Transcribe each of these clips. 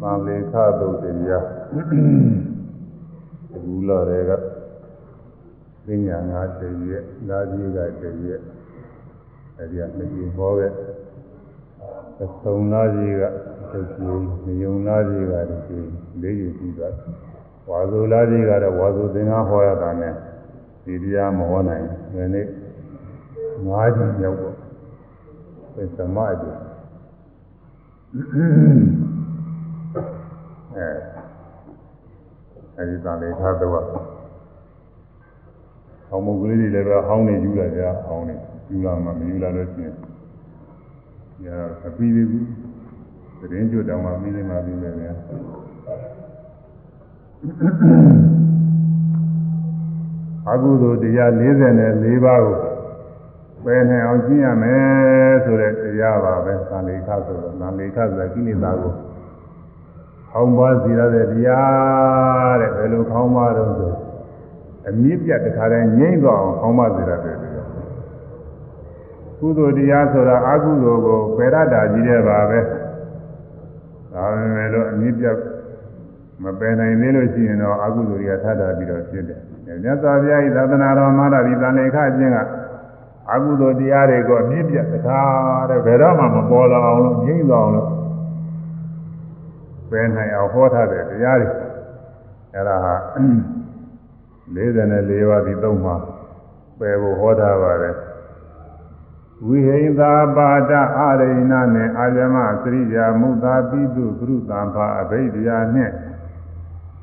သံလေခသုတ်တရားအခုလာတဲ့ကပညာငါတည်းရဲ့လာကြီးကတည်းရဲ့အဲဒီကမကြီးဟောတဲ့သုံးလာကြီးကတကြီးမယုံလာကြီးကတကြီးလေးကြီးပြီးသွားဝါဆိုလာကြီးကတော့ဝါဆိုသင်္ကဟောရတာနဲ့ဒီတရားမဟောနိုင်ဘူးဒီနေ့ငါးကြီးမြောက်တော့အဲသမအကျအဲ အဲဒီတန်လေးခါတော့အောင်မုတ်ကလေးတွေလည်းပဲဟောင်းနေယူလိုက်ကြဟောင်းနေယူလာမှမယူလာလို့ရှိရင်ညာအပြီးသေးဘူးသတင်းကျွတ်တောင်မှပြီးနေမှပြီးမယ်ဗျာအကုသိုလ်တရား44ပါးကိုပယ်နိုင်အောင်ကျင့်ရမယ်ဆိုတဲ့တရားပါပဲသံလေခဆိုတော့သံလေခဆိုတာကိလေသာကို ခေါင်းပါစီရတဲ့တရားတဲ့ဘယ်လိုခေါင်းပါတော့ဆိုအမြင့်ပြတ်တခါတည်းငြိမ့်သွားအောင်ခေါင်းပါစီရတဲ့တရားကုသိုလ်တရားဆိုတာအကုသိုလ်ကိုပယ်ရတာကြီးတဲ့ပါပဲဒါပေမဲ့လို့အမြင့်ပြတ်မပယ်နိုင်သေးလို့ရှိရင်တော့အကုသိုလ်တွေကထပ်တာပြီးတော့ဖြစ်တယ်မြတ်စွာဘုရားဤသာသနာတော်မှာဒီသံလေခအချင်းကအကုသိုလ်တရားတွေကိုအမြင့်ပြတ်တခါတည်းဘယ်တော့မှမပေါ်လာအောင်လို့ငြိမ့်သွားအောင်လို့ ပယ်နိုင်အောင်ဟောထားတဲ့တရားတွေအဲ့ဒါဟာ44ပါးဒီသုံးပါပယ်ဖို့ဟောထားပါတယ်ဝိဟိန္တာပါဒအာရိဏနဲ့အာယမသရိယာမုသာပိတုကရုတံဖာအဘိဓိယာနှင့်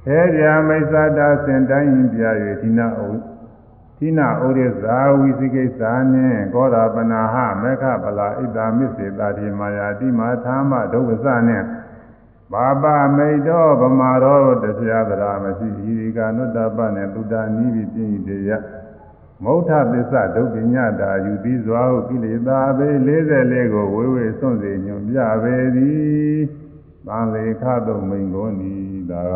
သေရမိစ္ဆတာစင်တိုင်းပြ၍ဒီနာဥဒီနာဥရိဇာဝိသိကိစ္ဆာနှင့်ကောရာပနာဟမေခဗလာဣဒ္ဓမစ္စေတာတိမာယာတိမာသာမဒုဝဇနှ င့်ဘာပမိတ်တော်ဗမာတော်တရားသရာမရှိဤဒီကနုတ္တပနဲ့သုတ္တနိဗ္ဗိပြည့်တရားမௌထသစ္စာဒုက္ခညတာယူပြီးစွာဟုကိလေသာဘေ44ကိုဝေဝေစွန့်စေညွန်ပြပေသည်။ဗံလေခတုံမိန်ကိုနီဒါက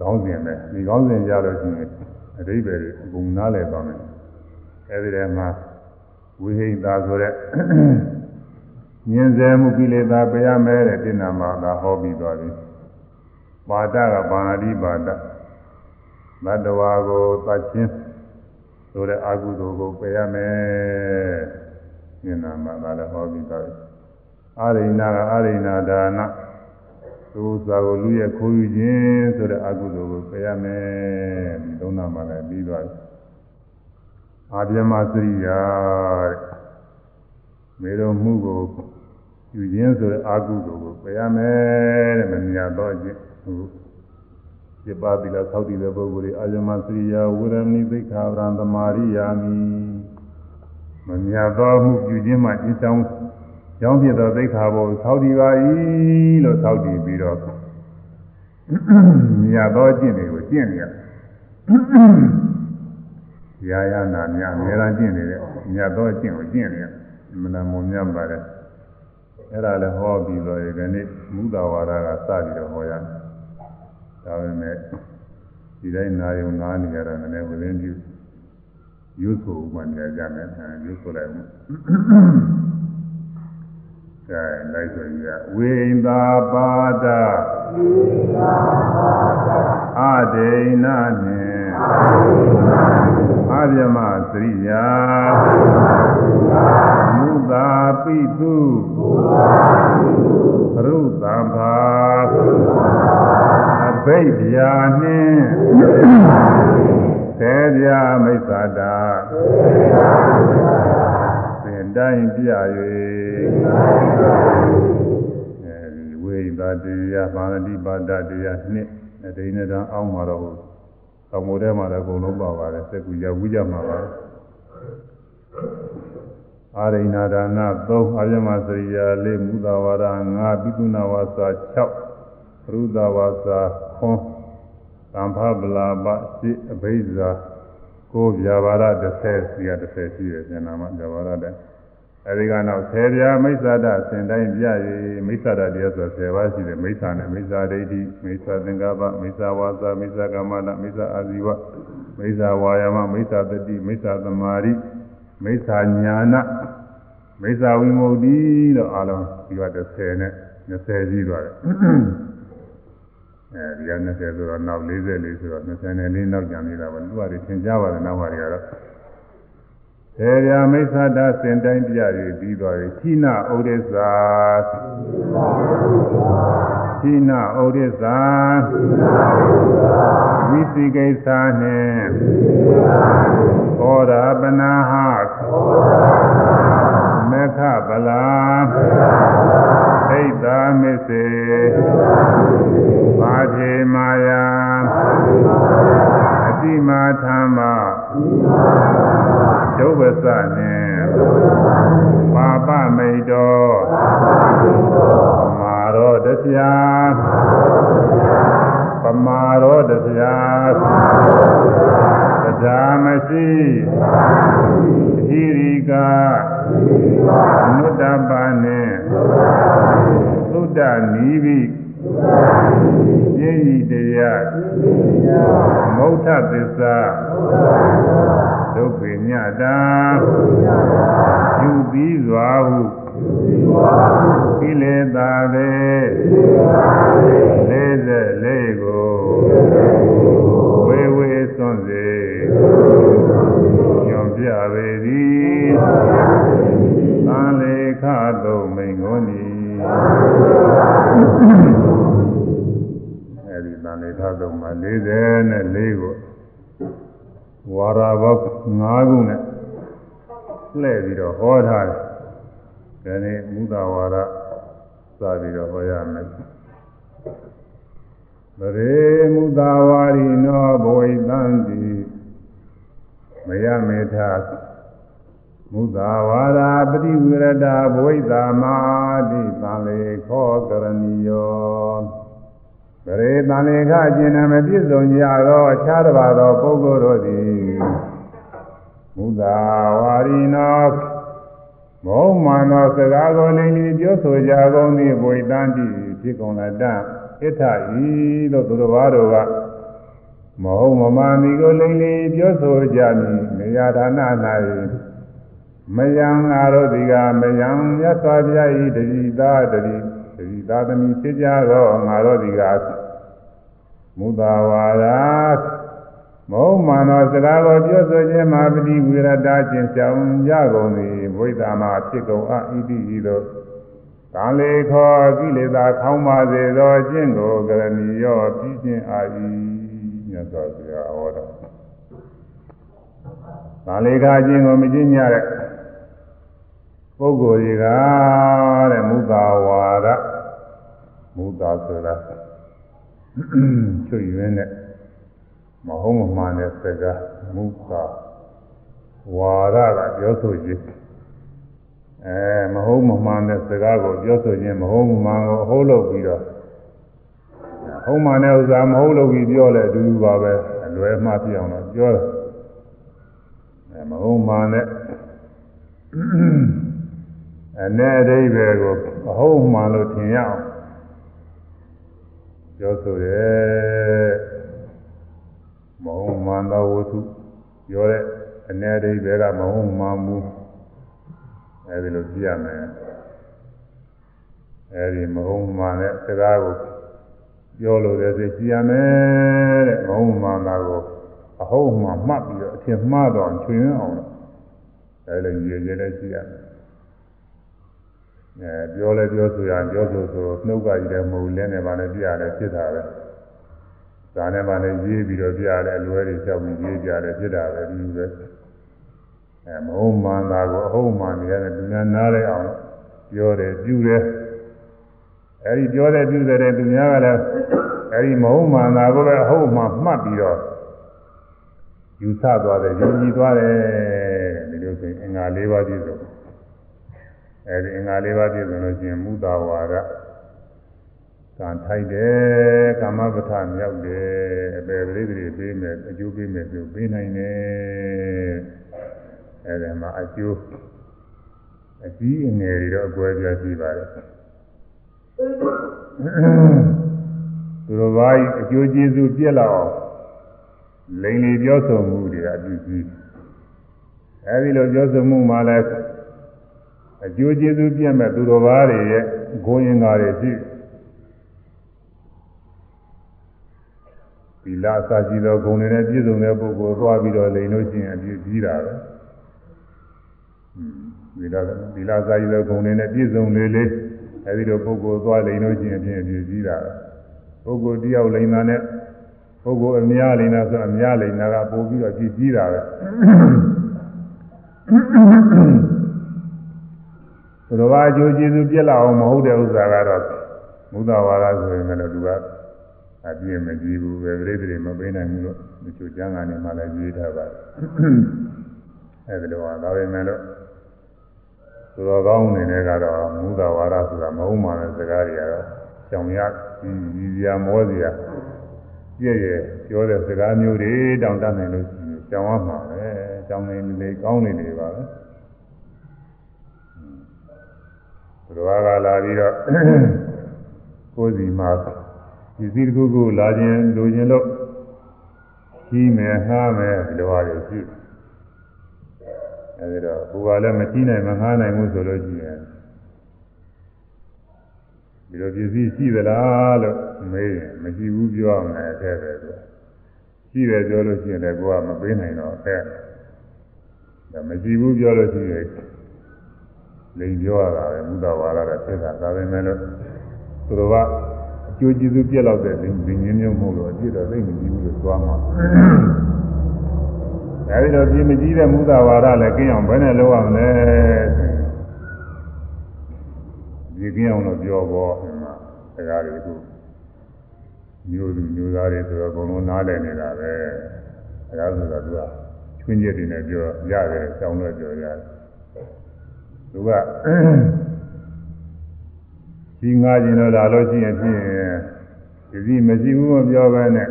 ကောင်းစဉ်ပဲဒီကောင်းစဉ်ကြလို့ရှိရင်အတိပ္ပယ်အကုန်နားလည်ပါမယ်။အဲဒီထဲမှာဝိဟိတဆိုတဲ့ ဉာဏ်စဲမှုကိလေသာပယ်ရမယ်တဲ့တိဏ္ဍမှာသာဟောပြီးသွားပြီ။ပါဒကပါဏာတိပါဒမတ္တဝါကိုသတ်ခြင်းဆိုတဲ့အာဟုသိုလ်ကိုပယ်ရမယ်။ဉာဏ်နာမှာသာလည်းဟောပြီးသွားပြီ။အာရိဏကအာရိဏဒါနသူစာကိုလူရဲ့ခိုးယူခြင်းဆိုတဲ့အကုသိုလ်ကိုပယ်ရမယ်ဒီသုံးနာမှလည်းပြီးသွားပြီအာပြမစရိယာတဲ့ မေတော်မှုကိုယူခြင်းဆိုတဲ့အကုသိုလ်ကိုပယ်ရမယ်တဲ့မမြတ်တော့ခြင်းဟုတ်ပြပါတိလားသောက်တည်တဲ့ပုဂ္ဂိုလ်တွေအာယမစရိယာဝေရမဏိသိက္ခာပရံသမာရိယာမိမမြတ်တော့မှုယူခြင်းမှအင်းချောင်းကြောင်းဖြစ်သောသိက္ခာပုသောက်တည်ပါ၏လို့သောက်တည်ပြီးတော့မြတ်သောကျင့်တွေကိုကျင့်နေရရာယနာမြအများအားကျင့်နေတဲ့မြတ်သောကျင့်ကိုကျင့်နေရ မနာမုံမြတ်ပါတယ်အဲ့ဒါလည်းဟောပြီးတော့ဒီနေ့မူတာဝါဒကစပြီးတော့ဟောရတယ်ဒါပေမဲ့ဒီတိုင်းနာယုံနာနေရတာလည်းဝိရင်းပြုရုပ်ဆိုမှနေကြမယ်ရုပ်ဆိုလိုက်ဦးကဲလိုက်ဆိုရဝိန္တာပါဒဝိန္တာပါဒအဒိဏနှင့်အဗျမစရိယာမု သာပိတုရုသံဘာအဘိဓိယာနှင့်သေဗျာမိစ္ဆာတာသင်တိုင်းပြ၍အဲဒီဝိသတရားပါဠိပါဒတရားနှစ်အဒိဏတံအောင်းမှာတော့သောမိုးထဲမှာလည်းအကုန်လုံးပါပါတယ်စက်ကူရဝူးကြမှာပါ အာရိဏဒါန3အာယမစရိယာ4မူသာဝါဒ5ပိကုဏဝါစာ6ရူဒဝါစာခွန်သံဖဗလာပ7အဘိဇာကိုဗျာပါဒ30စီက30ရှိတယ်ဉာဏ်နာမဗျာပါဒတဲ့အဲဒီကနောက်ဆယ်ပြာမိစ္ဆာဒစင်တိုင်းပြရည်မိစ္ဆာဒတရားဆို10ပါးရှိတယ်မိစ္ဆာနဲ့မိစ္ဆာဒိဋ္ဌိမိစ္ဆာသင်္ကပ္ပမိစ္ဆာဝါစာမိစ္ဆာကမ္မန္တမိစ္ဆာအာဇီဝမိစ္ဆာဝါယာမမိစ္ဆာတတိမိစ္ဆာသမာဓိ မိစ္ဆာညာနာမိစ္ဆာဝိမု ക്തി လို့အားလုံးဒီက30နဲ့20ကြီးသွားတယ်အဲဒီက20ဆိုတော့နောက်44ဆိုတော့24နောက်ကျန်နေတာပဲသူကတွေသင်ကြပါတယ်နောက်ပါတွေကတော့ေရာမိစ္ဆာတစင်တိုင်းပြရည်ပြီးသွားပြီခိနာဥဒိစ္စာခိနာဥဒိစ္စာဝိသိကိစ္ဆာနှင့် သောရာပနာဟမေခဗလာဣဒ္ဓမစ္စေဘာထေမာယာအတိမာသမ္မာဒုဗ္ဗစနှင့်ပါပမိတ်တော်မာရောတပြာပမာရောတပြာ တရားမရှိဟိရိကအနုတ္တပါနှင့်သုဒ္ဓနီးပြီးပြည့်ဤတရားမௌထသစ္စာဒုက္ခညတာယူပြီးစွာဟုကိလေသာပဲလေးစက်လေးကိုဝေဝေစွန့်စေ ညွန်ပြပေသည်သံလေခသို့မိန်ကိုနီအဲဒီသံလေခသို့မှာ44ကိုဝါရာဘော5ခုနဲ့လှည့်ပြီးတော့ဟောထားတယ်ဒီနေ့မူတာဝါဒစပြီးတော့ဟောရမယ်ဗရေမူတာဝါရီနောဘဝိတံတိ မယမေထာမုသာဝါရာပฏิဝရဒဘဝိတာမာတိသံလေခောကရဏီယောဗရေတန်လေခအကျဉ်းမပြည့်စုံကြသောအခြားတစ်ပါးသောပုဂ္ဂိုလ်တို့သည်မုသာဝါရီနောမုံမှန်သောစကားကိုလည်းဒီပြောဆိုကြကုန်သည်ဘဝိတံတိဖြစ်ကုန်လတ္တဣထဤလို့သူတော်ဘာတို့က မဟုတ်မမှန်ဒီကိုလိမ့်လီပြောဆိုကြမည်နေရာဌာန၌မယံငါတို့ဒီကမယံမြတ်စွာဘုရားဤတတိသားတတိတတိသားသမီးဖြစ်ကြသောငါတို့ဒီကမုသာဝါဒမဟုတ်မှန်သောစကားကိုပြောဆိုခြင်းမှာပฏิဝိရဒချင်းကြောင်ကြကုန်သည်ဘုရားမှာဖြစ်ကုန်အဣတိဤသို့ကံလေခောကိလေသာခေါင်းပါစေသောအကျင့်ကိုကရဏီရောပြီးခြင်းအာ၏ မြတ်စွာဘုရားဟောတော်ကံလေခအကျင့်ကိုမကျင့်ကြတဲ့ပုဂ္ဂိုလ်တွေကတဲ့မုသာဝါဒမုသာဆိုတာချွတ်ရင်းနဲ့မဟုတ်မမှန်တဲ့စကားမုသာဝါဒကပြောဆိုခြင်းအဲမဟုတ်မမှန်တဲ့စကားကိုပြောဆိုခြင်းမဟုတ်မမှန်ကိုအဟုတ်လုပ်ပြီးတော့ ဟုတ်မှန်တဲ့ဥစ္စာမဟုတ်လို့ပြီးပြောလဲအတူတူပါပဲအလွယ်မှပြအောင်တော့ပြောတယ်အဲမဟုတ်မှန်တဲ့အ내အဓိပ္ပာယ်ကိုအဟုတ်မှန်လို့ထင်ရအောင်ပြောဆိုတယ်မဟုတ်မှန်သောဝတ္ထုပြောတဲ့အ내အဓိပ္ပာယ်ကမဟုတ်မှန်ဘူးအဲဒီလိုကြည့်ရမယ်အဲဒီမဟုတ်မှန်တဲ့စကားကို ပြောလို့တဲ့စိတ်ကြည့်ရမယ်တဲ့မဟုတ်မှန်တာကိုအဟုတ်မှမှတ်ပြီးတော့အထင်မှားတော့ချွင်အောင်လို့အဲလိုရည်ရည်လေးကြည့်ရမယ်အဲပြောလဲပြောဆိုရပြောဆိုဆိုနှုတ်ကကြီးတယ်မဟုတ်လဲနဲ့ပါနဲ့ပြရတယ်ဖြစ်တာပဲဒါနဲ့ပါနဲ့ရေးပြီးတော့ပြရတယ်အလွဲတွေကြောက်ပြီးရေးကြတယ်ဖြစ်တာပဲဒီလိုပဲအဲမဟုတ်မှန်တာကိုအဟုတ်မှန်နေရတယ်သူများနားလဲအောင်ပြောတယ်ပြုတယ် အဲဒီပြောတဲ့ပြုတဲ့သူများကလည်းအဲဒီမဟုတ်မှန်တာကိုပဲအဟုတ်မှမှတ်ပြီးတော့ယူဆသွားတယ်ယုံကြည်သွားတယ်ဒီလိုဆိုရင်အင်္ဂါ၄ပါးပြည့်စုံအဲဒီအင်္ဂါ၄ပါးပြည့်စုံလို့ရှိရင်မုသာဝါဒကံထိုက်တယ်ကာမပဋ္ဌာမြောက်တယ်အပေပရိသေပေးမယ်အကျိုးပေးမယ်ပြုပေးနိုင်တယ်အဲဒီမှာအကျိုးအကြီးအငယ်တွေတော့အကွဲပြားရှိပါတယ် သူတော်ဘာကြီးအကျိုးကျေးဇူးပြည့်လောက်အောင်လိန်လီပြောဆိုမှုတွေအတူကြီးအဲဒီလိုပြောဆိုမှုမှာလည်းအကျိုးကျေးဇူးပြည့်မဲ့သူတော်ဘာတွေရဲ့ဂုဏ်ရင်္ကာတွေရှိသီလအစာရှိသောဂုဏ်တွေနဲ့ပြည့်စုံတဲ့ပုဂ္ဂိုလ်သွားပြီးတော့လိန်လို့ရှိရင်အပြည့်ကြီးတာပဲသီလသီလအစာရှိသောဂုဏ်တွေနဲ့ပြည့်စုံလေလေ အဲဒီလိုပုဂ္ဂိုလ်သွားလိန်လို့ရှိရင်အပြည့်အပြည့်ကြီးတာပုဂ္ဂိုလ်တယောက်လိန်တာနဲ့ပုဂ္ဂိုလ်အများလိန်တာဆိုအများလိန်တာကပို့ပြီးတော့ပြည့်ကြီးတာပဲသူတော်ဘာအကျိုးကျေးဇူးပြည့်လာအောင်မဟုတ်တဲ့ဥစ္စာကတော့မုဒ္ဒဝါဒဆိုရင်လည်းသူကအပြည့်မကြည့်ဘူးပဲပြိတ္တိမပေးနိုင်ဘူးလို့ဒီချိုကျမ်းဂန်တွေမှာလည်းရေးထားပါတယ်အဲဒီလိုပါဒါပေမဲ့လို့ သူတော်ကောင်းနေတဲ့ကတော့မုဒ္ဒဝါဒဆိုတာမဟုတ်မှလည်းစကားတွေကတော့ကြောင်ရကြီးကြီးမောစရာပြည့်ရဲ့ပြောတဲ့စကားမျိုးတွေတောင်တတ်နိုင်လို့ရှိရင်ကြောင်ရမှာပဲကြောင်နေလေကောင်းနေနေပါပဲသူတော်ကလာပြီးတော့ကိုယ်စီမှာဒီစည်းတစ်ခုခုလာခြင်းလိုခြင်းလို့ကြီးမယ်ငှားမယ်ဒီလိုပါလေရှိ အဲဒီတော့ဘူကလည်းမကြီးနိုင်မငှားနိုင်ဘူးဆိုလို့ရှိရင်ဒီလိုပစ္စည်းရှိသလားလို့မေးရင်မရှိဘူးပြောရမယ်အဲ့ဒါပဲဆိုရှိတယ်ပြောလို့ရှိရင်လည်းကိုကမပေးနိုင်တော့အဲ့ဒါမရှိဘူးပြောလို့ရှိရင်လိန်ပြောရတာပဲမူတာဝါဒတာဖြစ်တာဒါပဲမဲ့လို့သူတို့ကအကျိုးကျေးဇူးပြက်လောက်တဲ့လိန်လိန်ရင်းမျိုးမဟုတ်လို့အပြည့်တော့သိမကြည့်ဘူးလို့သွားမှာ အဲဒီတော့ပြင်းမကြီးတဲ့မူတာဝါဒလည်းကျင်းအောင်ဘယ်နဲ့လုပ်ရမလဲဒီကျင်းအောင်လို့ပြောပေါ်မှာတရားတွေခုမျိုးသူမျိုးသားတွေဆိုတော့အကုန်လုံးနားလည်နေတာပဲအဲဒါဆိုတော့သူကချွင်းချက်တွေနဲ့ပြောရတယ်ဆောင်းလို့ပြောရတယ်သူကကြီးငါကျင်တော့လာလို့ရှိရင်ဖြင့်ဒီစီမရှိဘူးမပြောဘဲနဲ့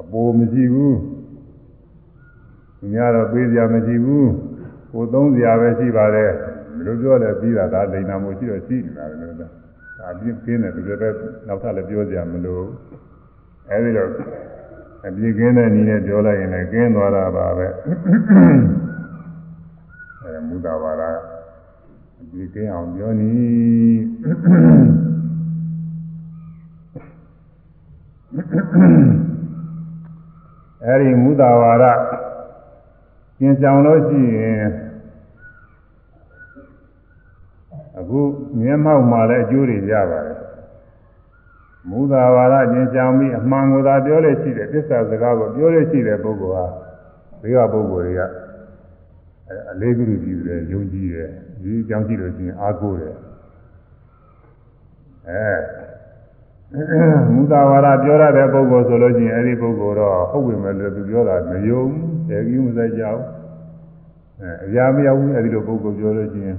အပိုမရှိဘူး သူများတော့ပေးစရာမရှိဘူးကိုသုံးစရာပဲရှိပါတယ်ဘယ်လိုပြောလဲပြီးတာဒါလိန်နာမှုရှိတော့ရှိနေတာလည်းလို့ဒါပြင်းပြင်းတယ်သူလည်းပဲနောက်ထပ်လည်းပြောစရာမလိုအဲဒီတော့အပြည့်ကင်းတဲ့နည်းနဲ့ပြောလိုက်ရင်လည်းကင်းသွားတာပါပဲအဲမူတာပါလားအပြည့်ကင်းအောင်ပြောနည်းအဲဒီမူတာဝါဒ ကျင်ဆောင်လို့ရှိရင်အခုမျက်မှောက်မှာလည်းအကျိုးတွေရပါတယ်မူတာဝါဒကျင်ဆောင်ပြီးအမှန်ကိုသာပြောလို့ရှိတယ်သစ္စာစကားကိုပြောလို့ရှိတဲ့ပုဂ္ဂိုလ်ဟာဒီကပုဂ္ဂိုလ်တွေကအလေးပြုကြည့်တယ်ယုံကြည်တယ်ဒီအကြောင်းကြည့်လို့ရှိရင်အားကိုးတယ်အဲ မူတာဝါဒပြောရတဲ့ပုဂ္ဂိုလ်ဆိုလို့ရှိရင်အဲဒီပုဂ္ဂိုလ်တော့ဟုတ်ပြီမဲ့လို့သူပြောတာမယုံတယ်ကြီးမစိုက်ကြဘူးအဲအရာမရောက်ဘူးအဲဒီလိုပုဂ္ဂိုလ်ပြောလို့ရှိရင်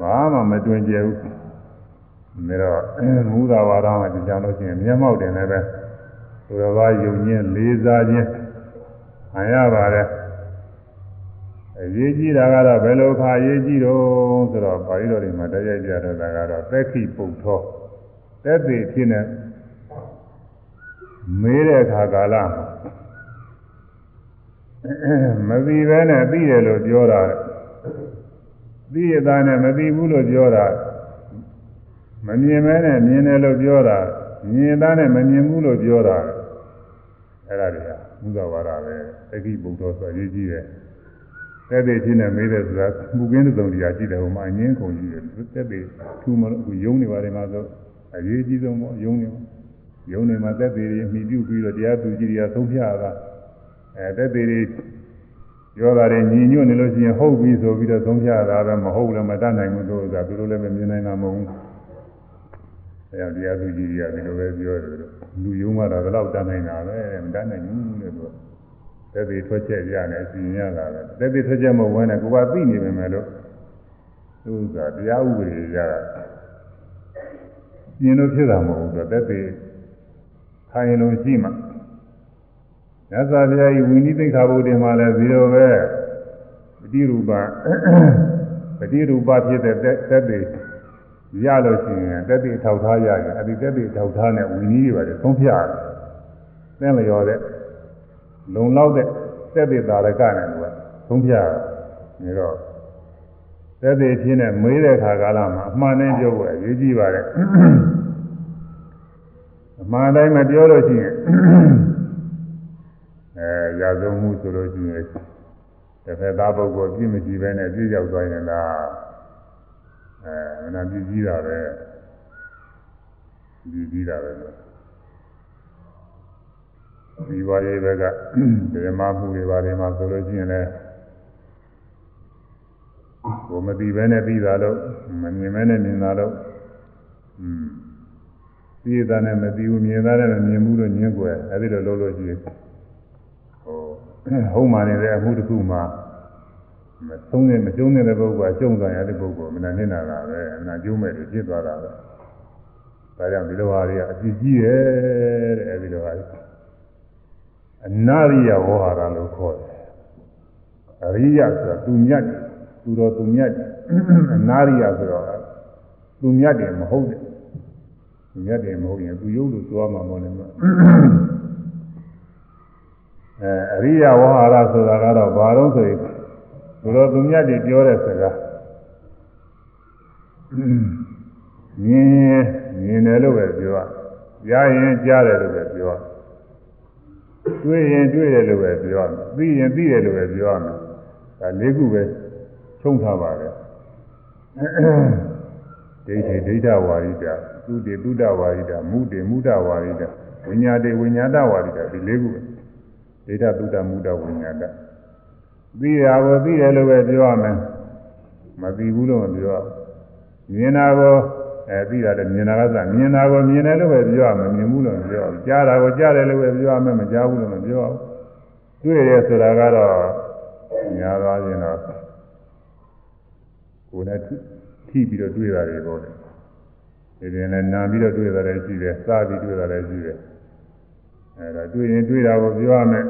ဘာမှမတွင်ကျဘူးဒါတော့မူတာဝါဒမှာကြံလို့ရှိရင်မျက်မှောက်တင်လည်းပဲသူတော်ဘာယုံခြင်းလေးစားခြင်းဟန်ရပါတယ်အရေးကြီးတာကတော့ဘယ်လိုခါအရေးကြီးတော့ဆိုတော့ပါဠိတော်တွေမှာတရားပြတော့တာကတော့သက်ခိပုတ်သော သက်သေဖြစ်နေမေးတဲ့အခါကာလမသိဘဲနဲ့သိတယ်လို့ပြောတာသိရတာနဲ့မသိဘူးလို့ပြောတာမမြင်မဲနဲ့မြင်တယ်လို့ပြောတာမြင်တာနဲ့မမြင်ဘူးလို့ပြောတာအဲ့ဒါတွေကမူဇဝါဒပဲသတိဘုဒ္ဓဆိုအရေးကြီးတယ်တဲ့တဲ့ချင်းနဲ့မေးတဲ့ဆိုတာမူကင်းတဲ့သုံးတရားရှိတယ်ဟိုမှာအငင်းကုန်ကြီးတယ်တဲ့တဲ့ထူမလို့အခုယုံနေပါတယ်မှာဆို အရေးကြီးဆုံးပေါ့ယုံနေယုံနေမှာတဲ့တဲ့တွေမိပြုပြီးတော့တရားသူကြီးတွေကသုံးဖြတာအဲတဲ့တဲ့တွေပြောတာတွေညီညွတ်နေလို့ရှိရင်ဟုတ်ပြီဆိုပြီးတော့သုံးဖြတာပဲမဟုတ်လည်းမတတ်နိုင်ဘူးလို့ဆိုတာသူတို့လည်းမမြင်နိုင်တာမဟုတ်ဘူးအဲတရားသူကြီးတွေကဒီလိုပဲပြောတယ်လူယုံမှတော့ဘယ်တော့တတ်နိုင်တာပဲမတတ်နိုင်ဘူးလို့သူသက်သေထွက်ချက်ရတယ်စီရင်ရတာပဲသက်သေထွက်ချက်မဝင်နဲ့ကိုကသိနေပေမဲ့လို့သူကတရားဥပဒေရတာ ပြင်လို့ဖြစ်တာမဟုတ်ဘူးသူသက်သေခိုင်လုံးရှိမှမြတ်စွာဘုရားဤဝိနည်းသိက္ခာပုဒ်တင်မှာလဲဇီရောပဲပฏิရူပပฏิရူပဖြစ်တဲ့သက်သေရလို့ရှိရင်သက်သေထောက်ထားရရင်အဲ့ဒီသက်သေထောက်ထားနဲ့ဝိနည်းတွေပါလေသုံးဖြရတယ်သင်လျော်တဲ့လုံလောက်တဲ့သက်သေသာရကနဲ့ကသုံးဖြရတယ်ဒါတော့ သက်သေဖြစ်နေမေးတဲ့ခါကာလမှာအမှန်တိုင်းပြောဖို့အရေးကြီးပါတယ်အမှန်တိုင်းမပြောလို့ရှိရင်အဲရာဇဝမှုဆိုလို့ရှိရင်တစ်ဖက်သားပုဂ္ဂိုလ်ပြည့်မကြည့်ပဲနဲ့ပြည့်ရောက်သွားရင်လားအဲမနာပြည့်ကြီးတာပဲပြည့်ကြီးတာပဲလို့ဒီဝါရေးဘက်ကဓမ္မမှုတွေပါတယ်မှာဆိုလို့ရှိရင်လည်း ကိုမသိပဲနဲ့သိတာလို့မမြင်ပဲနဲ့မြင်တာလို့อืมသိရတာနဲ့မသိဘူးမြင်တာနဲ့မမြင်ဘူးလို့ညင်းကွယ်အဲဒီလိုလုပ်လို့ရှိရင်ဟိုဟုတ်မှနေတဲ့အမှုတစ်ခုမှာမဆုံးတဲ့မကျုံးတဲ့ပုဂ္ဂိုလ်ကကျုံသွားရတဲ့ပုဂ္ဂိုလ်မနာနေတာလားပဲအနာကျုံးမဲ့လို့ဖြစ်သွားတာပဲဒါကြောင့်ဒီလိုဟာတွေကအကြည့်ကြီးရဲ့တဲ့အဲဒီလိုဟာတွေအနာရိယဝဟာရလို့ခေါ်တယ်အရိယဆိုတာသူမြတ်တယ် သူတော်သူမြတ်တယ်အနာရိယဆိုတော့သူမြတ်တယ်မဟုတ်တယ်သူမြတ်တယ်မဟုတ်ရင်သူယုတ်လို့ဆိုရမှာမဟုတ်နဲ့အဲအရိယဝဟာရဆိုတာကတော့ဘာလို့ဆိုရင်သူတော်သူမြတ်တယ်ပြောတဲ့စကားမြင်မြင်တယ်လို့ပဲပြောရရင်ကြားတယ်လို့ပဲပြောတွေ့ရင်တွေ့တယ်လို့ပဲပြောရမယ်သိရင်သိတယ်လို့ပဲပြောရမယ်ဒါလေးခုပဲ ချုံထားပါတယ်ဒိဋ္ဌိဒိဋ္ဌဝါရိတသုတေသုဒဝါရိတမုတေမုဒဝါရိတဝိညာတေဝိညာတဝါရိတဒီလေးခုပဲဒိဋ္ဌသုဒမုဒဝိညာတသိရကိုသိတယ်လို့ပဲပြောရမယ်မသိဘူးလို့မပြောမြင်တာကိုအဲသိတာလည်းမြင်တာကစမြင်တာကိုမြင်တယ်လို့ပဲပြောရမယ်မြင်ဘူးလို့မပြောဘူးကြားတာကိုကြားတယ်လို့ပဲပြောရမယ်မကြားဘူးလို့မပြောဘူးတွေ့ရဆိုတာကတော့ညာသွားရင်တော့ ကိုယ်နဲ့ထိပြီးတော့တွေ့တာတွေပေါ့လေဒီပြင်လည်းနာပြီးတော့တွေ့တာလည်းရှိတယ်စားပြီးတွေ့တာလည်းရှိတယ်အဲဒါတွေ့ရင်တွေ့တာကိုပြောရမယ်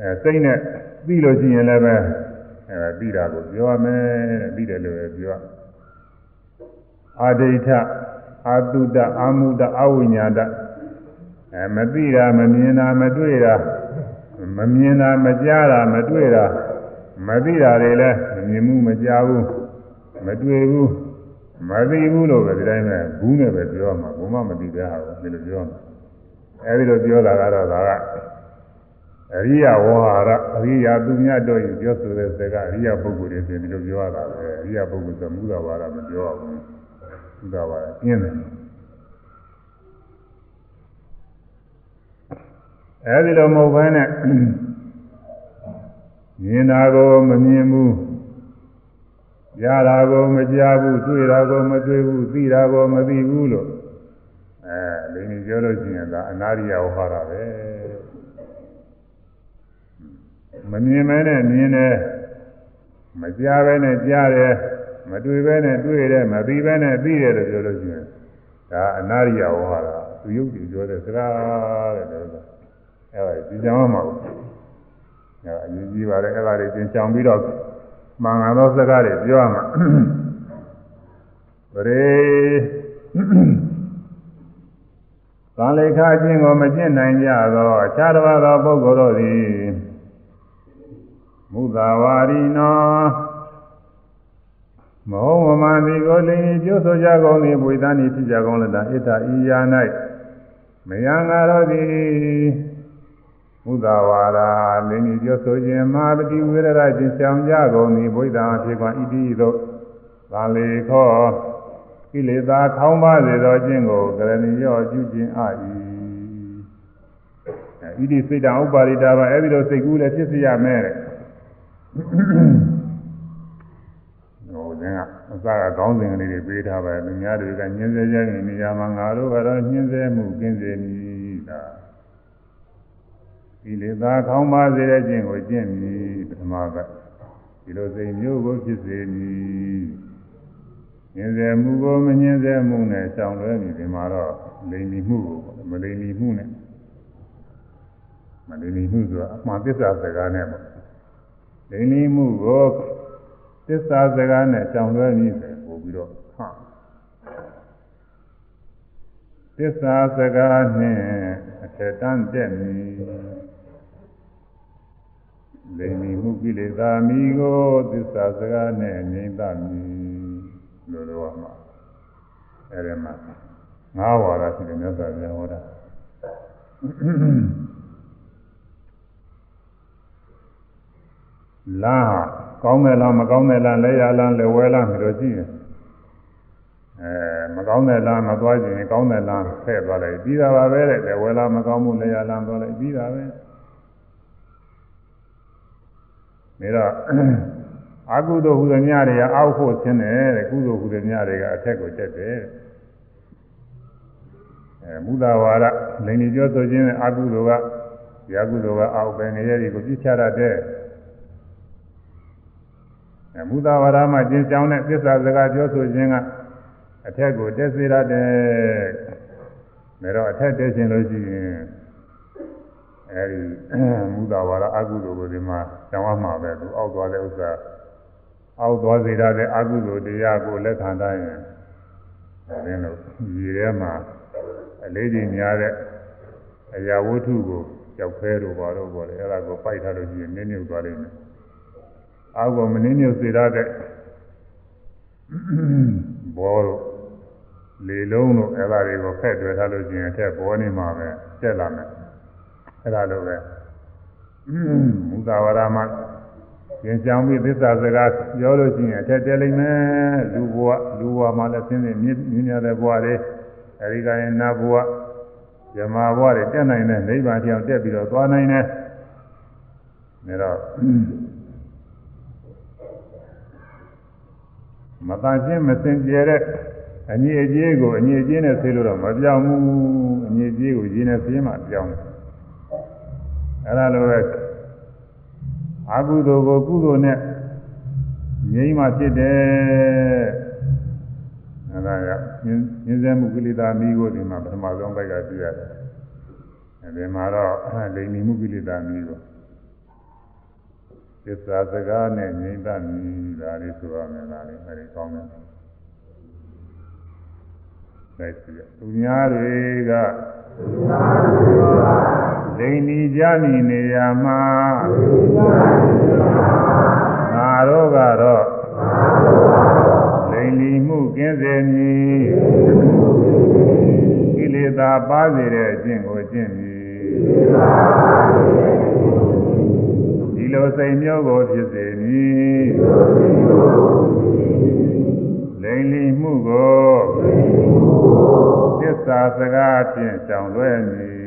အဲစိတ်နဲ့ပြီးလို့ရှိရင်လည်းပဲအဲဒါပြီးတာကိုပြောရမယ်တဲ့ပြီးတယ်လို့ပဲပြောအာဒိဋ္ဌအာတုတအာမုတအဝိညာတအဲမသိတာမမြင်တာမတွေ့တာမမြင်တာမကြားတာမတွေ့တာ မသိတာတွေလည်းမမြင်ဘူးမကြားဘူးမတွေ့ဘူးမသိဘူးလို့ပဲဒီတိုင်းပဲဘူးနဲ့ပဲပြောမှာဘုမမသိတဲ့ဟာကိုဒီလိုပြောမှာအဲဒီလိုပြောတာကတော့ဒါကအရိယဝဟာရအရိယာသူများတို့ရင်ပြောဆိုတဲ့စကားအရိယပုဂ္ဂိုလ်တွေဆိုဒီလိုပြောရတာပဲအရိယပုဂ္ဂိုလ်ဆိုမူတာဝါဒမပြောရဘူးမူတာဝါဒပြင်းတယ်အဲဒီလိုမဟုတ်ဘဲနဲ့ မြင်တာကိုမမြင်ဘူးကြားတာကိုမကြားဘူးတွေ့တာကိုမတွေ့ဘူးသိတာကိုမသိဘူးလို့အဲလိမ့်ပြောလို့ရှိရင်ဒါအနာရိယဝဟာရပဲမမြင်မဲနဲ့မြင်တယ်မကြားပဲနဲ့ကြားတယ်မတွေ့ပဲနဲ့တွေ့တယ်မသိပဲနဲ့သိတယ်လို့ပြောလို့ရှိရင်ဒါအနာရိယဝဟာရသူယုတ်ကြည်ပြောတဲ့စကားတဲ့လို့အဲဒါဒီကြောင်မှာဘူး အဲအရေးကြီးပါတယ်အဲ့ဒါတွေသင်ချောင်ပြီးတော့မှန်ကန်သောစကားတွေပြောရမှာပရိသံလေခအချင်းကိုမကျင့်နိုင်ကြသောအခြားတစ်ပါးသောပုဂ္ဂိုလ်တို့သည်မုသာဝါရီနောမဟုတ်မမှန်သည်ကိုလင်းကျိုးဆိုကြကုန်သည်ပွေသားနေဖြစ်ကြကုန်လည်းတာဣတ္တဤယာ၌မယံငါတို့သည် ဘုဒ္ဓဝါဒလင်းကြီးပြောဆိုခြင်းမာပတိဝေရရခြင်းဆောင်ကြကုန်သည်ဘုရားအဖြစ်ကွာဣတိသို့သံလေခောကိလေသာခေါင်းပါစေသောခြင်းကိုကရဏီရောပြုခြင်းအာ၏ဣတိစိတ်တံဥပါရိတာပါအဲ့ဒီလိုစိတ်ကူးလည်းဖြစ်စေရမယ်တဲ့ဟိုသင်ကအစကခေါင်းစဉ်ကလေးတွေပေးထားပါလူများတွေကညှင်းစေကြရင်နေရာမှာငါတို့ကတော့ညှင်းစေမှုကင်းစေမည်ဒါ ဒီလေသာခေါင်းပါစေတဲ့ခြင်းကိုကျင့်မည်ပထမကဒီလိုစိတ်မျိုးကိုဖြစ်စေမည်ညှင်းစေမှုကိုမညှင်းစေမှုနဲ့ရှောင်လွဲမည်ဒီမှာတော့လိမ်လီမှုကိုမလိမ်လီမှုနဲ့မလိမ်လီမှုဆိုတာအမှန်သစ္စာစကားနဲ့ပေါ့လိမ်လီမှုကိုသစ္စာစကားနဲ့ရှောင်လွဲမည်ဆိုပို့ပြီးတော့ဟာ သစ္စာစကားနှင့်အထက်တန်းတက်မည်လိမ္မီမှုကိလေသာမိကိုသစ္စာစကားနဲ့ငြိမ့်သမည်လို့တော့မှာအဲဒီမှာငါးဝါဒရှိတယ်မြတ်စွာဘုရားဟောတာလာကောင်းတယ်လားမကောင်းတယ်လားလဲရလားလဲဝဲလားမျိုးရှိရင်အဲ မကောင်းတယ်လားမသွားခြင်းကောင်းတယ်လားဖဲ့သွားလိုက်ပြီးတာပါပဲတဲ့လဲဝဲလားမကောင်းမှုလဲရလားသွားလိုက်ပြီးတာပဲဒါတော့အကုသိုလ်ဟူသည်များတွေကအောက်ဖို့ဆင်းတယ်တဲ့ကုသိုလ်ဟူသည်များတွေကအထက်ကိုတက်တယ်အဲမူသာဝါဒလိန်ကြီးပြောဆိုခြင်းနဲ့အကုသိုလ်ကရာကုသိုလ်ကအောက်ပဲငရဲတွေကိုပြစ်ချတတ်တယ်အဲမူသာဝါဒမှာကျင့်ကြောင်းတဲ့သစ္စာစကားပြောဆိုခြင်းက အထက်ကိုတက်စေရတယ်ဒါတော့အထက်တက်ခြင်းလို့ရှိရင်အဲဒီမူသာဝါဒအကုသိုလ်ကိုဒီမှာကျောင်းရမှာပဲသူအောက်သွားတဲ့ဥစ္စာအောက်သွားစေရတဲ့အကုသိုလ်တရားကိုလက်ခံတိုင်းရင်အဲဒီလိုရေထဲမှာအလေးချိန်များတဲ့အရာဝတ္ထုကိုကြောက်ဖဲတို့ဘာလို့ပေါ်လဲအဲ့ဒါကိုပိုက်ထားလို့ရှိရင်နင်းမြုပ်သွားလိမ့်မယ်အောက်ကမနင်းမြုပ်စေရတဲ့ဘောတို့ လေလုံးတို့အဲ့ဒါတွေကိုဖက်တွယ်ထားလို့ရှိရင်အထက်ဘောနေမှာပဲတက်လာမယ်အဲ့ဒါလိုပဲမူသာဝရမှာကျင်ကြောင်ပြီးသစ္စာစကားပြောလို့ရှိရင်အထက်တက်လိမ့်မယ်လူဘဝလူဘဝမှာလည်းသင်္သင်မြင့်မြင့်တဲ့ဘဝတွေအဲဒီကရင်နတ်ဘဝဇမဘဝတွေတက်နိုင်တဲ့နိဗ္ဗာန်တရားတက်ပြီးတော့သွားနိုင်တယ်ဒါတော့မတန်ရှင်းမစင်ကြဲတဲ့ အညီအကျေးကိုအညီအကျေးနဲ့ဆေးလို့တော့မပြောင်းဘူးအညီအကျေးကိုရင်းနဲ့ဆေးမှပြောင်းတယ်အဲဒါလိုပဲအကုသိုလ်ကိုကုသိုလ်နဲ့ငြိမ်းမှဖြစ်တယ်အဲဒါကညင်းစဲမှုကိလေသာမိကိုဒီမှာပထမဆုံးဘက်ကပြရတယ်အဲဒီမှာတော့လိမ်မီမှုကိလေသာမိကိုသစ္စာစကားနဲ့ငြိမ်းသမိဒါလေးဆိုရမယ်လားလေအဲဒီကောင်းတယ် လိုက်စီရသူများတွေကလိန်ဒီကြမိနေရမှာငါတို့ကတော့လိန်လီမှုကင်းစေမည်ကိလေသာပါစေတဲ့အကျင့်ကိုကျင့်မည်ဒီလိုစိတ်မျိုးကိုဖြစ်စေမည်လိ န်လီမှုကိုသစ္စာစကားဖြင့်ကြောင်လွဲမည်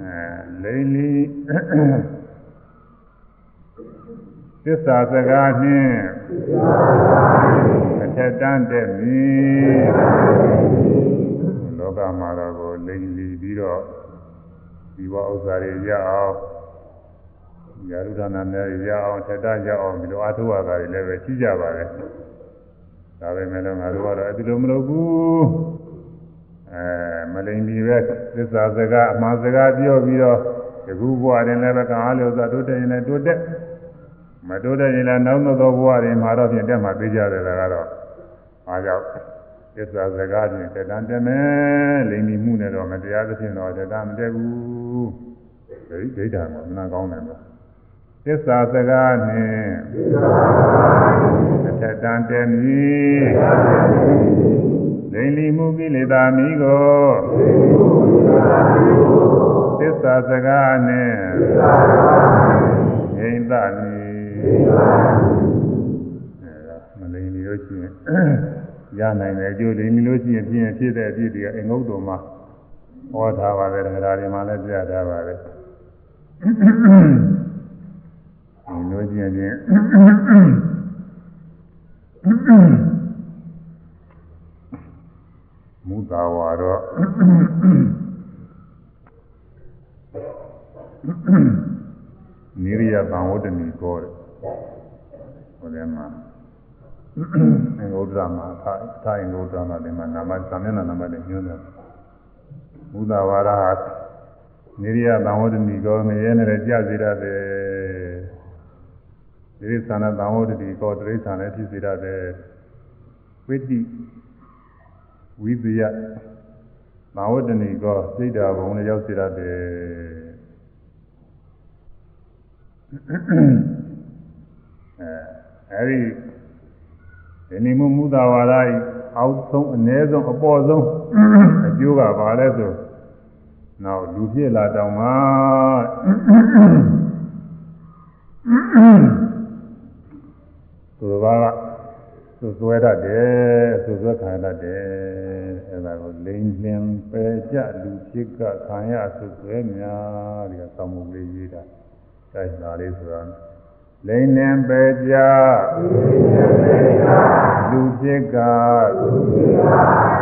အဲလိန်လီသစ္စာစကားနှင့်အထက်တန်းတဲ့မည်လောကမှာတော့ကိုလိန်လီပြီးတော့ဒီဘဥစ္စာတွေရအောင် ယာရုဒနာနဲ့ရအောင်ထက်တန်းရအောင်ဒီလိုအထုဝါဒတွေလည်းပဲရှိကြပါတယ်ဒါပဲမဲ့လို့ငါတို့ကတော့အဲဒီလိုမလုပ်ဘူးအဲမလိန်ဒီပဲသစ္စာစကားအမှန်စကားပြောပြီးတော့ဒီခုဘဝတွင်လည်းပဲကံအားလျော်စွာတိုးတက်ရင်လည်းတိုးတက်မတိုးတက်ရင်လည်းနောက်သောဘဝတွင်မှာတော့ပြင်တက်မှသိကြတယ်ဒါကတော့အားကြောင့်သစ္စာစကားဖြင့်တက်တန်းတက်မယ်လိန်ဒီမှုနဲ့တော့မတရားသဖြင့်တော့တက်တန်းမတက်ဘူးဒီဒိဋ္ဌာကမနာကောင်းတယ်လို့ သစ္စာစကားနှင့်အထက်တန်တဲမည်လိန်လီမှုကိလေသာမိကိုသစ္စာစကားနှင့်ငြိမ့်သမည်မလိန်လီလို့ရှိရင်ရနိုင်တယ်အကျိုးလိန်လီလို့ရှိရင်ဖြစ်ရင်ဖြစ်တဲ့အဖြစ်တွေကအိမ်ငုတ်တော်မှာဟောထားပါတယ်တရားတွေမှာလည်းပြထားပါတယ် ဒီလိုကျင်ချင်းမူတာဝါတော့နိရိယသံဝတ္တနီကောတဲ့ဟိုထဲမှာအင်္ဂုတ္တရမှာသာသာအင်္ဂုတ္တရမှာဒီမှာနာမသာမျက်နှာနာမလေးညွှန်းတယ်မူတာဝါဒဟာနိရိယသံဝတ္တနီကောငရဲနဲ့ကြစေရတယ် ဒီသန္တာသံဝတ္တနီကောတိရစ္ဆာန်လည်းဖြစ်စေရတယ်ဝိတိဝိဇယသံဝတ္တနီကောစိတ်ဓာဘုံနဲ့ရောက်စေရတယ်အဲဒီဒီနိမမူသာဝါဒဤအောက်ဆုံးအ ਨੇ ဆုံးအပေါ်ဆုံးအကျိုးကဘာလဲဆိုနောက်လူဖြစ်လာတောင်မှ သူတော်ဘာကသူသွဲတတ်တယ်သူသွဲခံတတ်တယ်အဲဒါကိုလိန်လင်ပယ်ကြလူဖြစ်ကခံရသူသွဲများဒီကသောမှုလေးရေးတာတိုက်လာလေးဆိုတာလိန်လင်ပယ်ကြလူဖြစ်က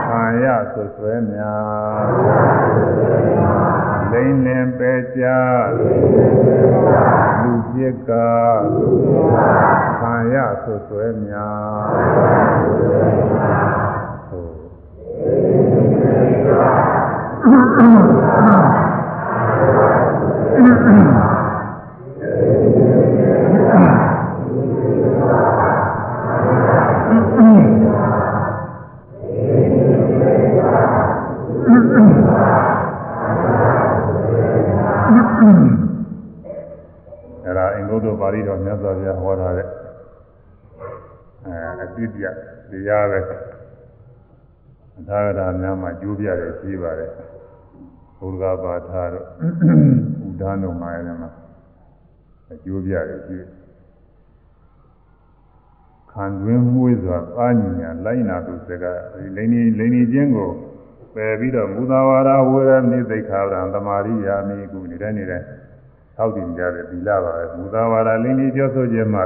ခံရသူသွဲများ လိန်လင်ပယ်ကြလူဖြစ်ကခံရသူသွဲများအဲ့ ပါဠိတော်မြတ်စွာဘုရားဟောထားတဲ့အဲအပြစ်ပြတရားပဲအထာဂတာများမှာကျိုးပြတယ်ရှိပါတယ်ဘုရားဘာသာတို့ဥဒန်းတို့မှာလည်းမှာအကျိုးပြတယ်ရှိခံတွင်းမှုစွာပါညညာလိုက်နာသူစကားလိန်နေလိန်နေခြင်းကိုပယ်ပြီးတော့မူသာဝါဒဝေရနိသိခာရံသမာရိယာမိကုနေတဲ့နေတဲ့ ထောက်တည်ကြတဲ့သီလပါပဲမူသာဝါဒလိန်နေပြောဆိုခြင်းမှာ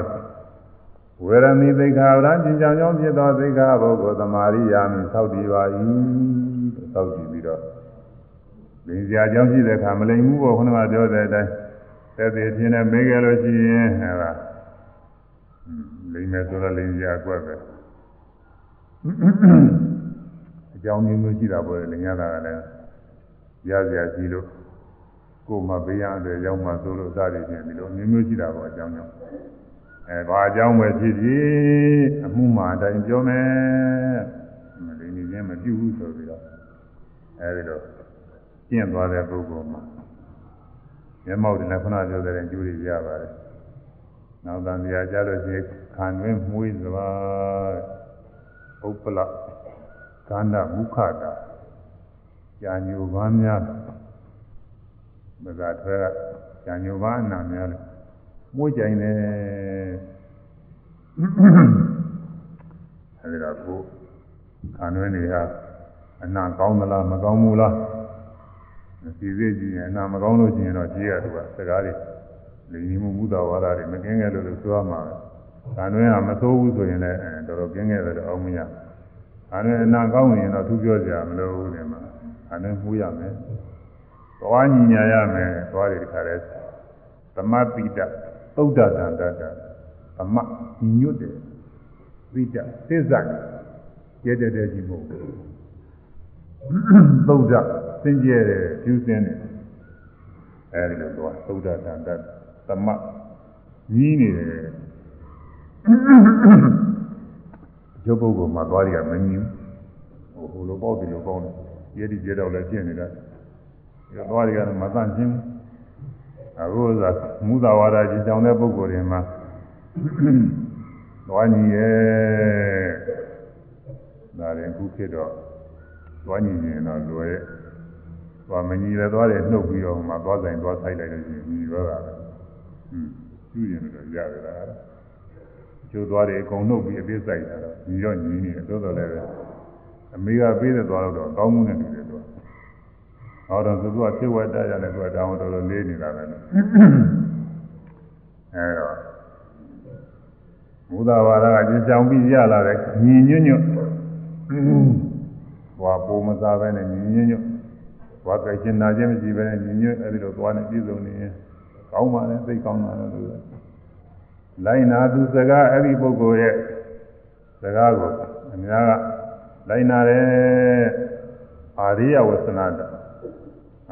ဝေရမိသိခာရံကျင်ကြောင်ကြောင့်ဖြစ်သောသိခာဘုဂ္ဂိုလ်သမာရိယာမိထောက်တည်ပါ၏ထောက်တည်ပြီးတော့လင်စရာကြောင့်ဖြစ်တဲ့အခါမလိမ်မှုပေါ့ခုနကပြောတဲ့အတိုင်းသက်သေဖြစ်နေမေးကြလို့ရှိရင်ဟဲ့လားလိမ်မယ်ဆိုတော့လိမ်စရာကွက်ပဲအကြောင်းမျိုးမျိုးရှိတာပေါ့လေလိမ်ရတာကလည်းရစရာရှိလို့ ကိုယ်မှဘေးရတဲ့ရောက်မှသို့လို့စသည်ဖြင့်ဒီလိုမျိုးမျိုးရှိတာပေါ့အကြောင်းကြောင့်အဲဘာအကြောင်းပဲဖြစ်ဖြစ်အမှုမှအတိုင်းပြောမယ်မလိမ်နေခြင်းမပြုဘူးဆိုပြီးတော့အဲဒီတော့ကျင့်သွားတဲ့ပုဂ္ဂိုလ်မှာမျက်မှောက်တင်လည်းခုနပြောတဲ့အကျိုးတွေရပါတယ်နောက်တန်ကြာကြလို့ရှိရင်ခံတွင်မှုစွာဥပ္ပလကန္ဓမုခတာကြာညိုပန်းများ မကထွဲကကြာညိုပန်းအနာများလို့မှုကြိုင်တယ်အဲဒီတော့ကိုခံတွင်တွေဟာအနာကောင်းသလားမကောင်းဘူးလားစီစစ်ကြည့်ရင်အနာမကောင်းလို့ရှိရင်တော့ကြည့်ရသူကစကားတွေလိမ်မှုမူတာဝါဒတွေမကင်းခဲ့လို့လို့ဆိုရမှာပဲ။ဒါတွင်ကမသိုးဘူးဆိုရင်လည်းတော်တော်ကင်းခဲ့တယ်တော့အောင်မရဘူး။ဒါနဲ့အနာကောင်းရင်တော့သူပြောကြမလို့ဘူးဒီမှာ။ဒါနဲ့မှုရမယ်။ သွားညီညာရမယ်။သွားတွေတခါလဲသမပိတသုဒ္ဓတန်တတသမညီညွတ်တယ်။ပိတသစ္စာကျဲတဲ့တဲ့ကြီးမဟုတ်ဘူး။သုဒ္ဓစင်ကြဲတယ်ဖြူစင်းတယ်အဲဒီလိုသွားသုဒ္ဓတန်တသမကြီးနေတယ်ရုပ်ပုဂ္ဂိုလ်မှာသွားရမမြင်ဟိုဟိုလိုပေါ့ဒီလိုပေါ့ရဲဒီရဲတော့လည်းကျင့်နေတာ ဒီသွားရကတော့မသန့်ရှင်းအခုကမူသာဝါဒကြီးကြောင်တဲ့ပုဂ္ဂိုလ်တွေမှာသွားညီရဲ့ဒါရင်ခုဖြစ်တော့သွားညီရင်တော့လွယ်ရဲ့သွားမညီလည်းသွားတယ်နှုတ်ပြီးတော့မှသွားဆိုင်သွားဆိုင်လိုက်လို့ရှိရင်ညီရောတာပဲဟွန်းကျူးရင်တော့ရတယ်လားကျိုးသွားတယ်အကုန်နှုတ်ပြီးအသေးဆိုင်တာတော့ညီတော့ညီနေတယ်သို့တော်လည်းပဲအမေကပေးတဲ့သွားတော့ကောင်းမှုနဲ့တူတယ်သူက ဟောတော့သူကဖြစ်ဝတ်တရတယ်သူကတောင်းတော်တော်လေးနေတာပဲအဲတော့ဘုရားဘာသာကကြင်ကြောင်ပြီးရလာတဲ့ညီညွတ်ညွတ်ဟွာပုံမစားပဲနဲ့ညီညွတ်ညွတ်ဝါကကျင်နာခြင်းမရှိပဲနဲ့ညီညွတ်အဲဒီလိုသွားနေပြည်စုံနေရင်ကောင်းပါလေသိကောင်းတာလို့လိုက်နာသူစကားအဲ့ဒီပုဂ္ဂိုလ်ရဲ့စကားကိုအများကလိုက်နာတယ်အာရိယဝဆနာတ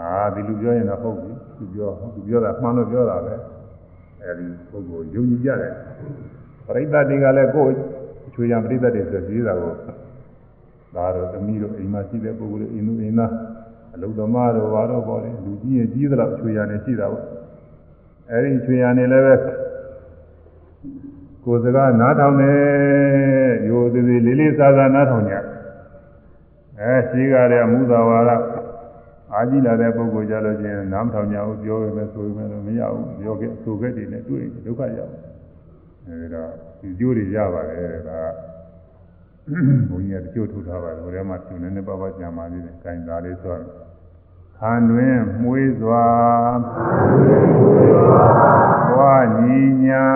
အာဒီလူပြောရင်တော့ဟုတ်ပြီသူပြောသူပြောတာမှန်လို့ပြောတာပဲအဲ့ဒီပုဂ္ဂိုလ်ယုံကြည်ကြတယ်ပရိသတ်တွေကလည်းကိုယ်ချွေရန်ပရိသတ်တွေဆိုပြီးတာကိုဒါတော့သမီးတို့အိမ်မှာရှိတဲ့ပုဂ္ဂိုလ်တွေအိမ်သူအိမ်သားအလုသမားတို့ဘာတော့ပေါ့လေလူကြီးရင်ကြီးသလောက်ချွေရန်နေရှိတာပေါ့အဲဒီချွေရနေလည်းပဲကိုယ်စကားနားထောင်နေရိုးသေးသေးလေးလေးစားစားနားထောင်ကြအဲရှိကြတဲ့အမှုသာဝါဒ အာကြည့်လာတဲ့ပုဂ္ဂိုလ်ကြလို့ချင်းနားမထောင်ကြဘူးပြောရမယ်ဆိုရမယ်လို့မရဘူးပြောခဲ့ဆိုခဲ့တယ်နဲ့တွေ့ဒုက္ခရောက်အဲဒါဒီကျိုးတွေရပါတယ်ဒါဘုန်းကြီးကတချို့ထုတ်ထားပါတယ်ဟိုထဲမှာသူနည်းနည်းပါးပါးကြံပါသေးတယ်။ကင်သားလေးဆိုတော့ဟန်တွင်မှုေးစွာဘဝညီညာ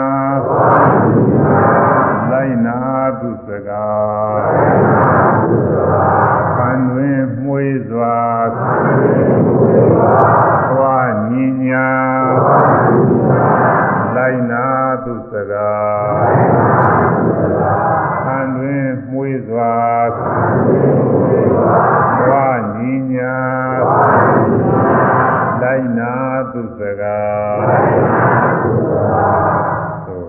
လိုက်နာသူစကားဟန်တွင် မှုေးစွာဘဝညီညာလိုက်နာသူစကားဟန်တွင်မှုေးစွာဘဝညီညာလိုက်နာသူစကားသို့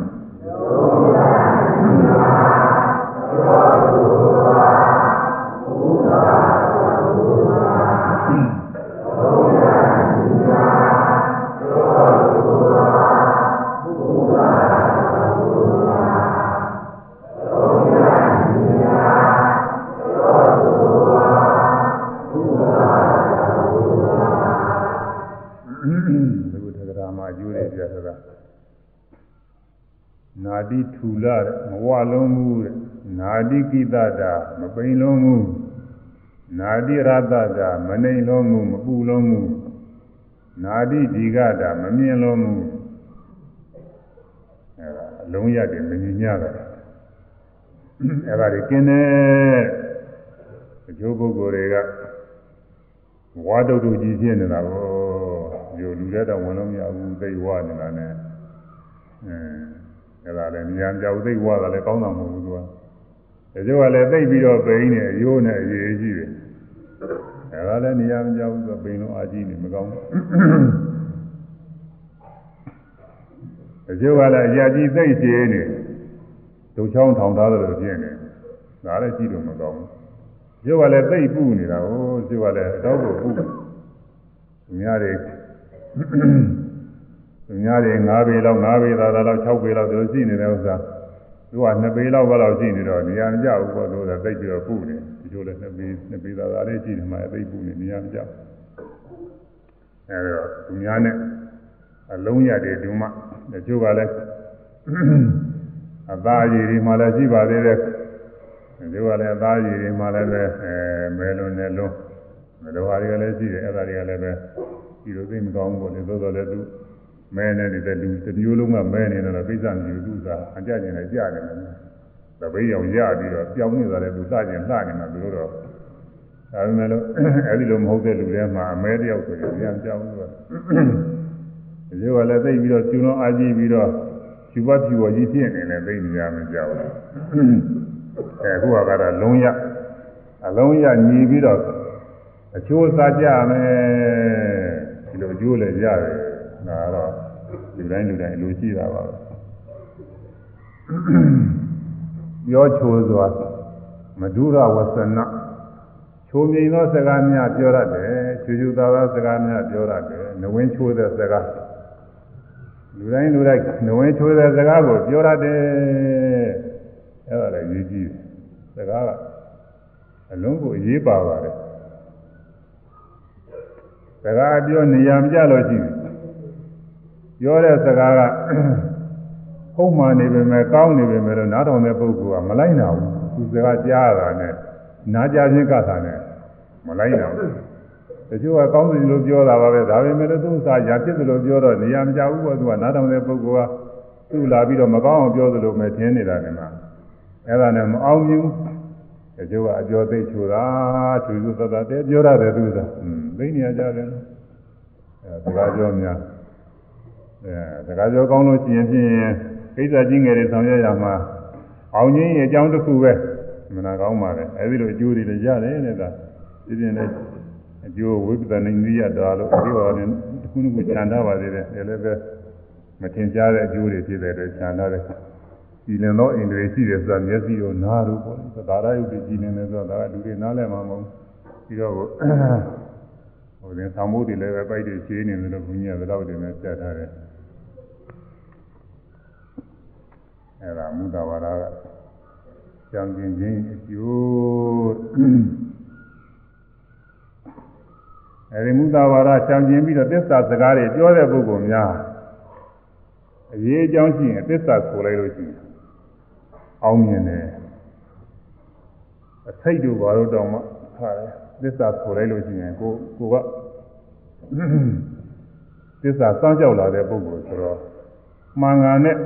ပိန်လုံးမှုနာတိရတတာမနှိမ်လုံးမှုမပူလုံးမှုနာတိဒီကတာမမြင်လုံးမှုအဲဒါအလုံးရတယ်မမြင်ညတာအဲဒါတွေกินတယ်အကျိုးပုဂ္ဂိုလ်တွေကဝါတုတ်တုကြီးဖြစ်နေတာကိုဒီလူတွေတော့ဝင်လို့မရဘူးသိဝနေတာနဲ့အဲအဲ့ဒါလည်းဉာဏ်ကြောက်သိဝတာလည်းကောင်းတာမဟုတ်ဘူးသူက ဒါကြောင့်လည်းသိပြီးတော့ပိန်းနေအယိုးနဲ့အရေးကြီးတယ်အဲ့ဒါလည်းဉာဏ်ကြောက်ဆိုပိန်းလို့အာကြီးနေမကောင်းဘူးဒါကြောင့်လည်းအရာကြီးသိရှည်နေဒုချောင်းထောင်ထားတယ်လို့ဖြစ်နေဒါလည်းကြည့်လို့မကောင်းဘူးကျိုးကလည်းသိပ်ပူနေတာဟိုကျိုးကလည်းအတော့ကိုပူသူများတွေသူများတွေ9ပေလောက်9ပေသာသာလောက်6ပေလောက်သူရှိနေတဲ့ဥစ္စာ သူက2ပေလောက်ပဲလောက်ရှိနေတော့နေရာမကျဘူးပေါ့သူကသိပ်ပြီးတော့ပူနေဒီလိုလည်း2ပေ2ပေသာသာလေးရှိနေမှသိပ်ပူနေနေရာမကျအဲဒါသူများနဲ့အလုံးရတယ်ဒီမှတချို့ကလည်းအသားရည်ဒီမှလည်းရှိပါသေးတယ်ဒီကလည်းအသားရည်တွေမှလည်းပဲအဲမဲလုံးနဲ့လုံးမလိုဟာတွေကလည်းရှိတယ်အဲ့ဒါတွေကလည်းပဲဒီလိုသိမကောင်းဘူးလေသို့တော်လည်းသူ မဲနေတဲ့လူတစ်မျိုးလုံးကမဲနေတော့ကိစ္စမရှိဘူးသူကအကြကျင်လည်းကြားတယ်မယ်တပိတ်အောင်ရပြီးတော့ပြောင်းနေတာလည်းသူစကျင်လှနေမှာသူတို့တော့ဒါပေမဲ့လို့အဲ့ဒီလိုမဟုတ်တဲ့လူတွေမှာအမဲတယောက်ဆိုရင်ပြန်ကြောင်းလို့ဒီလိုကလည်းသိပြီးတော့ကျူလုံးအားကြီးပြီးတော့ဖြူပတ်ဖြူဝကြီးဖြစ်နေတယ်သိနေရမှကြောက်တယ်အဲခုကတော့လုံးရအလုံးရညီပြီးတော့အချိုးစားကြမယ်ဒီလိုအကျိုးလည်းရတယ် ဒါကတော့လူတိုင်းလူတိုင်းလူရှိတာပါပဲပြောချိုးစွာမဒုရဝဆနချိုးမြိန်သောစကားများပြောရတယ်ချူချူသာသာစကားများပြောရတယ်နဝင်းချိုးတဲ့စကားလူတိုင်းလူတိုင်းနဝင်းချိုးတဲ့စကားကိုပြောရတယ်အဲ့ဒါလည်းရေးကြည့်စကားကအလုံးကိုအရေးပါပါတယ်စကားပြောနေရာမကြလို့ရှိတယ် ပြောတဲ့စကားကဟုတ်မှန်နေပေမဲ့ကောင်းနေပေမဲ့လို့နားထောင်တဲ့ပုဂ္ဂိုလ်ကမလိုက်နိုင်ဘူးသူစကားကြားရတာနဲ့နားကြားခြင်းကသာနဲ့မလိုက်နိုင်ဘူးတချို့ကကောင်းတယ်လို့ပြောတာပါပဲဒါပေမဲ့လို့သူ့စာရာဖြစ်တယ်လို့ပြောတော့နေရာမကျဘူးပေါ့သူကနားထောင်တဲ့ပုဂ္ဂိုလ်ကသူ့လာပြီးတော့မကောင်းအောင်ပြောသလိုပဲထင်နေတာကမှအဲ့ဒါနဲ့မအောင်မြင်တချို့ကအကျော်သိချူတာချူစုသတ်သတ်တဲပြောရတယ်သူကอืมသိနေရကြတယ်အဲစကားပြောများ အဲစကားပြောကောင်းလို့ရှိရင်ဖြင့်ကိစ္စကြီးငယ်တွေဆောင်ရွက်ရမှာအောင်ခြင်းရဲ့အကြောင်းတစ်ခုပဲမနာကောင်းပါလေအဲဒီလိုအကျိုးတွေလည်းရတယ်တဲ့ဒါဒီပြင်လည်းအကျိုးဝိပဿနာဉာဏ်ရတာလို့ဒီပါနဲ့တစ်ခုတစ်ခုခြံထားပါသေးတယ်အဲလည်းပဲမထင်ရှားတဲ့အကျိုးတွေဖြစ်တဲ့အတွက်ခြံထားတယ်ကြည်လင်သောအိန္ဒြေရှိတယ်ဆိုတာမျက်စိရောနားတို့ပေါ့သာရယုတ်ကြည်လင်တယ်ဆိုတာဒါကလူတွေနားလည်မှာမဟုတ်ပြီးတော့ဟိုဒီသံမိုးတွေလည်းပဲပိုက်တွေရှင်းနေတယ်လို့ဘုန်းကြီးကလည်းတော့တင်နဲ့ဆက်ထားတယ် အဲ့ဒါမူတဝါဒကကြံကျင်ခြင်းအကျိုးအဲဒီမူတဝါဒကြံကျင်ပြီးတော့သစ္စာစကားတွေပြောတဲ့ပုဂ္ဂိုလ်များအရေးအကြောင်းရှိရင်သစ္စာဆိုလိုက်လို့ရှိရင်အောင်မြင်တယ်အစိတ်တို့ဘာလို့တောင်းမှဟာတယ်သစ္စာဆိုလိုက်လို့ရှိရင်ကိုကိုကသစ္စာစောင့်ကြောက်လာတဲ့ပုဂ္ဂိုလ်ဆိုတော့မှန်ကန်တဲ့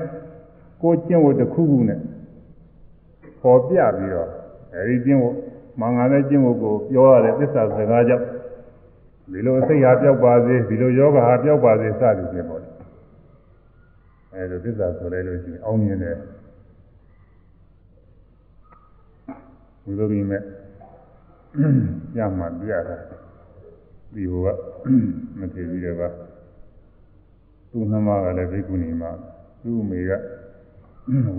ကိုကျင့်ဝတ်တစ်ခုခုနဲ့ပေါ်ပြပြီးတော့အဲဒီကျင့်ဝတ်မှန်ကန်တဲ့ကျင့်ဝတ်ကိုပြောရတဲ့သစ္စာစကားကြောင့်ဒီလိုစိတ်ဟာပြောက်ပါစေဒီလိုယောဂဟာပြောက်ပါစေစသည်ဖြင့်ပေါ့အဲလိုသစ္စာဆိုလိုက်လို့ရှိရင်အောင်းမြင်တယ်ဝိသုရိမဲ့ညမှာပြရတာဒီဟိုကမထေပြီးတော့ကသူ့နှမကလည်းဘိက္ခုနီမှာသူ့အမေက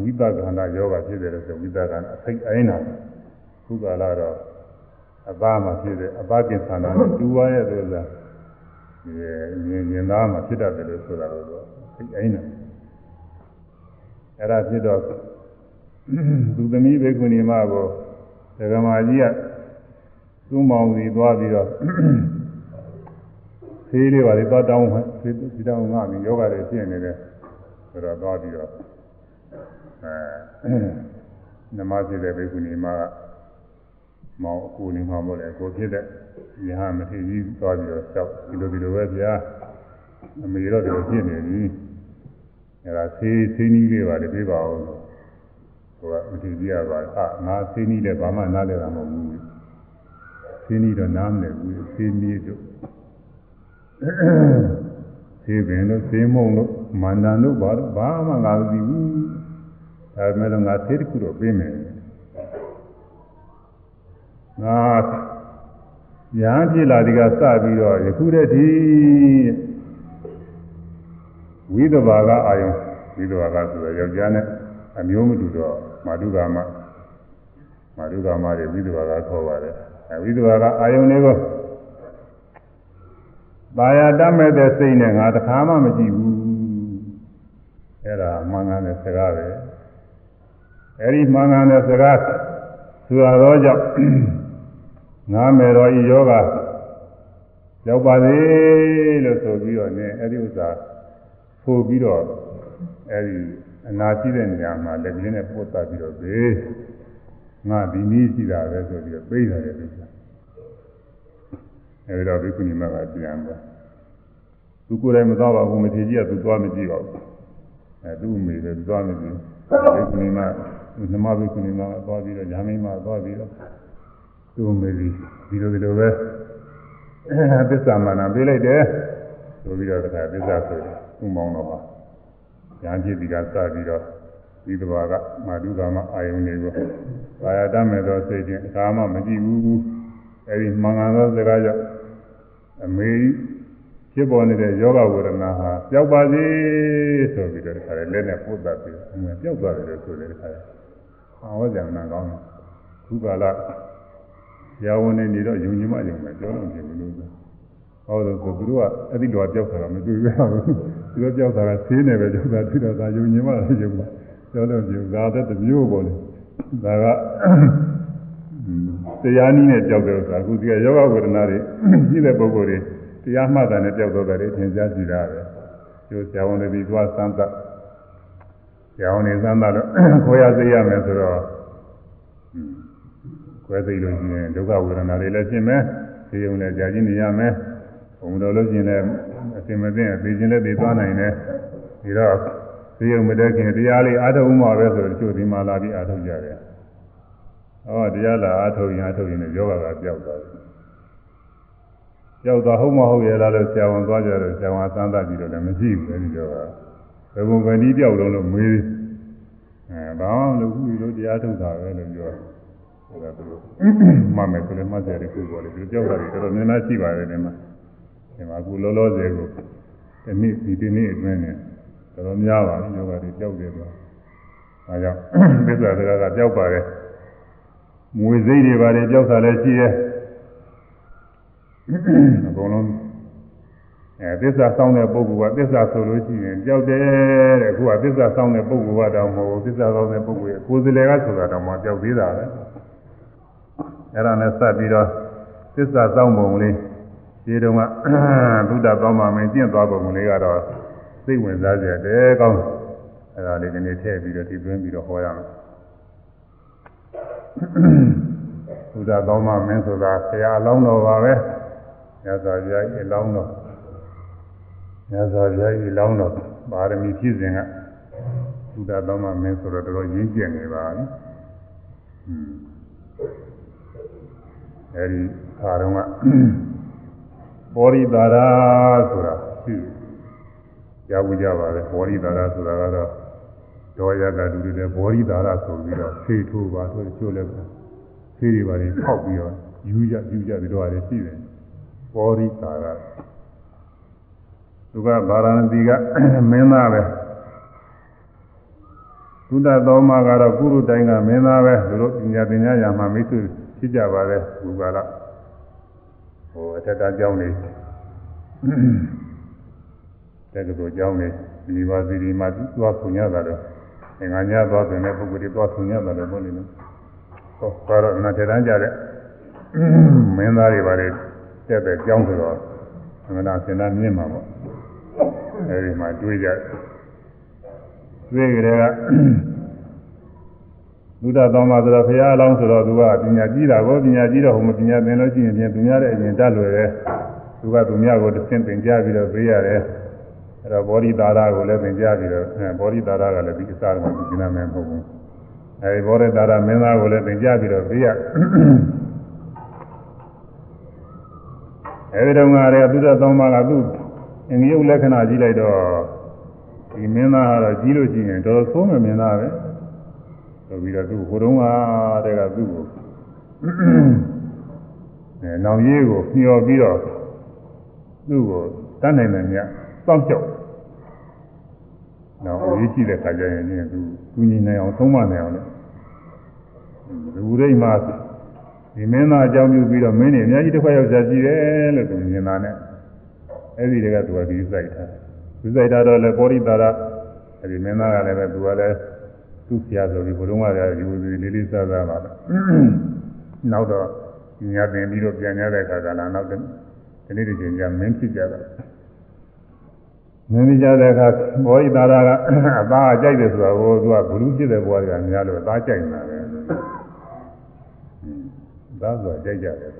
ဝိသကန္တာယောဂဖြစ်တယ်လို့ဆိုဝိသကန္တာအစိတ်အိုင်းတာခုကလာတော့အသားမှာဖြစ်တယ်အပကိသန္တာနဲ့တူဝါရဲ့ဆိုတာဒီမြင်မြင်သားမှာဖြစ်တတ်တယ်လို့ဆိုတာလို့စိတ်အိုင်းတာအဲ့ဒါဖြစ်တော့သူသမီးဘိက္ခုနီမကိုဒဂမာကြီးကသူ့မောင်စီသွားပြီးတော့ဆေးလေးပါလေသွားတောင်းဆေးဒီတောင်းငါပြီးယောဂတွေဖြစ်နေတယ်ဆိုတော့သွားပြီးတော့ အဲနမဖြစ်တဲ့ဘိက္ခုနီမကမောင်အကူနေမှာမို့လေကိုဖြစ်တဲ့ယဟမထေကြီးသွားပြီးတော့လျှောက်ဒီလိုဒီလိုပဲဗျာအမေတော့ဒီလိုဖြစ်နေပြီအဲဒါဆေးဆေးနည်းလေးပါလေပြေးပါအောင်လို့ဟိုကမထေကြီးကပါအာငါဆေးနည်းလည်းဘာမှနားလည်တာမဟုတ်ဘူးဆေးနည်းတော့နားမလည်ဘူးဆေးနည်းတို့ဆေးပင်တို့ဆေးမုံတို့မန္တန်တို့ဘာလို့ဘာမှငါမသိဘူး ဒါပေမဲ့ငါဆေးတစ်ခုတော့ပေးမယ်ငါညာဖြစ်လာဒီကစပြီးတော့ယခုတည်းဒီဝိသဘာကအာယုဝိသဘာကဆိုတော့ယောက်ျားနဲ့အမျိုးမတူတော့မာတုကာမမာတုကာမတွေဝိသဘာကခေါ်ပါတယ်အဲဝိသဘာကအာယုလေးကိုပါရတတ်မဲ့တဲ့စိတ်နဲ့ငါတခါမှမကြည့်ဘူးအဲ့ဒါမှန်ကန်တဲ့စကားပဲ အဲ့ဒီမှန်ကန်တဲ့စကားဆိုရတော့ကြောင့်ငါမယ်တော်ဤယောဂရောက်ပါသေးလို့ဆိုပြီးတော့ ਨੇ အဲ့ဒီဥစ္စာဆိုပြီးတော့အဲ့ဒီအနာရှိတဲ့နေရာမှာလက်ကလေးနဲ့ပို့သပြီးတော့ဘေးငါဒီနည်းရှိတာပဲဆိုပြီးတော့ပြေးလာတယ်လို့ဆိုတာအဲဒီတော့ဘိက္ခုနီမကပြန်သွားသူကိုယ်တိုင်မသွားပါဘူးမထေကြီးကသူသွားမကြည့်ပါဘူးအဲသူ့အမေလည်းသွားမကြည့်ဘိက္ခုနီမ နမဘိက္ခုနီမကသွားပြီးတော့ညာမင်းမသွားပြီးတော့သူ့အမေကြီးဒီလိုဒီလိုပဲသစ္စာမာနပေးလိုက်တယ်ဆိုပြီးတော့တခါသစ္စာဆိုတယ်သူ့မောင်းတော့ပါညာဖြစ်ပြီးကစပြီးတော့ဒီတဘာကမာတုကာမအာယုန်တွေကိုကာယတမဲ့သောစိတ်ချင်းအခါမှမကြည့်ဘူးအဲဒီမင်္ဂလာသောစကားကြောင့်အမေဖြစ်ပေါ်နေတဲ့ယောဂဝေဒနာဟာပျောက်ပါစေဆိုပြီးတော့တခါလေလက်နဲ့ပုတ်တတ်ပြီးအမှန်ပျောက်သွားတယ်လို့ဆိုတယ်တခါ လေဟောကြံနာကောင်းတယ်ခုကာလရာဝန်နေနေတော့ယုံကြည်မှယုံမယ်ပြောလို့ဖြစ်ဘူးလို့ဟောလို့ဆိုသူတို့ကအဲ့ဒီတော့ပျောက်တာမတွေ့ရဘူးသူတို့ပျောက်တာကသေးနေပဲပျောက်တာသူတို့ကယုံကြည်မှလည်းယုံမှာပြောလို့ပြုဒါတဲ့တမျိုးပေါ့လေဒါကတရားနည်းနဲ့ကြောက်တယ်ဆိုတာအခုဒီကယောဂဝေဒနာတွေရှိတဲ့ပုဂ္ဂိုလ်တွေတရားမှတ်တာနဲ့ကြောက်တော့တယ်ထင်ရှားကြည့်တာပဲကျိုးဆရာဝန်တွေပြီးသွားစမ်းသပ် ဆရာဝန်တွေစမ်းသပ်လို့ခွဲရသိရမယ်ဆိုတော့ခွဲသိလို့ရှိရင်ဒုက္ခဝေဒနာတွေလည်းဖြစ်မယ်သိုံလည်းကြာချင်းနေရမယ်ဘုံတော်လို့ရှိရင်လည်းအစင်မသိအသေးချင်းလည်းသိသွားနိုင်တယ်ဒီတော့သိုံမတတ်ခင်တရားလေးအားထုတ်မှပဲဆိုတော့ကျိုးဒီမှာလာပြီးအားထုတ်ကြတယ်ဟောတရားလာအားထုတ်ရင်အားထုတ်ရင်လည်းယောဂကပြောက်သွားတယ်ကြောက်သွားဟုတ်မဟုတ်ရဲ့လားလို့ဆရာဝန်သွားကြတော့ဆရာဝန်သမ်းသပ်ကြည့်တော့လည်းမရှိဘူးအဲဒီတော့ ဘယ်ဘုံပဲဒီပြောက်လုံးလို့မေးအဲဘာမှမလုပ်ဘူးလို့တရားထုတ်တာပဲလို့ပြောဟိုကသူမှတ်မယ်ဆိုလည်းမှတ်ကြတယ်ခုပေါ်လေဒီကြောက်တာတွေတော်တော်များများရှိပါတယ်ဒီမှာဒီမှာအခုလောလောဆယ်ကိုဒီနေ့ဒီဒီနေ့အတွင်းနဲ့တော်တော်များပါပြီယောဂတွေကြောက်တယ်တော့အဲကြောင့်သစ္စာစကားကကြောက်ပါတယ်မွေစိတ်တွေပါတယ်ကြောက်တာလည်းရှိရဲ့အကုန်လုံး အဲသစ္စာစောင်းတဲ့ပုဂ္ဂိုလ်ကသစ္စာဆိုလို့ရှိရင်ကြောက်တယ်တဲ့အခုကသစ္စာစောင်းတဲ့ပုဂ္ဂိုလ်ကတော့မဟုတ်ဘူးသစ္စာစောင်းတဲ့ပုဂ္ဂိုလ်ရဲ့ကိုယ်စလဲကဆိုတာတော့မှကြောက်သေးတာပဲအဲ့ဒါနဲ့စပ်ပြီးတော့သစ္စာစောင်းပုံလေးဒီတုန်းကဘုဒ္ဓကောင်းမှမင်းကျင့်သွားပုံလေးကတော့စိတ်ဝင်စားကြတယ်ကောင်းအဲ့ဒါလေးဒီနေ့ထည့်ပြီးတော့ဒီသွင်းပြီးတော့ဟောရမယ်ဘုရားကောင်းမှမင်းဆိုတာဆရာအလောင်းတော်ပါပဲမြတ်စွာဘုရားကြီးအလောင်းတော် မြတ်စွာဘုရားကြီးအလောင်းတော်ပါရမီဖြစ်စဉ်ကဘုရားကောင်းမှမင်းဆိုတော့တော်တော်ရင်းကျက်နေပါပြီအဲဒီခါတော့ကဘောရိတာရာဆိုတာရှိကြားဘူးကြပါလေဘောရိတာရာဆိုတာကတော့ဒေါယကတူတွေဘောရိတာရာဆိုပြီးတော့ဖေးထိုးပါဆိုချိုးလဲပါဖေးတွေပါနေဖောက်ပြီးတော့ယူရယူရပြီးတော့လည်းရှိတယ်ဘောရိတာရာ သူကဗာရာဏသီကမင်းသားပဲဘုဒ္ဓတော်မှာကတော့ကုရုတိုင်းကမင်းသားပဲသူတို့ပညာပညာရာမှာမိတ်ဆွေဖြစ်ကြပါလေဘုရားကဟိုအထက်တန်းကျောင်းနေတက္ကသိုလ်ကျောင်းနေဒီပါစီဒီမှာသွားဆုံရတာတော့ငါညသွားတဲ့ပုဂ္ဂိုလ်တွေသွားဆုံရတာလည်းဘုန်းကြီးနော်ဟောကတော့အနာထက်တန်းကြတဲ့မင်းသားတွေပါလေတက်တဲ့ကျောင်းဆိုတော့အမှန်တရားစင်တာမြင့်မှာပေါ့ အဲဒီမှာတွေးကြတွေ့ကြတဲ့ကဘုရားတော်မှာဆိုတော့ဘုရားအလောင်းဆိုတော့သူကပညာကြီးတာကိုပညာကြီးတော့ဟိုမပညာသင်လို့ရှိရင်ပြင်သူများတဲ့အရင်တတ်လွယ်တယ်သူကသူများကိုတစ်ဆင့်သင်ကြားပြီးတော့ပေးရတယ်အဲ့တော့ဘောဓိသာရကိုလည်းသင်ကြားပြီးတော့အဲဘောဓိသာရကလည်းဒီအစားကမှကျင်းမယ်မဟုတ်ဘူးအဲဒီဘောဓိသာရမင်းသားကိုလည်းသင်ကြားပြီးတော့ပေးရအဲဒီတော့ငါလည်းသူတော်သုံးပါးကသူ့ အင်္ဂယုတ်လက္ခဏာကြီးလိုက်တော့ဒီမင်းသားကတော့ကြီးလို့ရှိရင်တော်တော်ဆိုးမယ်မင်းသားပဲဆိုပြီးတော့သူဟိုတုန်းကတည်းကသူ့ကိုအဲနောင်ရေးကိုမျှော်ပြီးတော့သူ့ကိုတတ်နိုင်တယ်မြတ်စောင့်ကြောက်နောက်ရေးကြည့်တဲ့ခါကျရင်လည်းသူကူညီနိုင်အောင်သုံးမနိုင်အောင်လို့လူရိတ်မှာဒီမင်းသားအကြောင်းပြုပြီးတော့မင်းနေအများကြီးတစ်ခွက်ရောက်ကြကြည့်တယ်လို့သူမြင်တာနဲ့ အဲ့ဒီတည်းကသူကဒီစိုက်ထားဒီစိုက်ထားတော့လေပောရိတာရအဲ့ဒီမင်းသားကလည်းပဲသူကလည်းသူ့ဆရာဆိုပြီးဘုရုံးကလည်းယူပြီးလေးလေးစားစားပါတော့နောက်တော့ညာတင်ပြီးတော့ပြန်ရတဲ့အခါကလည်းနောက်ဒီနေ့ဒီချိန်ကျမင်းဖြစ်ကြတာမင်းဖြစ်ကြတဲ့အခါဘောရိတာရကအသားကြိုက်တယ်ဆိုတာကိုသူကဘလူးဖြစ်တဲ့ဘဝတွေကများလို့အသားကြိုက်နေတာပဲသားဆိုတာကြိုက်ကြတယ်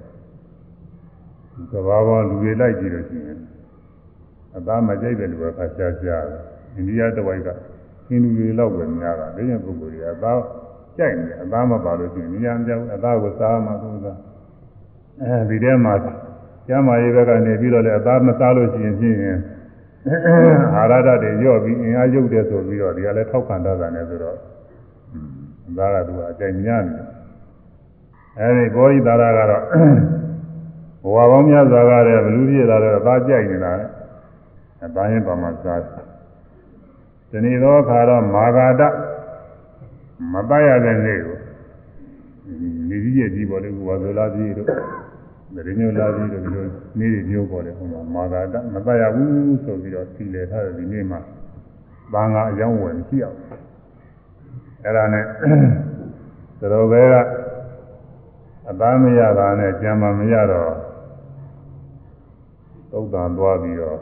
ကဘာပေါ်လူတွေလိုက်ကြည့်လို့ရှိရင် အသားမကြိုက်တဲ့လူကခါရှားရှားတယ်အိန္ဒိယတဝိုက်ကဟင်းလူတွေလောက်ပဲများတာဒါကြောင့်ပုဂ္ဂိုလ်တွေအသားကြိုက်နေအသားမပါလို့ရှိရင်ဉာဏ်ပြောင်းအသားကိုစားမှသူကအဲဒီထဲမှာကျမ်းမာရေးဘက်ကနေပြီးတော့လည်းအသားမစားလို့ရှိရင်ဖြင့်အာရဒတွေညော့ပြီးအင်အားရုပ်တယ်ဆိုပြီးတော့ဒီကလည်းထောက်ခံတတ်တာနဲ့ဆိုတော့အသားကသူကအကြိုက်များနေအဲဒီဘောဓိသာရကတော့ဘဝပေါင်းများစွာကတည်းကဘလူပြည့်လာတော့အသားကြိုက်နေတာလေ အသားရင်ပါမှစားဒီနေ့တော့ခါတော့မာဂာတမတတ်ရတဲ့နေ့ကိုနေကြီးရဲ့ကြီးပေါ်လေဝါဇလာကြီးတို့ဒရညိုလာကြီးတို့ဒီလိုနေ့တွေမျိုးပေါ်လေဟိုမှာမာဂာတမတတ်ရဘူးဆိုပြီးတော့စီလေထားတဲ့ဒီနေ့မှာဘာငါအယောင်းဝင်ရှိအောင်အဲ့ဒါနဲ့သရောဘဲကအသားမရတာနဲ့ကြံမမရတော့သုတ်တန်သွားပြီးတော့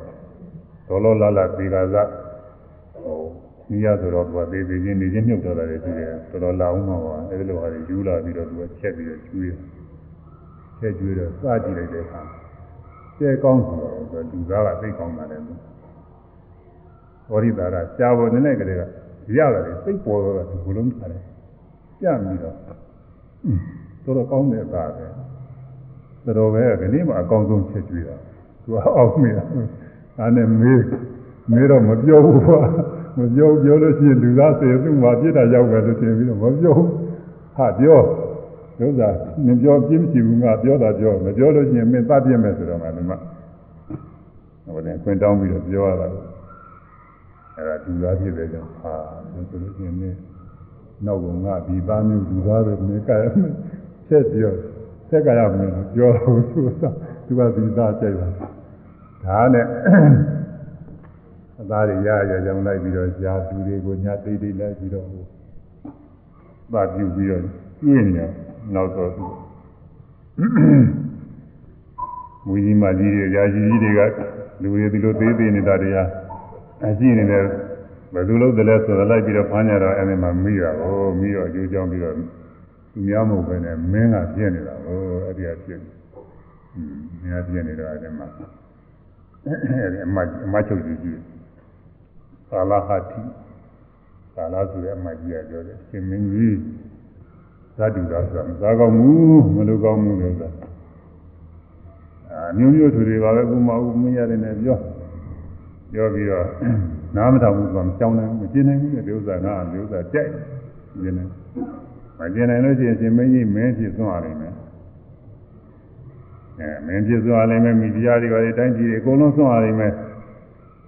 တော်တော်လာလာပေကာသဟိုကြီးရဆိုတော့သူကသေးသေးချင်းနေချင်းမြုပ်တော့တယ်ရှိတယ်တော်တော်လာအောင်ပါအဲဒီလိုဟာတွေယူလာပြီးတော့သူကချက်ပြီးတော့ကျွေးချက်ကျွေးတော့စကြည့်လိုက်တဲ့အခါကျဲကောင်းဆိုတော့လူသားကသိကောင်းတာလည်းဘောရိတာကရှားပေါ်နေတဲ့ကလေးကရတယ်စိတ်ပေါ်တော့ဒီဘလုံးထားတယ်ကြပြီးတော့တော်တော်ကောင်းတဲ့သားပဲတော်ပဲဒီနေ့မှအကောင်းဆုံးချက်ကျွေးတာသူကအောက်မိတာ ဒါနဲ့မေးမေးတော့မပြောဘူးကွာမပြောပြောလို့ရှိရင်လူသားစေသူ့မှာပြစ်တာရောက်ပဲလို့ထင်ပြီးတော့မပြောဟာပြောဒုစားမပြောပြင်းမရှိဘူးငါပြောတာပြောမပြောလို့ရှိရင်မင်းသတ်ပြစ်မယ်ဆိုတော့မှဒီမှာဟိုလည်းခွင့်တောင်းပြီးတော့ပြောရတာအဲ့ဒါလူသားဖြစ်တဲ့ကြောင့်ဟာဆိုလို့ရှိရင်မင်းနောက်ကငါဒီသားမျိုးလူသားပဲမင်းကဲချက်ပြောဆက်ကရမယ်ပြောတော့သူကသူကဒီသားကြိုက်ပါ ဒါနဲ့အသားတွေရရကြောင်လိုက်ပြီးတော့ရှားသူတွေကိုညာတိတ်တိတ်လိုက်ပြီးတော့ဟိုသပြုပြီးတော့ပြင်းနေနောက်တော့သူမူကြီးမကြီးတွေရာကြီးကြီးတွေကလူတွေဒီလိုသေးသေးနေတာတွေဟာအရှိနေတယ်ဘယ်သူလို့တလဲဆိုတော့လိုက်ပြီးတော့ဖမ်းကြတော့အဲ့ဒီမှာမိတာကိုမိတော့အကျိုးကြောင်းပြီးတော့သူများမဟုတ်ပဲနဲ့မင်းကပြည့်နေတာကိုအဲ့ဒီကပြည့်နေอืมမင်းကပြည့်နေတော့အဲ့ဒီမှာ အဲ့ဒီအမအမချုပ်ကြီးကြီးကာလဟတိကာလဆိုတဲ့အမကြီးကပြောတယ်ရှင်မင်းကြီးဇာတုသာဆိုတာမစားကောင်းဘူးမလိုကောင်းဘူးလို့ဆိုတာအာမျိုးမျိုးသူတွေပါပဲဥမဥမင်းရတယ်နဲ့ပြောပြောပြီးတော့နားမထောင်ဘူးဆိုတော့မကြောင်းနိုင်ဘူးမကျင်နိုင်ဘူးတဲ့ဒီဥစ္စာကဒီဥစ္စာကြိုက်ကျင်နေမကျင်နိုင်လို့ရှိရင်ရှင်မင်းကြီးမင်းဖြစ်သွားနိုင်မယ် အဲမင်းဖြစ်သွားနိုင်မယ်မိဖုရားတွေပါတိုင်းပြည်တွေအကုန်လုံးသွားနိုင်မယ်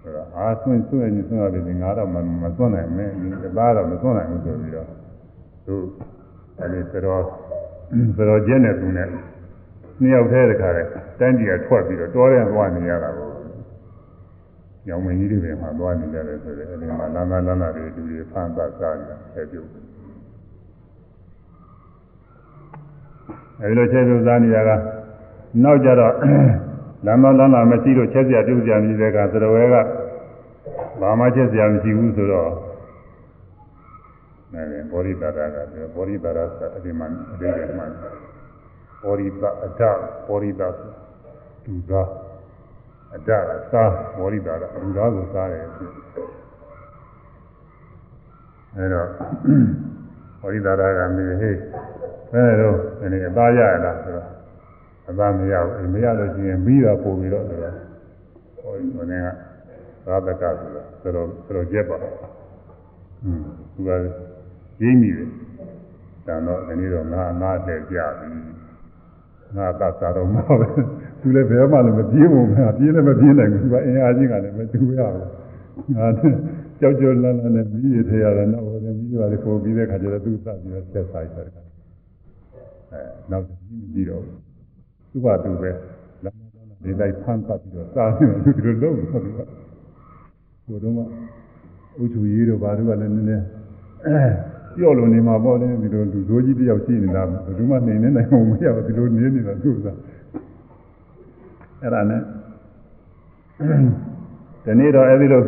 ဆိုတော့အာဆွင့်ဆွင့်နေဆွင့်ရတယ်ငါတော့မမဆွင့်နိုင်မယ်ဒီတသားတော့မဆွင့်နိုင်ဘူးဆိုပြီးတော့သူအဲဒီသတော်သတော်ကျက်နေသူနဲ့နှစ်ယောက်တည်းတခါတည်းတိုင်းပြည်ကထွက်ပြီးတော့တောထဲသွားနေရတာကိုရောင်မင်းကြီးတွေမှာသွားနေကြတယ်ဆိုတော့အဲဒီမှာလမ်းသားလမ်းသားတွေလူတွေဖမ်းသစားနေတာဆဲပြုတ်အဲဒီလိုဆဲပြုတ်စားနေရတာ နောက်ကြတော့လမ်းသားလမ်းသားမရှိလို့ချက်စရာပြုတ်စရာမရှိတဲ့ကသတော်ဝဲကဘာမှချက်စရာမရှိဘူးဆိုတော့အဲဒီဘောရိတာရကပြောဘောရိတာရဆိုအဒီမှာအဒီကမှဘောရိတာအဒဘောရိတာဒုသာအဒကစားဘောရိတာရဒုသာကိုစားတယ်ဖြစ်အဲတော့ဘောရိတာရကမေးဟေးအဲတော့ဒီအသားရရလားဆိုတော့ အသားမရဘူးမရလို့ရှိရင်ပြီးတော့ပို့ပြီးတော့ဆိုတော့ဟိုဒီနေ့ကသာသကဆိုတော့ဆိုတော့ဆိုတော့ကျက်ပါอืมသူကရင်းမိတယ်။ဒါတော့ဒီနေ့တော့ငါငါတဲ့ကြပြီ။ငါသတ်စားတော့မှာပဲ။သူလည်းဘယ်မှလည်းမပြေးဘူးငါပြေးလည်းမပြေးနိုင်ဘူး။သူကအင်အားကြီးကလည်းမတူရဘူး။ငါကြောက်ကြောက်လန့်လန့်နဲ့ပြီးရထရတာတော့ဟိုလည်းပြီးသွားတယ်ပုံပြီးတဲ့ခါကျတော့သူသတ်ပြီးတော့ဆက်စားရတယ်။အဲနောက်ကြီးမကြည့်တော့ဘူး။ သူ့ဘာသူပဲလမ်းလမ်းလေးလိုက်ဖမ်းပတ်ပြီးတော့စားနေတယ်သူတို့လုံးဟုတ်တယ်။ဟိုတော့မှဥချူရေးတော့ဘာတို့ကလည်းနည်းနည်းပြော့လို့နေမှာပေါ့လေဒီလိုလူဆိုးကြီးတယောက်ရှိနေတာဘယ်သူမှနေနေနိုင်မှာမရဘူးဒီလိုနေနေတာသူ့စားအဲ့ဒါနဲ့ဒီနေ့တော့အဲ့ဒီလို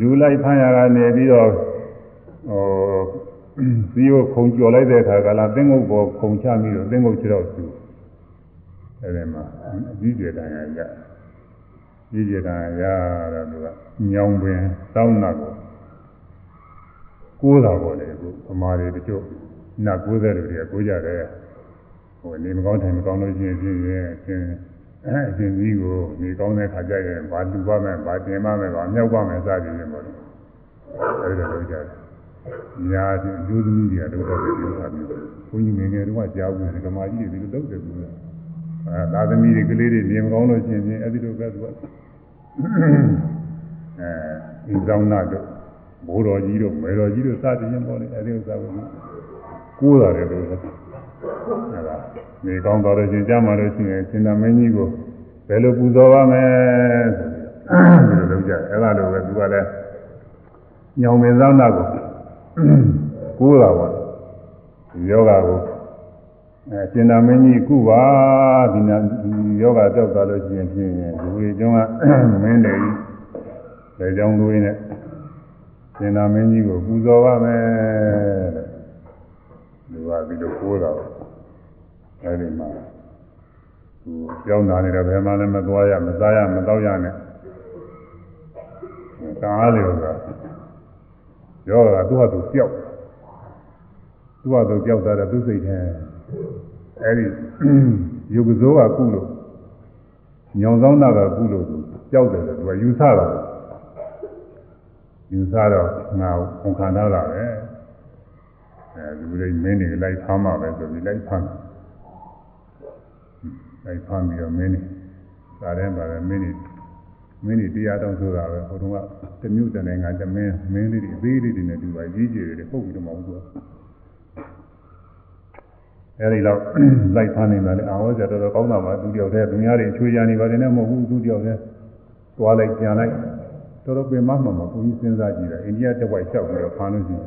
လူလိုက်ဖမ်းရကနေပြီးတော့ဟိုဇီးကိုခုံကျော်လိုက်တဲ့အခါကလာသင်းငုတ်ပေါ်ခုံချပြီးတော့သင်းငုတ်ချတော့သူ အဲ့ဒီမှာအကြီးကျယ်တန်ရရကြီးကျယ်တန်ရတော့သူကညောင်ပင်တောင်းနာကိုကိုးတာပေါ့လေအခုအမားတွေတချို့နတ်ကိုးတဲ့လူတွေကကိုးကြတယ်ဟိုနေမကောင်းထိုင်မကောင်းလို့ရှိရင်ပြင်းရင်အရှင်အဲအရှင်ကြီးကိုနေကောင်းတဲ့ခါကျရင်ဘာလူပါမယ်ဘာတင်ပါမယ်ဘာမြောက်ပါမယ်စသည်ဖြင့်ပေါ့လေအဲဒီလိုလုပ်ကြတယ်ညာချင်းလူသမီးတွေကလုပ်တဲ့ဒီဥစ္စာမျိုးဘုန်းကြီးငယ်ငယ်တုန်းကကြားဘူးဓမ္မကြီးတွေဒီလိုလုပ်တယ်ဘူး အဲသာသမီတွေကလေးတွေနေမကောင်းလို့ရှိရင်အဲဒီလိုပဲသူကအဲဒီဆောင်နာတို့ဘိုးတော်ကြီးတို့မေတော်ကြီးတို့စသည်ဖြင့်ပေါ့လေအဲဒီဥစ္စာကိုကိုးရတယ်လို့ဆိုအဲဒါနေကောင်းတော်လို့ရှင်ကြားမှလို့ရှိရင်ရှင်သာမင်းကြီးကိုဘယ်လိုပူဇော်ပါမယ်ဆိုပြီးတော့လုပ်ကြတယ်အဲဒါလိုပဲသူကလည်းညောင်မင်းသောနာကိုကိုးတာပေါ့ယောဂကို အဲရှင်သာမင်းကြီးကုပါဒီနာယောဂကြောက်သွားလို့ရှိရင်ဖြင့်ဒီဝေကျွန်းကမင်းတယ်ကြီးလေကြောင်းသွေးနဲ့ရှင်သာမင်းကြီးကိုပူဇော်ပါမယ်တဲ့လူကဒီလိုကိုးတာအဲဒီမှာသူကြောင်းလာနေတော့ဘယ်မှလည်းမသွားရမစားရမတော့ရနဲ့ကားလေကရောတာသူ့ဟာသူပျောက်သူ့ဟာသူပျောက်သွားတယ်သူစိတ်ထဲ အဲဒီယုတ်ကစိုးကကုလို့ညောင်ဆောင်တာကကုလို့သူပျောက်တယ်သူကယူဆတာယူဆတော့ငါဝန်ခံတော့တာပဲအဲဒီလိုမင်းတွေလိုက်ဖမ်းမှာပဲဆိုပြီးလိုက်ဖမ်းလိုက်ဖမ်းပြီးတော့မင်းတွေဒါတည်းပါတယ်မင်းတွေမင်းတွေတရားတော်ဆိုတာပဲဟိုတုန်းကတမျိုးတနေငါတမင်းမင်းလေးတွေအသေးလေးတွေနဲ့တူပါကြီးကြီးတွေပုတ်ပြီးတော့မဟုတ်ဘူး အဲဒီတော့လိုက်ဖမ်းနေတာလေအာဝဇ္ဇတော်တော်ကောင်းတာပါသူတယောက်တည်းသူများတွေချွေရနေပါတယ်နဲ့မဟုတ်ဘူးသူတယောက်တည်းသွားလိုက်ပြန်လိုက်တော်တော်ပင်မမှမှာဘုန်းကြီးစဉ်းစားကြည့်တာအိန္ဒိယတစ်ဝိုက်လျှောက်ပြီးတော့ဖမ်းလို့ရှိရင်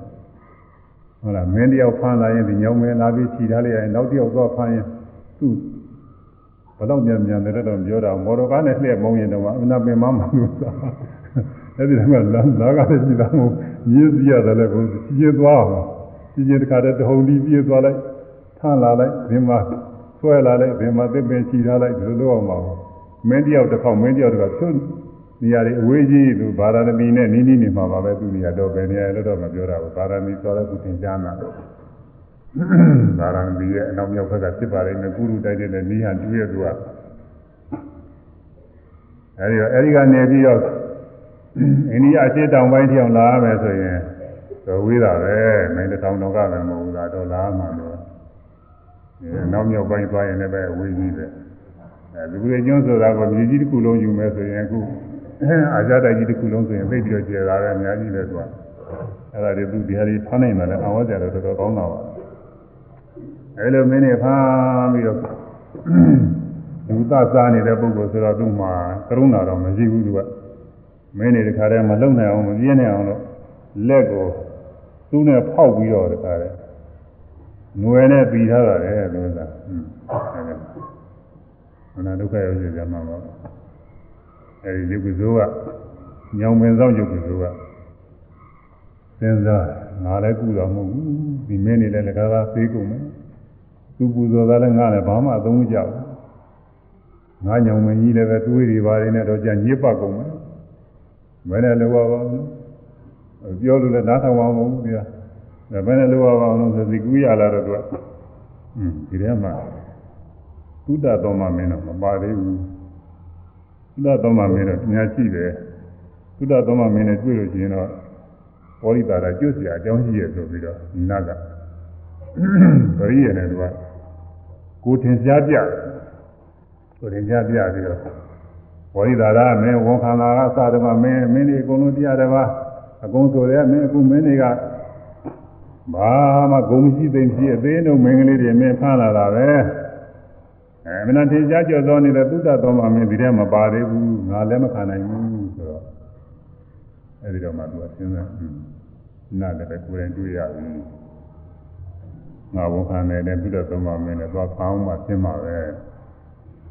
ဟုတ်လားမင်းတယောက်ဖမ်းလာရင်ဒီညောင်းမင်းလာပြီးခြိထားလိုက်ရင်နောက်တယောက်သွားဖမ်းရင်သူ့ဘလောက်မြန်မြန်တယ်တော့ပြောတာမော်တော်ကားနဲ့လှည့်မုံရင်တော့အနာပင်မမှလို့သာအဲ့ဒီတော့လာလာကားနဲ့ကြည့်တာမို့မြည်စီရတယ်လည်းကိုကြီးကြီးသွားအောင်ကြီးကြီးတခါတည်းတဟုန်တီးပြေးသွားလိုက် ထလာလိုက်ဒီမှာဆွဲလာလိုက်ဒီမှာသစ်ပင်ခြိထားလိုက်ဒီလိုလုပ်အောင်ပါမင်းတယောက်တစ်ခေါက်မင်းတယောက်တစ်ခေါက်ဖြုတ်နေရာတွေအဝေးကြီးသူဗာရာဏသီနဲ့နီးနီးနေမှာပါပဲသူနေရာတော့ပဲနေရာလို့တော့မပြောတာဘူးဗာရာဏသီဆိုတော့သူသင်ကြားမှာဗာရာဏသီရဲ့အနောက်မြောက်ဘက်ကဖြစ်ပါလိမ့်မယ်ကုရုတိုက်တဲ့နီးဟန်တူရဲ့သူကအဲဒီတော့အဲဒီကနေပြီးတော့အိန္ဒိယအရှေ့တောင်ပိုင်းထအောင်လာရမယ်ဆိုရင်တော့ဝေးတာပဲမင်းတောင်တော်ကလည်းမဟုတ်ဘူးလားတော့လာမှတော့ နောက်မြောက်ပိုင်းသွားရင်လည်းပဲဝေးကြီးပဲအဲဒီလိုကျွန်းဆိုတာကမြေကြီးတစ်ခုလုံးယူမယ်ဆိုရင်အခုအာဇာတိုက်ကြီးတစ်ခုလုံးဆိုရင်သိပြီးတော့ကျေတာလည်းအများကြီးပဲသူကအဲ့ဒါတွေသူဒီဟာတွေဖမ်းနိုင်တယ်လည်းအဝတ်ကြတော့တော်တော်ကောင်းတာပါအဲ့လိုမင်းနေဖမ်းပြီးတော့လူသစားနေတဲ့ပုဂ္ဂိုလ်ဆိုတော့သူ့မှာကရုဏာတော့မရှိဘူးသူကမင်းနေတခါတည်းမလုံနိုင်အောင်မပြင်းနိုင်အောင်လို့လက်ကိုသူ့နဲ့ဖောက်ပြီးတော့တခါတည်း ငွေနဲ့ပြီးထားတာလေသူကဟွန်းအဲ့ဒါမနာဒုက္ခရောက်ကြမှာပါအဲဒီယုတ်ကဇိုးကညောင်ပင်ဆောင်ယုတ်ကဇိုးကစဉ်းစားငါလည်းကုတော်မဟုတ်ဘူးဒီမင်းနေလည်းလည်းကားကားသေးကုန်မယ်သူပူဇော်တာလည်းငါလည်းဘာမှအသုံးမကျဘူးငါညောင်မင်းကြီးလည်းပဲတွေးတွေပါတယ်နဲ့တော့ကြညစ်ပတ်ကုန်မယ်ဘယ်နဲ့လောပါပါဘူးပြောလို့လည်းနားထောင်အောင်မဟုတ်ဘူး ဒီကဘယ်နဲ့လောပါပါအောင်ဆိုစီကူးရလာတော့သူကอืมဒီထဲမှာသုဒ္ဓတော်မှမင်းတော့မပါသေးဘူးသုဒ္ဓတော်မှမင်းတော့ညာရှိတယ်သုဒ္ဓတော်မှမင်းနဲ့တွေ့လို့ရှိရင်တော့ပောရိတာရကျွတ်စရာအကြောင်းရှိရဆိုပြီးတော့နတ်ကပရိယေနဲ့သူကကိုထင်ရှားပြကိုထင်ရှားပြပြီးတော့ပောရိတာရမင်းဝန်ခံတာကစတယ်မှာမင်းမင်းဒီအကုန်လုံးတရားတယ်ပါအကုန်ဆိုရဲမင်းအခုမင်းတွေက ဘာမှဂုံမရှိသိမရှိအသေးနှုတ်မင်းကလေးတွေမင်းဖမ်းလာတာပဲအဲမနာထင်ရှားကြော်သောနေတဲ့သုဒ္ဓတော်မှာမင်းဒီထဲမပါသေးဘူးငါလည်းမခံနိုင်ဘူးဆိုတော့အဲဒီတော့မှသူကစဉ်းစားနားလည်းပဲကိုယ်တိုင်တွေ့ရပြီငါဝန်ခံနေတဲ့သုဒ္ဓတော်မှာမင်းနဲ့သွားဖောင်းမှရှင်းမှာပဲ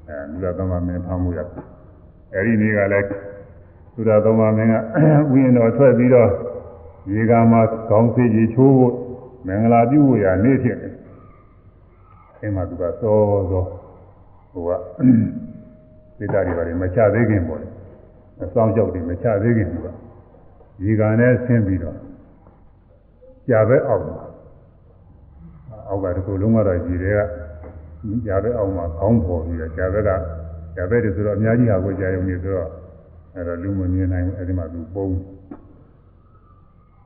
အဲသုဒ္ဓတော်မှာမင်းဖောင်းမှုရအဲဒီနေ့ကလည်းသုဒ္ဓတော်မှာမင်းကဝိညာဉ်တော်ထွက်ပြီးတော့ရေကမှာကောင်းစေးကြီးချိုးဖို့ မင်္ဂလာပြုဖို့ရနေ့ဖြစ်တယ်အဲမှာသူကစောစောဟိုကစိတ်ဓာတ်တွေပါလေမချသေးခင်ပေါ့လေအဆောင်ကြောက်တွေမချသေးခင်သူကရေကန်နဲ့ဆင်းပြီးတော့ကြာပဲအောက်မှာအောက်ကတကူလုံးကတော့ရေတွေကကြာပဲအောက်မှာခေါင်းပေါ်ပြီးတော့ကြာဘက်ကကြာဘက်တွေဆိုတော့အများကြီးဟာကိုကြာရုံနေဆိုတော့အဲ့တော့လူမမြင်နိုင်ဘူးအဲ့ဒီမှာသူပုံ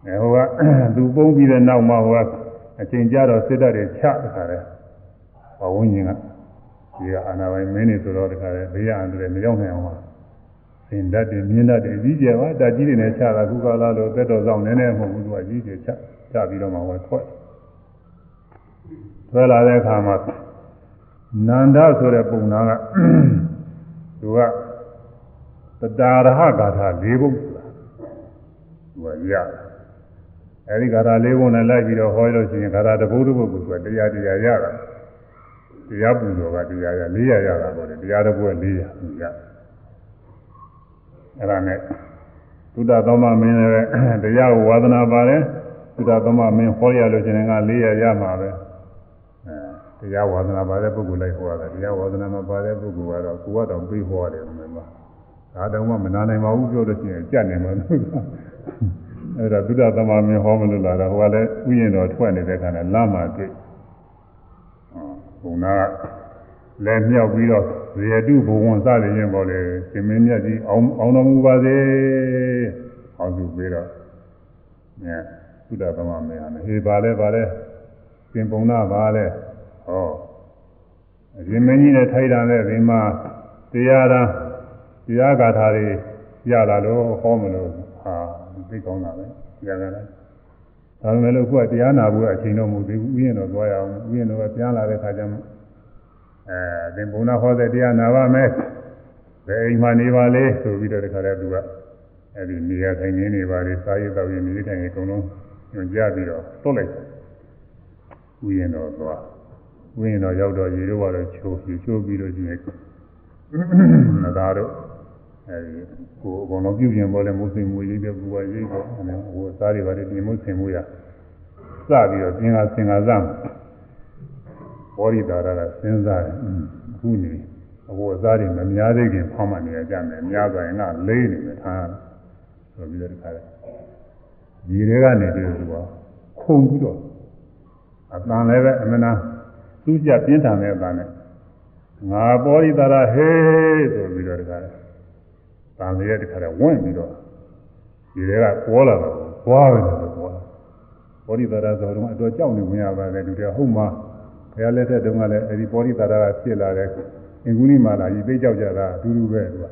အဲဟိုကသူပုံပြီးတဲ့နောက်မှာဟိုကအချိန်ကြာတော့စစ်တပ်တွေချတခါတယ်ဘဝင်းကြီးကဒီကအာနာပိုင်မင်းနေဆိုတော့တခါလေဘေးရန်တွေမရောက်နိုင်အောင်ပါစင်တတ်တယ်မြင်းတတ်တယ်ကြီးကျယ်ပါတကြီးတွေနဲ့ချတာခုကလာလို့သက်တော်ဆောင်နည်းနည်းမဟုတ်ဘူးသူကကြီးကျယ်ချချပြီးတော့မှဝယ်ထွက်ထွက်လာတဲ့အခါမှာနန္ဒဆိုတဲ့ပုံနာကသူကတတာရဟဂါထာ၄ဘုတ်ဆိုတာသူကရ အဲဒီဂါထာ၄ဘုတ်နဲ့လိုက်ပြီးတော့ဟောလို့ရှိရင်ဂါထာတစ်ဘုတ်တစ်ဘုတ်ကိုသူကတရားတရားရတာတရားပူဇော်ကတရားရ400ရတာပေါ့လေတရားတစ်ပွဲ400ရအဲ့ဒါနဲ့သုဒ္ဓသမမင်းလည်းတရားကိုဝါသနာပါတယ်သုဒ္ဓသမမင်းဟောရလို့ရှင်က400ရမှာပဲအဲတရားဝါသနာပါတဲ့ပုဂ္ဂိုလ်လိုက်ဟောရတယ်တရားဝါသနာမပါတဲ့ပုဂ္ဂိုလ်ကတော့ကိုယ်ကတော့ပြီးဟောရတယ်မှန်ပါဒါတော့မှမနာနိုင်ပါဘူးပြောလို့ရှိရင်ကြက်နေမှာလို့ အဲ့ဒါသုဒ္ဓသမမင်းဟောမလို့လာတော့ဟိုကလည်းဥယျာဉ်တော်ထွက်နေတဲ့ခါနဲ့လမ်းမှာတွေ့ဘုံနာလည်းမြောက်ပြီးတော့ရေတုဘဝံစရရင်ပေါ်လေရှင်မင်းမြတ်ကြီးအောင်အောင်တော်မူပါစေအောင်သူပြီးတော့ညသုဒ္ဓသမမင်းဟာဟေပါလဲပါလဲရှင်ပုံနာပါလဲဟောအရှင်မင်းကြီးနဲ့ထိုက်တာနဲ့ဒီမှာတရားသာတရားဂါထာတွေရလာလို့ဟောမလို့ဟာ သိကောင်းတာပဲကြာကြတယ်ဒါပေမဲ့လို့ခုကတရားနာဖို့အချိန်တော့မဟုတ်သေးဘူးဥယျာဉ်တော်သွားရအောင်ဥယျာဉ်တော်ကပြန်လာတဲ့ခါကျမှအဲသင်္ဘုံနာဟောတဲ့တရားနာပါမယ်ဘယ်အိမ်မှာနေပါလေဆိုပြီးတော့ဒီခါလဲသူကအဲဒီနေရာထိုင်နေနေပါလေစာရေးတော်ရင်နေထိုင်နေအကုန်လုံးညွှန်ကြားပြီးတော့သွတ်လိုက်ဥယျာဉ်တော်သွားဥယျာဉ်တော်ရောက်တော့ရေတော့ကတော့ချိုးပြီးချိုးပြီးတော့ရှိနေနသာတို့ အဲဒီကိုအကုန်လုံးပြုပြင်ပေါ်လဲမုစိမ်မူရေးပြပူပါရေးပေါ့အဲဟိုစားတွေပါတယ်ပြင်မုစိမ်မူရစပြီးတော့ပြင်ကစင်ကစမ်းဘောရိတာရကစဉ်းစားတယ်အခုနေအဘောစားတွေမများသေးခင်ဖောင်းမှနေရကြမယ်များဆိုရင်ကလေးနေမယ်ထားဆိုပြီးတော့ဒီခါလဲဒီတွေကနေပြီးတော့ခုန်ပြီးတော့အတန်လည်းပဲအမနာသူ့ကြပြင်းထန်တဲ့အတန်နဲ့ငါဘောရိတာရဟေးဆိုပြီးတော့ဒီခါလဲ တန်လေးတဲ့ခါလဲဝင့်ပြီးတော့ဒီတွေကပေါ်လာတော့သွားပဲလို့ပေါ်လာဘောရိတာရဆိုတော့အတော်ကြောက်နေဝင်ရပါတယ်လူတွေဟုတ်မှာဘုရားလက်ထက်တုန်းကလည်းအဲဒီဘောရိတာရကဖြစ်လာတဲ့အင်္ဂုလိမာလာကြီးသိကြောက်ကြတာအတူတူပဲသူက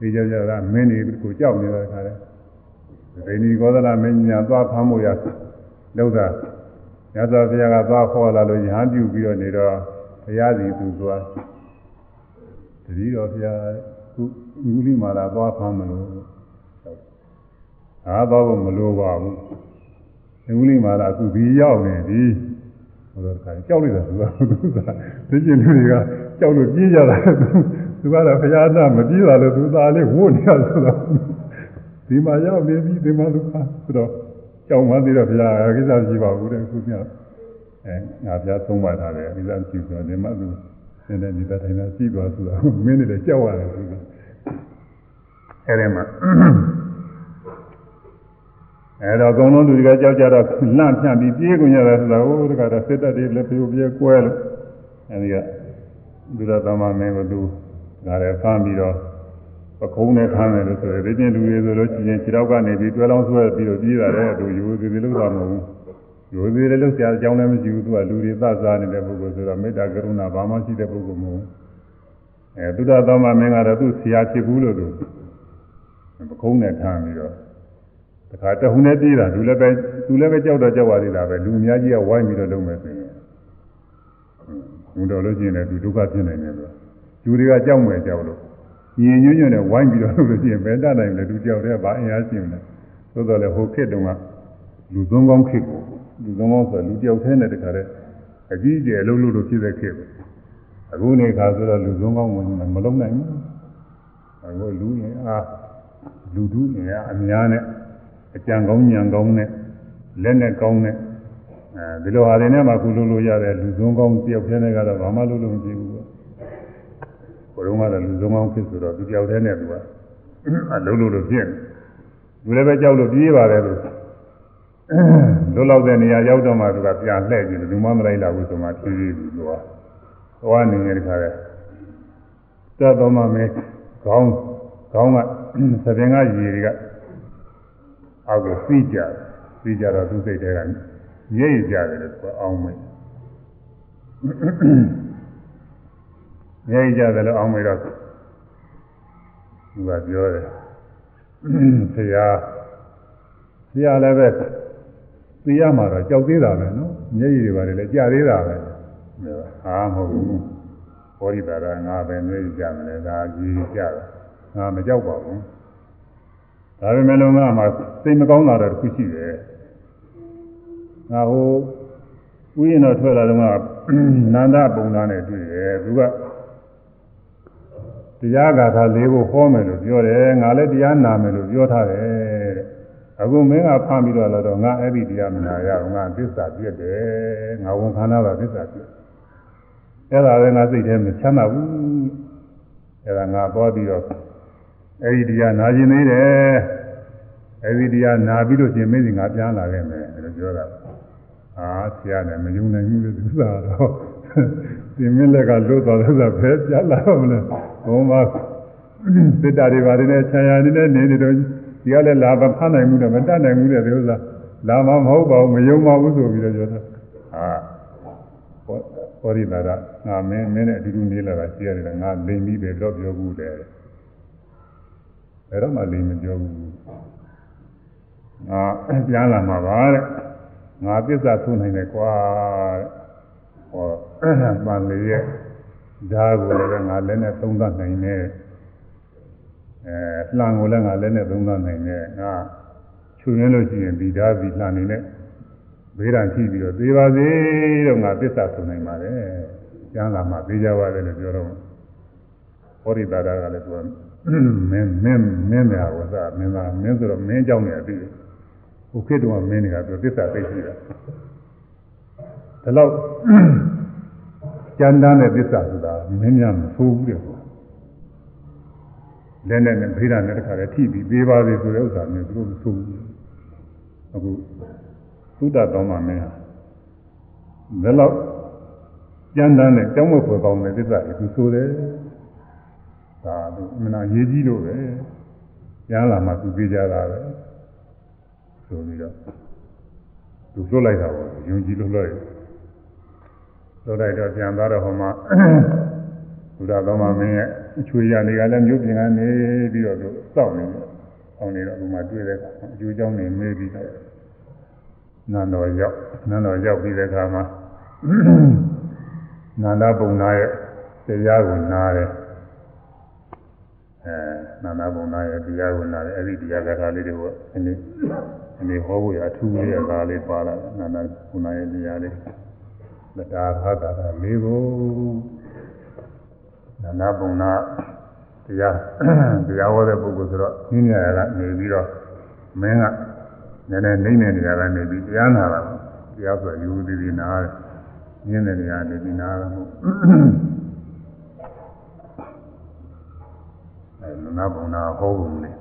သိကြောက်ကြတာမင်းတွေကိုကြောက်နေတဲ့ခါလဲဒိဏီကောသလမင်းညာသွားဖမ်းဖို့ရလောက်တာမြတ်စွာဘုရားကသွားခေါ်လာလို့ရဟန်းပြုပြီးတော့နေတော့ဘုရားစီသူသွားတတိတော်ဘုရား ခုမူလိမာလာသွားဖမ်းမလို့ဟာသွားဖို့မလိုပါဘူးမူလိမာလာအခုဒီရောက်နေပြီဟိုတော့ခါကြောက်လိုက်တာသူကသူကသိကျင်လူတွေကကြောက်လို့ပြေးကြတာသူကတော့ဘုရားနာမပြေးပါလို့သူသားလေးဝုတ်နေရဆိုတော့ဒီမှာရောက်နေပြီဒီမှာလူကဆိုတော့ကြောက်မှသေးတော့ဘုရားကိစ္စရှိပါဘူးတဲ့အခုညအဲငါဘုရားသုံးပါထားတယ်ကိစ္စရှိဆိုတော့ဒီမှာသူ နည်းနည်းဒီတိုင်းတိုင်းရှိသွားဆိုတာမင်းတွေကြောက်ရတယ်သူကအဲဒီမှာအဲတော့အကုန်လုံးလူတွေကကြောက်ကြတော့လန့်ဖြန့်ပြီးပြေးကုန်ကြတယ်ဆိုတာဟိုတကတော့စစ်တပ်တွေလက်ပြိုးပြဲကွဲလို့အဲဒီကဒုရသမမင်းကသူဒါလည်းဖမ်းပြီးတော့ပခုံးနဲ့ခမ်းတယ်လို့ဆိုရယ်ဒီချင်းလူတွေဆိုလို့ရှိရင်ခြေတော့ကနေပြီးတွဲလောင်းဆွဲပြီးတော့ပြေးတာလေသူယူသေးသေးလို့သာမဟုတ်ဘူး ယူသေးတယ်လို့ဆရာအကြောင်းလည်းမရှိဘူးသူကလူတွေသတ်စားနေတဲ့ပုဂ္ဂိုလ်ဆိုတော့မေတ္တာကရုဏာဘာမှရှိတဲ့ပုဂ္ဂိုလ်မဟုတ်ဘူးအဲဒုရသမမင်းကတော့သူ့ဆရာဖြစ်ဘူးလို့သူပခုံးနဲ့ထမ်းပြီးတော့တခါတဟုန်နဲ့ပြေးတာလူလည်းပဲသူလည်းပဲကြောက်တော့ကြောက်ရသေးတာပဲလူအများကြီးကဝိုင်းပြီးတော့လုပ်မယ်ဆိုရင်ဘုံတော်လို့ရှိရင်လည်းသူဒုက္ခဖြစ်နိုင်တယ်လို့လူတွေကကြောက်မယ်ကြောက်လို့ညင်ညွညွနဲ့ဝိုင်းပြီးတော့လုပ်လို့ရှိရင်ဘယ်တတ်နိုင်လဲသူကြောက်တဲ့ဘာအင်အားရှိမလဲသို့တော်လည်းဟိုခေတ်တုန်းကလူသုံးကောင်းခေတ်ကို လူသုံးကောင်းဆိုလူတယောက်တည်းနဲ့တခါတည်းအကြီးအကျယ်အလုပ်လုပ်လို့ဖြစ်တဲ့ခေတ်ပဲအခုနေခါဆိုတော့လူသုံးကောင်းဝင်မလုံးနိုင်ဘူးအခုလူရင်အားလူထုရင်အားအများနဲ့အကြံကောင်းညံကောင်းနဲ့လက်နဲ့ကောင်းနဲ့အဲဒီလိုဟာတွေနဲ့မှကုလို့လို့ရတယ်လူဆုံးကောင်းတယောက်တည်းနဲ့ကတော့ဘာမှလုပ်လို့မဖြစ်ဘူးပေါ့ဘုရုံးကတော့လူဆုံးကောင်းဖြစ်ဆိုတော့သူတယောက်တည်းနဲ့သူကအလုံးလို့လို့ဖြစ်လူလည်းပဲကြောက်လို့ပြေးပါတယ်လို့ လွတ်လောက်တဲ့နေရာရောက်တော့မှသူကပြန်လှည့်ကြည့်တယ်လူမမလိုက်လာဘူးဆိုမှဖြည်းဖြည်းသူကသွားနေနေတခါလဲတတ်တော်မှမင်းခေါင်းခေါင်းကသပင်ကရေတွေကအောက်ကိုစီးကြတယ်စီးကြတော့သူစိတ်ထဲကရိပ်ကြတယ်လို့ဆိုအောင်မေးရိပ်ကြတယ်လို့အောင်မေးတော့သူကပြောတယ်ဆရာဆရာလည်းပဲ သိရမှာတော့ကြောက်သေးတာပဲနော်မျက်ရည်တွေပါတယ်လည်းကြာသေးတာပဲဟာမဟုတ်ဘူးဘောရိတာကငါပဲမျက်ရည်ကြမလဲဒါကြီးကြတာငါမကြောက်ပါဘူးဒါပေမဲ့လုံးကမှစိတ်မကောင်းတာတော့တစ်ခုရှိတယ်ငါဟိုဥယျာဉ်တော်ထွက်လာတော့ကနန္ဒပုံသားနဲ့တွေ့တယ်သူကတရားဂါထာလေးကိုဟောမယ်လို့ပြောတယ်ငါလည်းတရားနာမယ်လို့ပြောထားတယ်တဲ့ အခုမင်းကဖမ်းပြီးတော့လာတော့ငါအဲ့ဒီတရားမနာရဘူးငါသစ္စာပြည့်တယ်ငါဝန်ခံတာသစ္စာပြည့်အဲ့ဒါလည်းငါစိတ်ထဲမှာချမ်းသာဘူးအဲ့ဒါငါပေါ်ပြီးတော့အဲ့ဒီတရားနာခြင်းသေးတယ်အဲ့ဒီတရားနာပြီးလို့ရှင်မင်းစီငါပြန်လာခဲ့မယ်လို့ပြောတာအာဆရာလည်းမယုံနိုင်ဘူးလို့သူစားတော့ဒီမင်းလက်ကလွတ်သွားလို့ဆိုဖဲပြန်လာမလဲဘုံမှာစစ်တာတွေပါတယ်နဲ့ခြံရနေနဲ့နေနေတော့ ဒီကလည်းလာမဖမ်းနိုင်ဘူးနဲ့မတတ်နိုင်ဘူးတဲ့ဒီဥစ္စာလာမမဟုတ်ပါဘူးမယုံပါဘူးဆိုပြီးတော့ပြောတာဟာဟောရိတာကငါမင်းမင်းနဲ့အတူတူနေလာတာရှိရတယ်ငါလိမ်ပြီးပဲတော့ပြောဘူးတဲ့အဲ့တော့မှလိမ်မပြောဘူးငါပြန်လာမှာပါတဲ့ငါသစ္စာထုံနိုင်တယ်ကွာဟောပန်လေးရဲ့ဓာတ်ကိုလည်းငါလည်းနဲ့သုံးသပ်နိုင်တယ် အဲလှန်ကိုလည်းငါလက်နဲ့သုံးသပ်နိုင်တယ်ငါခြုံရင်းလို့ရှိရင်ဒီသားဒီလှန်နေနဲ့ဘေးဒဏ်ကြည့်ပြီးတော့သေပါစေတော့ငါသစ္စာဆိုနိုင်ပါတယ်ကျမ်းစာမှာသိကြပါတယ်လို့ပြောတော့ဟောရိတာကလည်းသူကမင်းမင်းမင်းများဝစားမင်းသားမင်းဆိုတော့မင်းကြောင့်နေအပြီးဟိုခေတ္တကမင်းနေတာသူသစ္စာသိရှိတာဒါတော့ကျမ်းသားနဲ့သစ္စာဆိုတာမင်းများမဆိုးဘူးတဲ့ လက်နဲ့နဲ့ဗေဒနဲ့တခါတည်းထိပြီးသေးပါသေးဆိုတဲ့ဥစ္စာမျိုးသူတို့မဆိုးဘူးအခုသုဒ္ဓတော်မှာမင်းဟာဒါတော့ကျမ်းတမ်းတဲ့ကြောင်းမဖွယ်ကောင်းတဲ့သစ္စာတွေသူဆိုတယ်ဒါသူအမှန်အရေးကြီးလို့ပဲကျမ်းလာမှသူပြေးကြတာပဲဆိုပြီးတော့သူလွတ်လိုက်တာပေါ့ယုံကြည်လို့လွတ်ရလွတ်လိုက်တော့ပြန်သွားတော့ဟိုမှာဘုရားတော်မှာမင်းရဲ့ အချွေရနေကလည်းမြို့ပြင်ကနေပြီးတော့သူစောင့်နေတယ်။အောင်နေတော့ဒီမှာတွေ့တဲ့ကအကျိုးကြောင့်နေမေးပြီးတော့နန္တော်ရောက်နန္တော်ရောက်ပြီးတဲ့အခါမှာနန္ဒဘုံနာရဲ့တရားကိုနားတယ်။အဲနန္ဒဘုံနာရဲ့တရားကိုနားတယ်အဲ့ဒီတရားကလေးတွေကိုအနည်းအနည်းဟောဖို့ရအထူးလေးရကားလေးပါလာနန္ဒဘုံနာရဲ့တရားလေးလတာဟာတာလေးကို နန္ဒပုံနာတရားတရားဟောတဲ့ပုဂ္ဂိုလ်ဆိုတော့နင်းရကနေပြီးတော့မင်းကနည်းနည်းနှိမ့်နေနေရတာနေပြီးတရားနာတာတရားဆိုယူသည်ဒီနာတယ်ညင်းတဲ့နေရာနေပြီးနာတာမဟုတ်အဲနန္ဒပုံနာဟောပုံလေး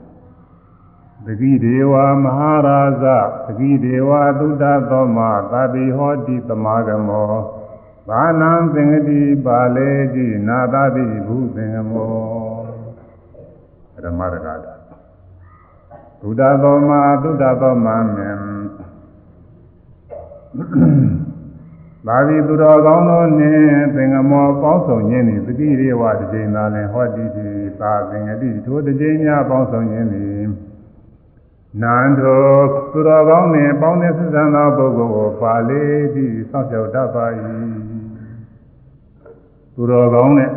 တတိဒေဝမဟာရာဇတတိဒေဝသုဒ္ဓသောမသာတိဟောတိသမာဂမော ဘာနံသင်္ကတိပါလေတိနာသတိဘုသင်္ကမောဓမ္မရကတာသုဒ္ဓသောမသုဒ္ဓသောမမြင်သာတိသူတော်ကောင်းတို့နှင့်သင်္ကမောပေါင်းဆောင်ခြင်းသည်တတိဒေဝတစ်ကြိမ်သာလင်ဟောတိတိသာသင်္ကတိထိုတစ်ကြိမ်များပေါင်းဆောင်ခြင်းသည်နန္တောသူတော်ကောင်းနှင့်ပေါင်းတဲ့ဆက်ဆံသောပုဂ္ဂိုလ်ကိုပါလေတိစောင့်ရှောက်တတ်ပါ၏ သူတော်ကောင်းနဲ့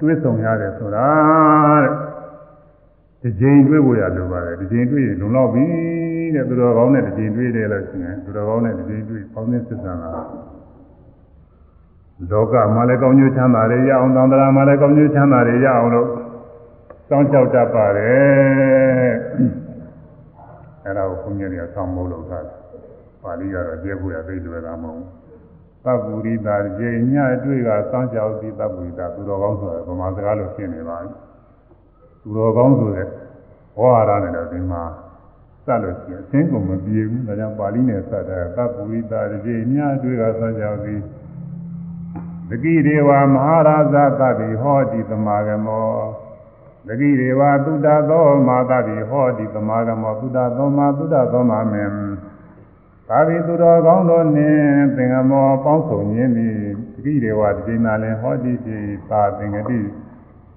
တွေ့ဆုံရတယ်ဆိုတာတဲ့ဒီချိန်တွေ့ဖို့ရလိုပါတယ်ဒီချိန်တွေ့ရင်လုံလောက်ပြီတဲ့သူတော်ကောင်းနဲ့ဒီချိန်တွေ့တယ်လို့ရှိရင်သူတော်ကောင်းနဲ့ဒီချိန်တွေ့ပေါင်းတဲ့ဆက်ဆံတာလောကမှာလည်းကောင်းကျိုးချမ်းသာတွေရအောင်သံဃာမှာလည်းကောင်းကျိုးချမ်းသာတွေရအောင်လို့စောင့်ကြောက်တတ်ပါတယ်အဲ့ဒါကိုဘုန်းကြီးတွေကဆောင်းမိုးလို့ထားတယ်ပါဠိကတော့ကျဲဖို့ရသိလွယ်တာမဟုတ်ဘူး သဗ္ဗူရိတာကျေညတွေ့ကစောင့်ကြောက်ပြီးသဗ္ဗူရိတာသူတော်ကောင်းဆိုရယ်ဗမာစကားလို့ရှင်းနေပါပြီသူတော်ကောင်းဆိုတဲ့ဝါရနဲ့တော့ဒီမှာစလို့ရှိရင်အင်းကုန်မပြေဘူးဒါကြောင့်ပါဠိနဲ့စတဲ့သဗ္ဗူရိတာကျေညတွေ့ကစောင့်ကြောက်ပြီးသကိဒေဝမဟာရာဇသတိဟောတိသမာဂမောသကိဒေဝသုဒ္ဓသောမာသတိဟောတိသမာဂမောသုဒ္ဓသောမာသုဒ္ဓသောမာမေ သာဝိသူတော်ကောင်းတို့နှင့်သင်္ကမောပေါင်းစုံခြင်းသည်သကိဒေဝတိနာလင်ဟောတိတိသာသင်္ကတိ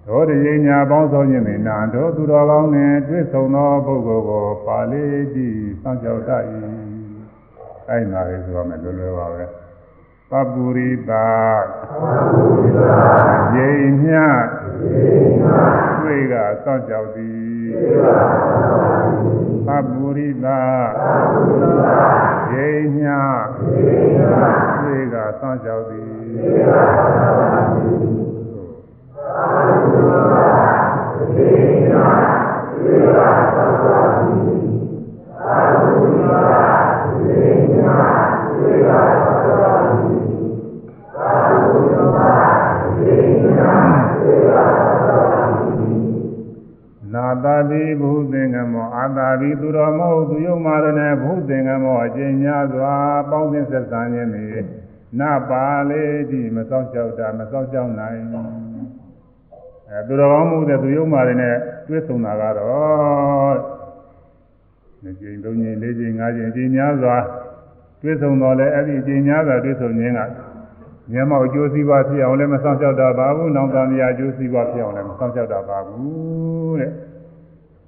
သောတရေညာပေါင်းစုံခြင်းသည်နာတို့သူတော်ကောင်းနှင့်တွေ့ဆုံသောပုဂ္ဂိုလ်ကိုပါလေတိစောင့်ကြောက်တတ်၏အဲ့နာလေးဆိုရမယ်လွယ်လွယ်ပါပဲပပုရိတာယေညတွေ့ကစောင့်ကြောက်သည် ပပုရိတာယေညတွေ့ကစောင့်ကြောက်သည်နာတာတိ ဘုသင်္ကမောအာတာတိသူတော်မဟုတ်သူယုံမာရနဲ့ဘုသင်္ကမောအကျဉ်းများစွာပေါင်းသင်းဆက်ဆံခြင်းနေနပါလေတိမစောင့်ကြောက်တာမစောင့်ကြောက်နိုင်အဲသူတော်ကောင်းမှုတဲ့သူယုံမာရနဲ့တွဲဆုံတာကတော့နှစ်ကြိမ်သုံးကြိမ်လေးကြိမ်ငါးကြိမ်အကျဉ်းများစွာတွဲဆုံတော့လေအဲ့ဒီအကျဉ်းများစွာတွဲဆုံခြင်းကမျက်မှောက်အကျိုးစီးပွားဖြစ်အောင်လည်းမဆောင်ကြောက်တာပါဘူး။နောက်သားမယားအကျိုးစီးပွားဖြစ်အောင်လည်းမဆောင်ကြောက်တာပါဘူးတဲ့။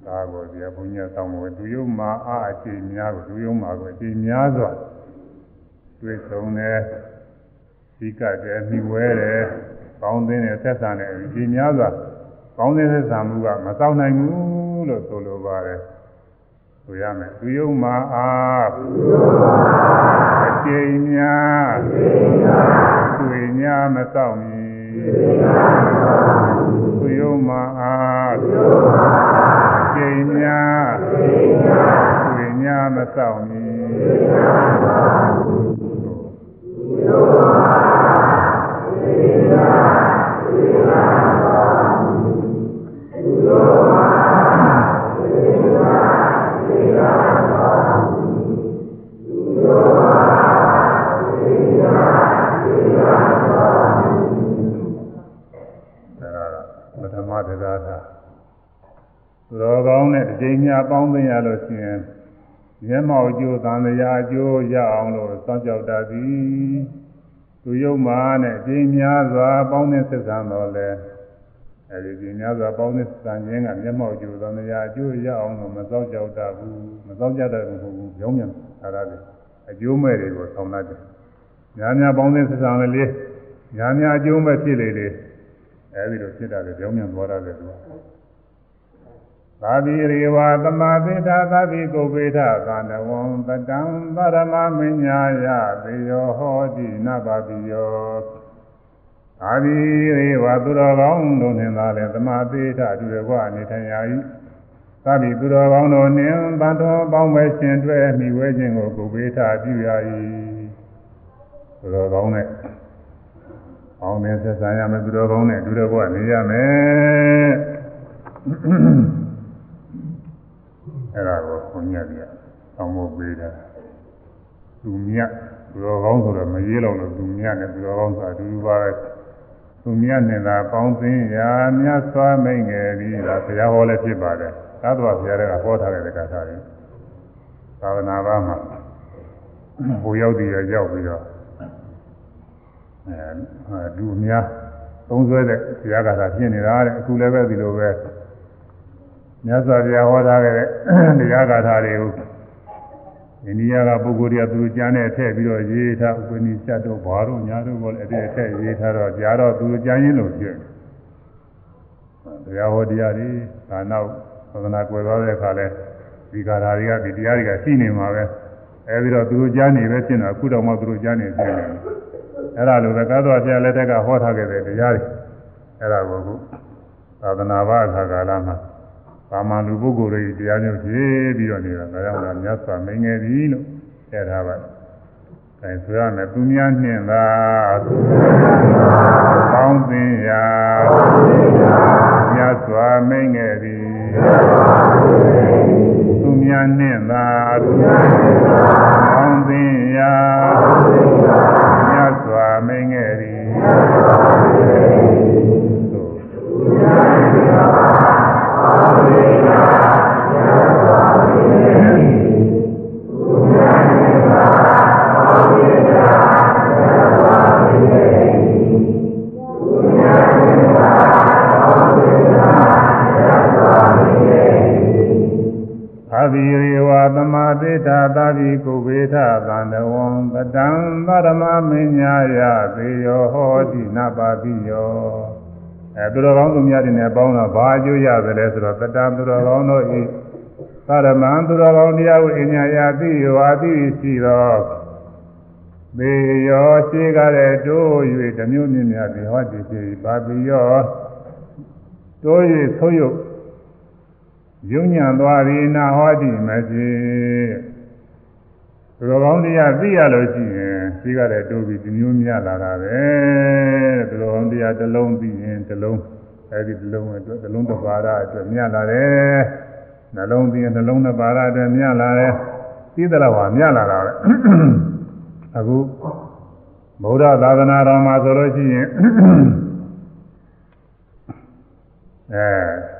ဒါကိုဒီဘုညာတောင်းလို့သူယုံမှာအာအကျိများကိုသူယုံမှာကိုအကျိများစွာတွေ့ဆုံတယ်။ဒီကတည်းမိဝဲတယ်။ကောင်းသင်းတယ်ဆက်ဆံတယ်အကျိများစွာကောင်းသင်းဆက်ဆံမှုကမဆောင်နိုင်ဘူးလို့ဆိုလိုပါတယ်။ဆိုရမယ်သူယုံမှာအာအကျိများတွေ့ညာမဆောင်မီသူယုံမှာအာ ကျိန်များတွေ့ညာမဆောင်မီပထမတရားသာ သူတော်ကောင်းနဲ့အကျိန်များပေါင်းသိရလို့ရှိရင်မျက်မှောက်ကျိုးသံဃာအကျိုးရအောင်လို့စောင့်ကြောက်တတ်သည်သူယုံမာနဲ့အကျိန်များစွာပေါင်းသင်းဆက်ဆံတော်လဲအဲဒီအကျိန်များစွာပေါင်းသင်းဆက်ဆံခြင်းကမျက်မှောက်ကျိုးသံဃာအကျိုးရအောင်လို့မစောင့်ကြောက်တတ်ဘူးမစောင့်ကြတတ်ဘူးမဟုတ်ဘူးကြောင်းမြန်သာရတယ်အကျိုးမဲ့တွေကိုဆောင်တတ်တယ်များများပေါင်းသင်းဆက်ဆံလေလေများများအကျိုးမဲ့ဖြစ်လေလေအဲဒီလိုဖြစ်တာလေကြောင်းမြန်သွားတယ်သူက သာတိရေဝသမာပိဋ္ဌသာတိကိုပိဋ္ဌသာနဝံတတံပရမမညာယသေယောဟောတိနဗတိယောသာတိရေဝသူတော်ကောင်းတို့နှင့်သာလေသမာပိဋ္ဌအတူတကွအနေထိုင်ရာ၏သာတိသူတော်ကောင်းတို့နှင့်တန်တော်ပေါင်းမဲ့ရှင်တွဲမိဝဲခြင်းကိုကိုပိဋ္ဌပြုရာ၏သူတော်ကောင်းနဲ့အောင်းနေဆက်ဆံရမယ်သူတော်ကောင်းနဲ့အတူတကွနေရမယ် အဲ့ဒါကိုခွန်ညက်ပြအောင်ဖို့ပေးတာသူမြတ်သူတော်ကောင်းဆိုတော့မရေးလောက်လို့သူမြတ်နဲ့သူတော်ကောင်းဆိုအတူတူပါပဲသူမြတ်နဲ့သာပေါင်းသိရာမြတ်စွာမိန်ငယ်ပြီးဒါဘုရားဟောလည်းဖြစ်ပါတယ်သာသဝဘုရားကဟောထားတဲ့ကထာတွေသာသနာ့ဘာမှာဟိုရောက်တည်ရောက်ပြီးတော့အဲလူအများသုံးဆွဲတဲ့ဘုရားကထာဖြစ်နေတာတဲ့အခုလည်းပဲဒီလိုပဲ မြတ်စွာဘုရားဟောထားခဲ့တဲ့တရားဂါထာတွေကိုအိန္ဒိယကပုဂ္ဂိုလ်တွေကသူကျမ်းနဲ့ထည့်ပြီးတော့ရေးထားဥပနိစ္စတို့ဘာတို့ညာတို့ဘောလည်းအဲ့ဒီထည့်ရေးထားတော့ကြားတော့သူကျမ်းရင်းလို့ဖြစ်တရားဟောတရားတွေဒါနောက်သဒနာကွယ်သွားတဲ့အခါလဲဒီဂါထာတွေကဒီတရားတွေကရှိနေမှာပဲအဲဒီတော့သူကျမ်းနေပဲဖြစ်နေတာအခုတော့မှသူကျမ်းနေပြနေတယ်အဲ့ဒါလိုပဲကားတော်ဆရာလက်ထက်ကဟောထားခဲ့တဲ့တရားတွေအဲ့ဒါကိုအခုသာသနာ့ဘာအခါကာလမှာ ပါမန်လူပုဂ္ဂိုလ်တွေတရားမျိုးဖြည့်ပြီးတော့နေတာဒါကြောင့်လည်းမြတ်စွာမင်းငယ်ပြီလို့ထည့်ထားပါတယ်။အဲဆိုရမယ်သူများနှင့်သာပေါင်းသင်ရာမြတ်စွာမင်းငယ်ပြီသူများနှင့်သာပေါင်းသင်ရာမြတ်စွာမင်းငယ်ပြီ သမာတိတာသာတိကုဗေထသန္တဝံပတံသရမမညာယသေယောဟောတိနပါတိယောအဲသူတော်ကောင်းသူများတွေနဲ့ပေါင်းတော့ဘာအကျိုးရသလဲဆိုတော့တတံသူတော်ကောင်းတို့ဤသရမံသူတော်ကောင်းတရားကိုအညာယတိယောအတိရှိသောသေယောရှိကြတဲ့တို့၍ဓမျိုးမြင့်များဒီဟောတိဖြစ်ပါတိယောတိုး၍ဆိုးရုပ် ယုံညံသွားသည်နာဟောတိမရှိသူတော်ကောင်းတရားသိရလို့ရှိရင်သိကြတဲ့တိုးပြီးဒီမျိုးမြလာတာပဲတဲ့သူတော်ကောင်းတရားတစ်လုံးသိရင်တစ်လုံးအဲဒီတစ်လုံးအတွက်တစ်လုံးတစ်ပါးရအတွက်မြလာတယ်နှလုံးသိရင်နှလုံးတစ်ပါးရအတွက်မြလာတယ်သိတဲ့လောက်ဟာမြလာတာပဲအခုဗုဒ္ဓသာသနာတော်မှာဆိုလို့ရှိရင်အဲ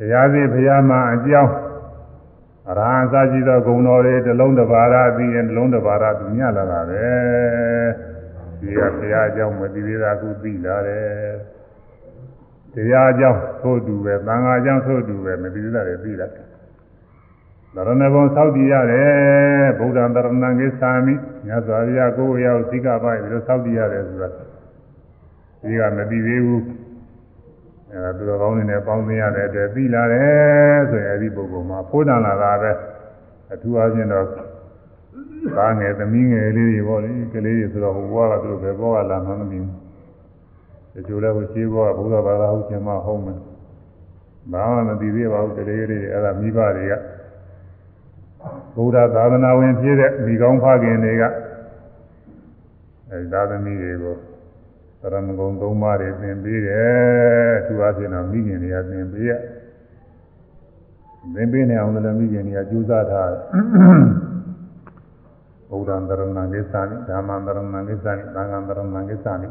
ဘုရားစီဘုရားမှာအကြောင်းအရဟံစာကြည့်သောဂုဏ်တော်တွေတစ်လုံးတစ်ပါးရပြီးရင်တစ်လုံးတစ်ပါးရသူမြလာတာပဲဒီကဘုရားအကြောင်းမသိသေးတာခုသိလာတယ်တရားအကြောင်းသို့တူပဲသံဃာအကြောင်းသို့တူပဲမသိသေးတာတွေသိလာတယ်သရဏဂုံသောက်တည်ရတယ်ဗုဒ္ဓံတရဏံကိသာမိမြတ်စွာဘုရားကိုယ်ဝရောက်ဇိကပိုက်ပြီးတော့သောက်တည်ရတယ်ဆိုတာဒီကမသိသေးဘူး အဲသူတော်ကောင်းတွေနဲ့ပေါင်းသိရတဲ့အတွက်သိလာတယ်ဆိုရင်အဲဒီပုဂ္ဂိုလ်မှာဖိုးတန်လာတာပဲအထူးအားဖြင့်တော့ကားငယ်သမီးငယ်လေးတွေပေါ့လေကလေးတွေဆိုတော့ဟိုဘွားကသူတို့ပဲဘောကလာမှမသိဘူးဒီလိုလဲဟိုရှိဘောကဘုရားဘာသာဟုတ်ချင်မှဟုတ်မယ်ဘာမှမသိသေးပါဘူးကလေးတွေအဲ့ဒါမိဘတွေကဘုရားသာသနာဝင်ဖြစ်တဲ့မိကောင်းဖခင်တွေကအဲသာသမီတွေကို သရမဂုံ၃ပါးတွေသင်ပေးတယ်သူအချင်းတော့မိခင်တွေကသင်ပေးရသင်ပေးနေအောင်လည်းမိခင်တွေကကြိုးစားထားတယ်ဘုရားတရဏံကိစ္စနိဓမ္မံတရဏံကိစ္စနိသံဃံတရဏံကိစ္စနိ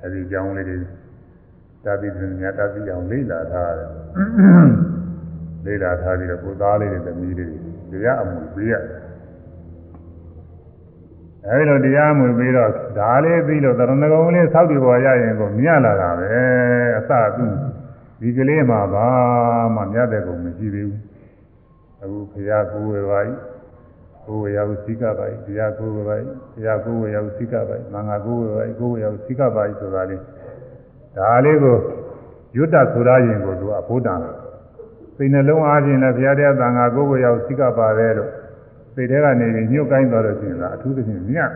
အဲဒီအကြောင်းလေးတွေတာတိပညာတာတိအောင်လေ့လာထားတယ်လေ့လာထားပြီးတော့ကိုယ်သားလေးတွေသမီးလေးတွေတရားအမှုပေးရတယ် အဲဒီလိုတရားမှုပြီးတော့ဒါလေးပြီးလို့တရဏဂုံလေးဆောက်တည်ပေါ်ရရင်ကိုမြတ်လာတာပဲအစသူဒီကလေးမှာပါမှမြတ်တဲ့ကုံမရှိသေးဘူးအခုဖရာကိုယ်ဝေပါကြီးကိုယ်ဝေရောစိကပါကြီးတရားကိုယ်ဝေပါကြီးတရားကိုယ်ဝေရောစိကပါကြီးမင်္ဂကိုယ်ဝေပါကြီးကိုယ်ဝေရောစိကပါကြီးဆိုတာလေးဒါလေးကိုယွတ်တဆိုရရင်ကိုသူကဘုဒ္ဓံစိတ်နှလုံးအားဖြင့်လည်းဘုရားတရားသံဃာကိုယ်ဝေရောစိကပါတယ်လို့ စိတ်ထဲကနေပြီးညှို့ကိုင်းသွားလို့ရှိရင်လားအထူးသဖြင့်မြတ်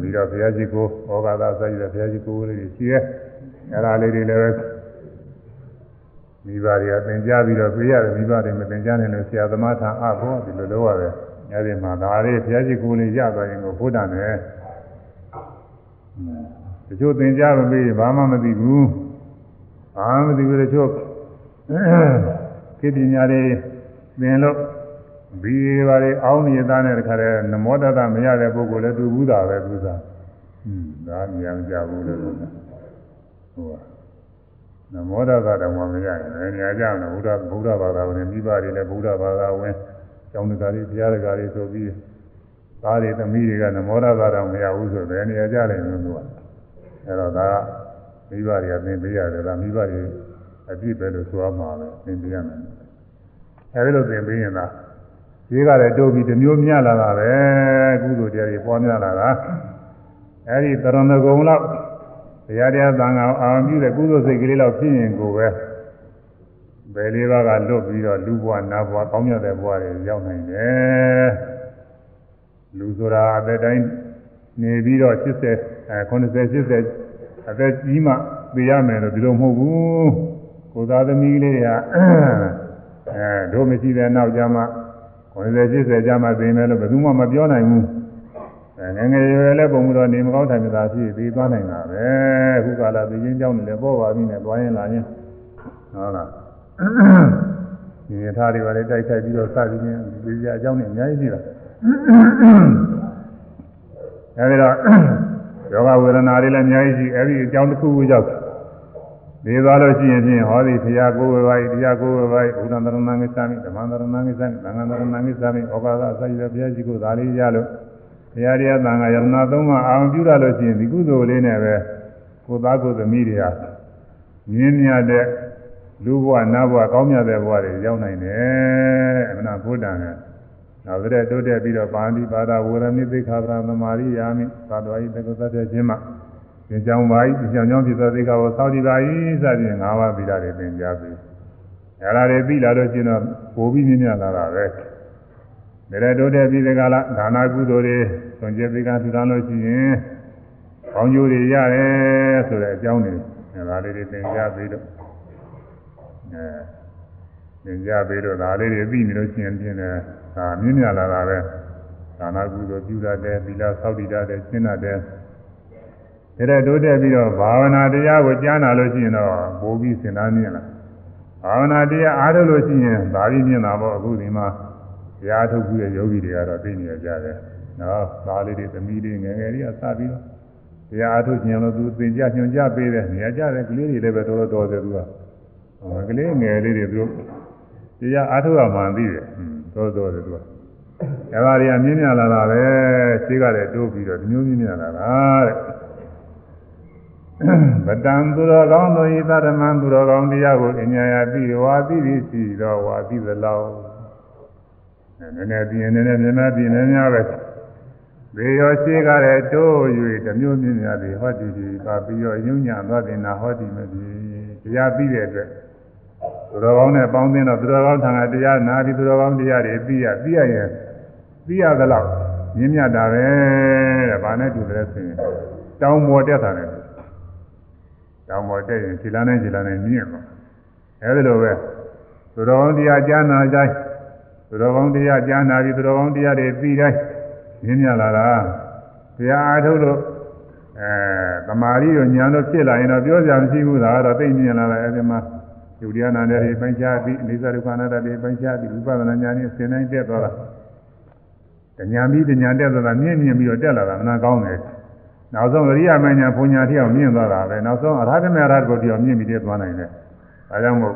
ပြီးတော့ဘုရားရှိခိုးဩဃာသဆက်ရတဲ့ဘုရားရှိခိုးလေးရှိရဲအဲ့ဒါလေးတွေလည်းပဲမိဘတွေကသင်ကြားပြီးတော့ပြေးရတယ်မိဘတွေမသင်ကြားနိုင်လို့ဆရာသမားထံအဘောဒီလိုလုပ်ရတယ်အဲ့ဒီမှာဒါလေးဘုရားရှိခိုးလေးရသွားရင်ကိုဘုဒ္ဓနဲ့တချို့သင်ကြားမပြီးဘာမှမသိဘူးဘာမှမသိဘူးတချို့ကိပညာတွေသင်လို့ ဘီပါလေအောင်းနေသားနဲ့တခါတည်းနမောတတမရတဲ့ပုဂ္ဂိုလ်လည်းတူဘူးတာပဲသူစားอืมဒါမြင်ကြဘူးလို့ဆိုတာဟိုနမောတတတော်မှမရရင်လည်းနေရာကြတယ်ဘုရားဘုရားဘာသာဝင်မိဘတွေလည်းဘုရားဘာသာဝင်ကျောင်းတကာတွေဘုရားတကာတွေဆိုပြီးသားတွေသမီးတွေကနမောတတတော်မရဘူးဆိုတယ်နေရာကြတယ်လို့သူကအဲတော့ဒါကမိဘတွေကသင်ပေးရတယ်ဒါမိဘတွေအပြစ်ပဲလို့ဆိုရမှာပဲသင်ပေးရမယ်အဲဒီလိုသင်ပေးရင်သာ ရေးကလည်းတိုးပြီးတစ်မျိုးမြလာတာပဲကုသိုလ်တရားတွေပွားများလာတာအဲဒီတရဏဂုံလောက်တရားတရားသံဃာအာရုံပြုတဲ့ကုသိုလ်စိတ်ကလေးလောက်ဖြစ်ရင်ကိုပဲဘယ်လေးပါးကလွတ်ပြီးတော့လူဘဝနတ်ဘဝကောင်းမြတ်တဲ့ဘဝတွေရောက်နိုင်တယ်လူဆိုတာအသက်တိုင်းနေပြီးတော့80အဲ90 80အသက်ကြီးမှသိရမယ်လို့ဒီလိုမဟုတ်ဘူးကိုသားသမီးလေးတွေကအဲတို့မရှိတဲ့နောက်ကျမှ 90 80ကျမှသိမယ်လို့ဘယ်သူမှမပြောနိုင်ဘူးအဲငငယ်ရွယ်လည်းပုံမှုတော့နေမကောင်းထိုင်မသာဖြစ်ပြီးသွားနိုင်တာပဲအခုကလာသိချင်းကြောင်းနေလည်းပေါ်ပါပြီနဲ့သွားရင်လာရင်ဟုတ်လားဒီရထားတွေပါလေတိုက်ခိုက်ပြီးတော့စသည်ချင်းဒီကြအကြောင်းနဲ့အများကြီးရှိတာအဲဒီတော့ယောဂဝေဒနာတွေလည်းအများကြီးရှိအဲဒီအကြောင်းတစ်ခုခုကြောင့်နေ သွားလို့ရှိရင်ဖြင့်ဟောဒီဘုရားကိုယ်ဝေပါ၏တရားကိုယ်ဝေပါ၏ဘုရားတရဏံကိစ္စမိဓမ္မတရဏံကိစ္စမိသံဃာတရဏံကိစ္စမိဩကာသအစရှိတဲ့ဘုရားရှိခိုးဒါလေးရလို့ဘုရားတရားသံဃာယရဏသုံးပါးအာရုံပြုရလို့ရှိရင်ဒီကုသိုလ်လေးနဲ့ပဲကိုယ်သားကိုယ်သမီးတွေဟာမြင်းမြတ်တဲ့လူဘဝနတ်ဘဝကောင်းမြတ်တဲ့ဘဝတွေရောက်နိုင်တယ်အမနာဘုဒ္ဓံနဲ့နောက်တဲ့တိုးတက်ပြီးတော့ပါဠိပါဒဝေရမိသိခာပရသမာရိယာမိသာတော်ဤတက္ကသတ္တခြင်းမှာ သင်္ကြောင်းပါဤသင်္ကြောင်းကြောင့်ဖြစ်သောသိက္ခာကိုစောင့်ကြည့်ပါ၏စသဖြင့်၅ပါးသီလတွေသင်ကြားပြီးအဲဒါတွေပြီးလာတော့ကျင်တော့ပိုပြီးမြင့်မြတ်လာတာပဲဒါလည်းတိုးတက်ပြီးဒီကလာဒါနာကုသိုလ်တွေသွန်ကျက်သိက္ခာထူထောင်လို့ရှိရင်ကောင်းကျိုးတွေရတယ်ဆိုတဲ့အကြောင်းတွေဒါလေးတွေသင်ကြပြီးတော့အဲသင်ကြပြီးတော့ဒါလေးတွေပြီးနေလို့ရှိရင်ပြင်းတယ်ဒါမြင့်မြတ်လာတာပဲဒါနာကုသိုလ်ပြုတတ်တယ်သီလဆောက်တည်တတ်တယ်ရှင်းတတ်တယ် ဒါတဲ့တိုးတက်ပြီးတော့ဘာဝနာတရားကိုကြားနာလို့ရှိရင်တော့ပိုးပြီးစင်သားမြင်လာဘာဝနာတရားအားထုတ်လို့ရှိရင်ဒါပြီးမြင်တာပေါ့အခုဒီမှာတရားထုတ်ပြီးတဲ့ယောဂီတွေကတော့သိနေကြတယ်နော်သားလေးတွေသမီးတွေငယ်ငယ်လေးကစပြီးတော့တရားအားထုတ်ခြင်းလို့သူသင်ကြညွှန်ကြပေးတယ်နေရာကြတယ်ကလေးတွေလည်းပဲတော်တော်တော်တယ်သူကကလေးငယ်လေးတွေသူတရားအားထုတ်ရမှန်သိတယ်တော်တော်တယ်သူကအဲဒါတွေကမြင်မြလာတာပဲရှိကလည်းတိုးပြီးတော့မျိုးမြင်မြလာတာတဲ့ ဗတံသူတော်ကောင်းတို့ဤသတ္တမံသူတော်ကောင်းတရားကိုအညာယသိဝါသိသည်ရှိတော့ဝါသိသလောက်နည်းနည်းပြင်းနည်းနည်းမြင်များပြင်းနည်းများပဲဘေရောရှိကလည်းတိုး၍တမျိုးမြင်များသည်ဟောဒီဒီပါပြီးတော့ညဉ့်ညံသွားတင်တာဟောဒီမပြီတရားသိတဲ့အတွက်သူတော်ကောင်းနဲ့ပေါင်းသင်းတော့သူတော်ကောင်းထံကတရားနာပြီးသူတော်ကောင်းတရားတွေသိရသိရရင်သိရသလောက်မြင်မြတ်တာပဲတဲ့ဘာနဲ့တူတယ်ဆိုရင်တောင်းပေါ်တက်တာတယ် တောင်းပေါ်တက်ရင်ခြေလမ်းနဲ့ခြေလမ်းနဲ့မြင့်တော့အဲဒီလိုပဲသူတော်ကောင်းတရားကြားနာကြသူတော်ကောင်းတရားကြားနာပြီးသူတော်ကောင်းတရားတွေသိတိုင်းမြင်မြလာတာတရားအားထုတ်လို့အဲသမာဓိတို့ဉာဏ်တို့ဖြစ်လာရင်တော့ပြောစရာမရှိဘူးဒါကတော့သိမြင်လာတယ်အဲဒီမှာယုတ်တရားနာတဲ့တွေပိုင်းခြားပြီးအိသဒုက္ခနာတတွေပိုင်းခြားပြီးဝိပဿနာဉာဏ်နဲ့ဆင်နိုင်တက်သွားတာဉာဏ်ပြီးဉာဏ်တက်သွားတာမြင့်မြင့်ပြီးတော့တက်လာတာမနာကောင်းတယ် နောက်ဆုံးအရိယာမဉာဏ်ဘုံညာတိအောင်မြင့်သွားတာပဲနောက်ဆုံးအရဟတမေရဟတ်ကိုတိအောင်မြင့်ပြီးတက်သွားနိုင်တယ်ဒါကြောင့်မို့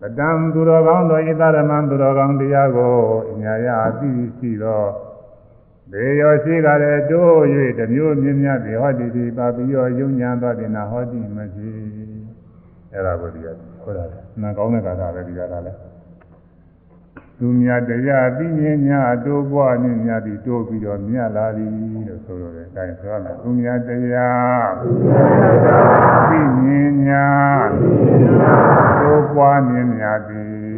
ပတံသူတော်ကောင်းသောဣသရမံသူတော်ကောင်းတရားကိုညာရအသိရှိသောဘေရောရှိကလည်းတိုး၍တမျိုးမြင့်မြတ်ပြီးဟောဒီဒီပါပြီးရောယုံညာသွားတင်နာဟောဒီမရှိအဲ့ဒါကိုဒီကခေါ်တာနာကောင်းတဲ့ကာသပဲဒီကလာလဲသူမြတ်တရားပြီးမြင်ညာတိုးပွားမြင့်မြတ်ပြီးတိုးပြီးတော့မြတ်လာသည်လို့ဆိုလို့ တယ်အဲဒါဆိုရမယ်သူမြတ်တရားပြီးမြင်ညာတိုးပွားမြင့်မြတ်ပြီး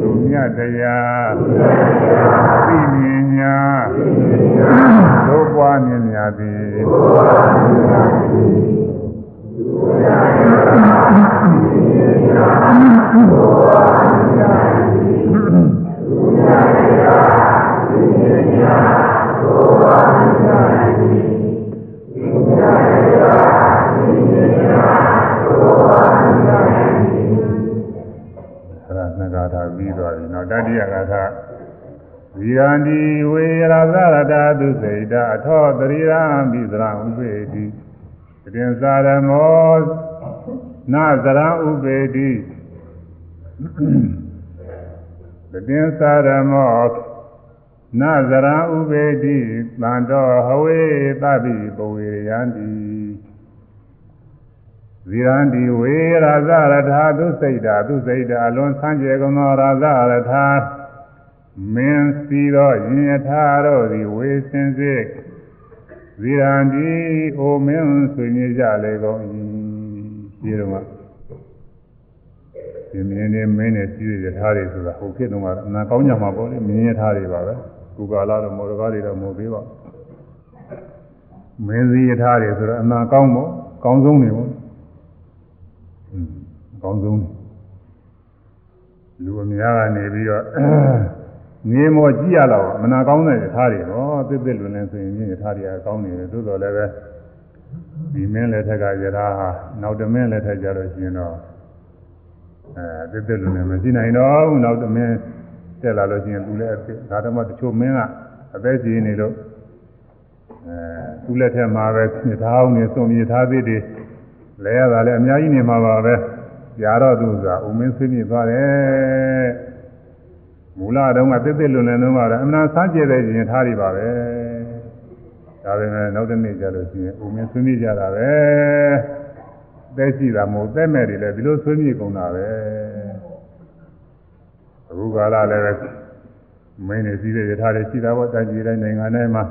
သူမြတ်တရားပြီးမြင်ညာတိုးပွားမြင့်မြတ်ပြီးပြီးသွားပြီနောက်တတိယကထာဝိ ရန္တိဝေရသရတာသူစိတ်တာအထောတရိရာမိသရဥပေတိတရင်စာရမောနာဇရဥပေတိတရင်စာရမော နာဇရဥပေတိတန်တော်ဟဝေသဗ္ဗိပဝေယန္တိဇီရန္တိဝေရာဇရထာသူစိတ်တာသူစိတ်တာအလွန်ဆန်းကျယ်ကုန်သောရာဇရထာမင်းစီသောယင်ယထာတို့သည်ဝေစင်စေဇီရန္တိအိုမင်းဆွေမြေကြလေကုန်၏ဒီတော့ဒီမင်းနဲ့မင်းနဲ့စီးတဲ့ယထာတွေဆိုတာဟိုခေတ်တုန်းကအနာကောင်းကြမှာပေါ့လေမင်းယထာတွေပါပဲ ကုကာလာတော့မော်ဒကာတွေတော့မဟုတ်သေးပါဘူးမင်းစီယထာတွေဆိုတော့အနာကောင်းပေါ့ကောင်းဆုံးနေပေါ့အကောင်းဆုံးလူအများကနေပြီးတော့ငေးမောကြည့်ရတော့မနာကောင်းတဲ့ယထာတွေဟောသစ်သစ်လွန်လင်းဆိုရင်ယထာတွေကကောင်းနေတယ်သို့တော်လည်းပဲဒီမင်းလက်ထက်ကယထာဟာနောက်တမင်းလက်ထက်ကြလို့ရှိရင်တော့အဲသစ်သစ်လွန်လင်းမရှိနိုင်တော့ဘူးနောက်တမင်း တက်လာလို့ရှိရင်သူလည်းဒါတော့မှတချို့မင်းကအသက်ကြီးနေလို့အဲသူ့လက်ထက်မှာပဲယထာအောင်နေစုံယထာသစ်တွေလဲရတာလည်းအများကြီးနေမှာပါပဲကြာတော့သူဆိုတာဥမင်းဆွေးမြေ့သွားတယ်မူလတုန်းကတစ်တစ်လွန်လွန်တုန်းကတော့အမှန်ဆန်းကျဲတဲ့ရင်ထားတွေပါပဲဒါပေမဲ့နောက်တစ်နေ့ကျလို့ရှိရင်ဥမင်းဆွေးမြေ့ကြတာပဲသက်ရှိတာမဟုတ်သက်မဲ့တွေလည်းဒီလိုဆွေးမြေ့ကုန်တာပဲ အခုကာလလည်းပဲမင်းနေစည်းတဲ့ယထာတွေရှိတာပေါ့တိုင်းပြည်တိုင်းနိုင်ငံတိုင်းမှာ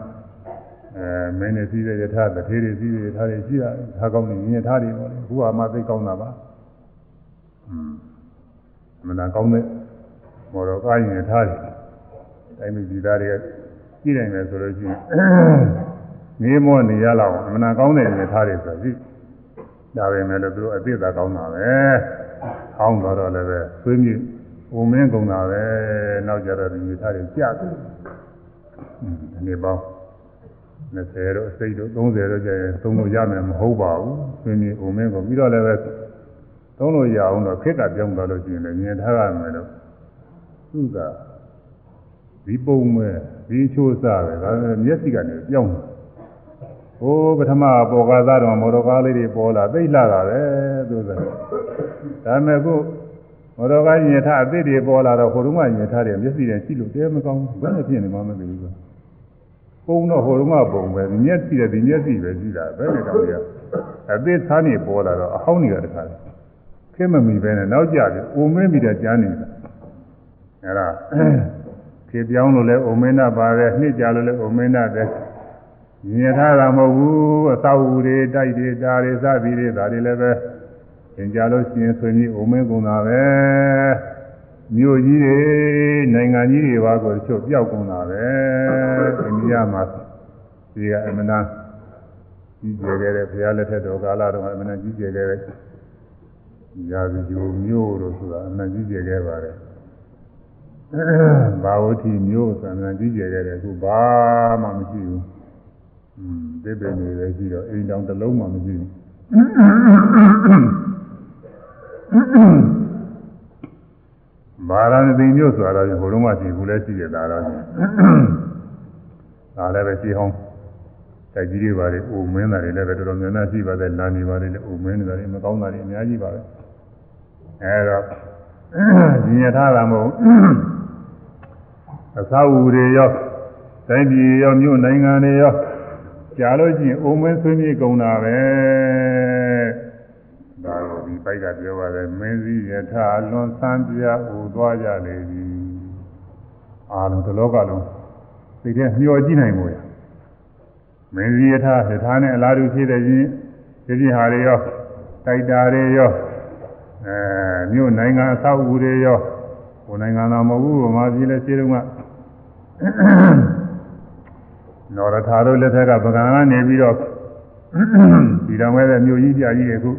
အဲမင်းနဲ့စီးတဲ့ယထာတထေးတွေစီးတဲ့ယထာတွေရှိတာထားကောင်းနေယထာတွေပေါ့လေအခုကမှသိကောင်းတာပါอืมအမှန်တန်ကောင်းတဲ့မော်တော်ကားရင်ယထာတွေတိုင်းပြည်သားတွေကကြည့်နိုင်မယ်ဆိုလို့ရှိရင်ငေးမောနေရလောက်အမှန်တန်ကောင်းတဲ့ယထာတွေဆိုရှိဒါပဲမဲ့လို့သူတို့အသိသာကောင်းတာပဲအောင်းတော့လည်းပဲဆွေးမြေ့ုံ မင်းကုန်တာပဲနောက်ကြတော့ဒီမိသားတွေကြာတယ်ဒီနေ့ပေါင်း20တော့စိတ်တော့30တော့ကျရင်သုံးလို့ရမယ်မဟုတ်ပါဘူးဆွေးမြေ့ုံမင်းကုန်ပြီးတော့လည်းပဲသုံးလို့ရအောင်တော့ခက်ကပြောင်းသွားလို့ရှိရင်လည်းမြင်ထားရမယ်လို့သူကဒီပုံမဲ့ဒီချိုးစားပဲဒါမျက်စိကနေပြောင်းတယ်ဟိုပထမပေါ်ကားသားတော်မော်တော်ကားလေးတွေပေါ်လာသိလာတာပဲသူကဒါမဲ့ခု မော်တော်ကားညင်ထအသစ်တွေပေါ်လာတော့ဟိုတုန်းကညင်ထတယ်မျက်စိနဲ့ကြည့်လို့တဲမကောင်းဘူးဘယ်နဲ့ဖြစ်နေမှမသိဘူးကပုံတော့ဟိုတုန်းကပုံပဲမျက်စိနဲ့ဒီမျက်စိပဲကြည့်တာဘယ်နဲ့တောင်ကြအသစ်သားနေပေါ်လာတော့အဟောင်းတွေကတခါလေခင်မမီပဲနဲ့နောက်ကြပြီအိုမင်းမိတဲ့ကြားနေတာအဲ့ဒါခေပြောင်းလို့လဲအိုမင်းနာပါတယ်နှစ်ကြလို့လဲအိုမင်းနာတဲ့မြင်ထားတာမဟုတ်ဘူးအသောအူတွေတိုက်တွေတာတွေစသည်တွေဒါတွေလည်းပဲ သင်ကြလို့ရှိရင်ဆွေမျိုးအိုမင်းကုန်တာပဲမြို့ကြီးတွေနိုင်ငံကြီးတွေပါကိုချုပ်ပြောက်ကုန်တာပဲအိန္ဒိယမှာဒီကအမနာကြီးကျယ်ခဲ့တဲ့ဘုရားလက်ထက်တော်ကာလတော့အမနာကြီးကျယ်ခဲ့တဲ့ရာဇဂိုမြို့တို့ဆိုတာအမနာကြီးကျယ်ခဲ့ပါတယ်ဘာဝတိမြို့ဆိုတာအမနာကြီးကျယ်ခဲ့တယ်အခုဘာမှမရှိဘူးอืมသစ်ပင်တွေလည်းရှိတော့အိမ်တောင်တစ်လုံးမှမရှိဘူး မာရဏသိမျိုးဆိုတာတော့ဟိုလုံးမှရှိဘူးလည်းရှိရတာတော့ဒါလည်းပဲရှိဟောင်းတိုက်ကြီးတွေပါလေအိုမင်းတာတွေလည်းပဲတော်တော်များများရှိပါတယ်လာနေပါလေအိုမင်းတာတွေမကောင်းတာတွေအများကြီးပါပဲအဲတော့ညီရထားတာမဟုတ်အသာဝူတွေရောတိုင်းပြည်ရောမြို့နိုင်ငံတွေရောကြားလို့ရှိရင်အုံမင်းဆွေးမြေ့ကုန်တာပဲဒါကိုဒီ ပိုက်ကပြောပါတယ်မင်းစည်းယထာလွန်ဆန်းပြဟူသွားကြလေသည်အာလုံးဒီလောကလုံးသိတဲ့မျောကြည့်နိုင်မို့ရမင်းစည်းယထာယထာနဲ့အလားတူဖြစ်တဲ့ချင်းဒီပြဟာတွေရောတိုက်တာတွေရောအဲမြို့နိုင်ငံအဆောက်အဦတွေရောဟိုနိုင်ငံတော်မဟုတ်ဘူးဗမာပြည်လည်းခြေတုံးကနော်ရထာတို့လက်ထက်ကပကံကနေပြီးတော့ဒီတော်မဲ့တဲ့မြို့ကြီးပြကြီးတွေခု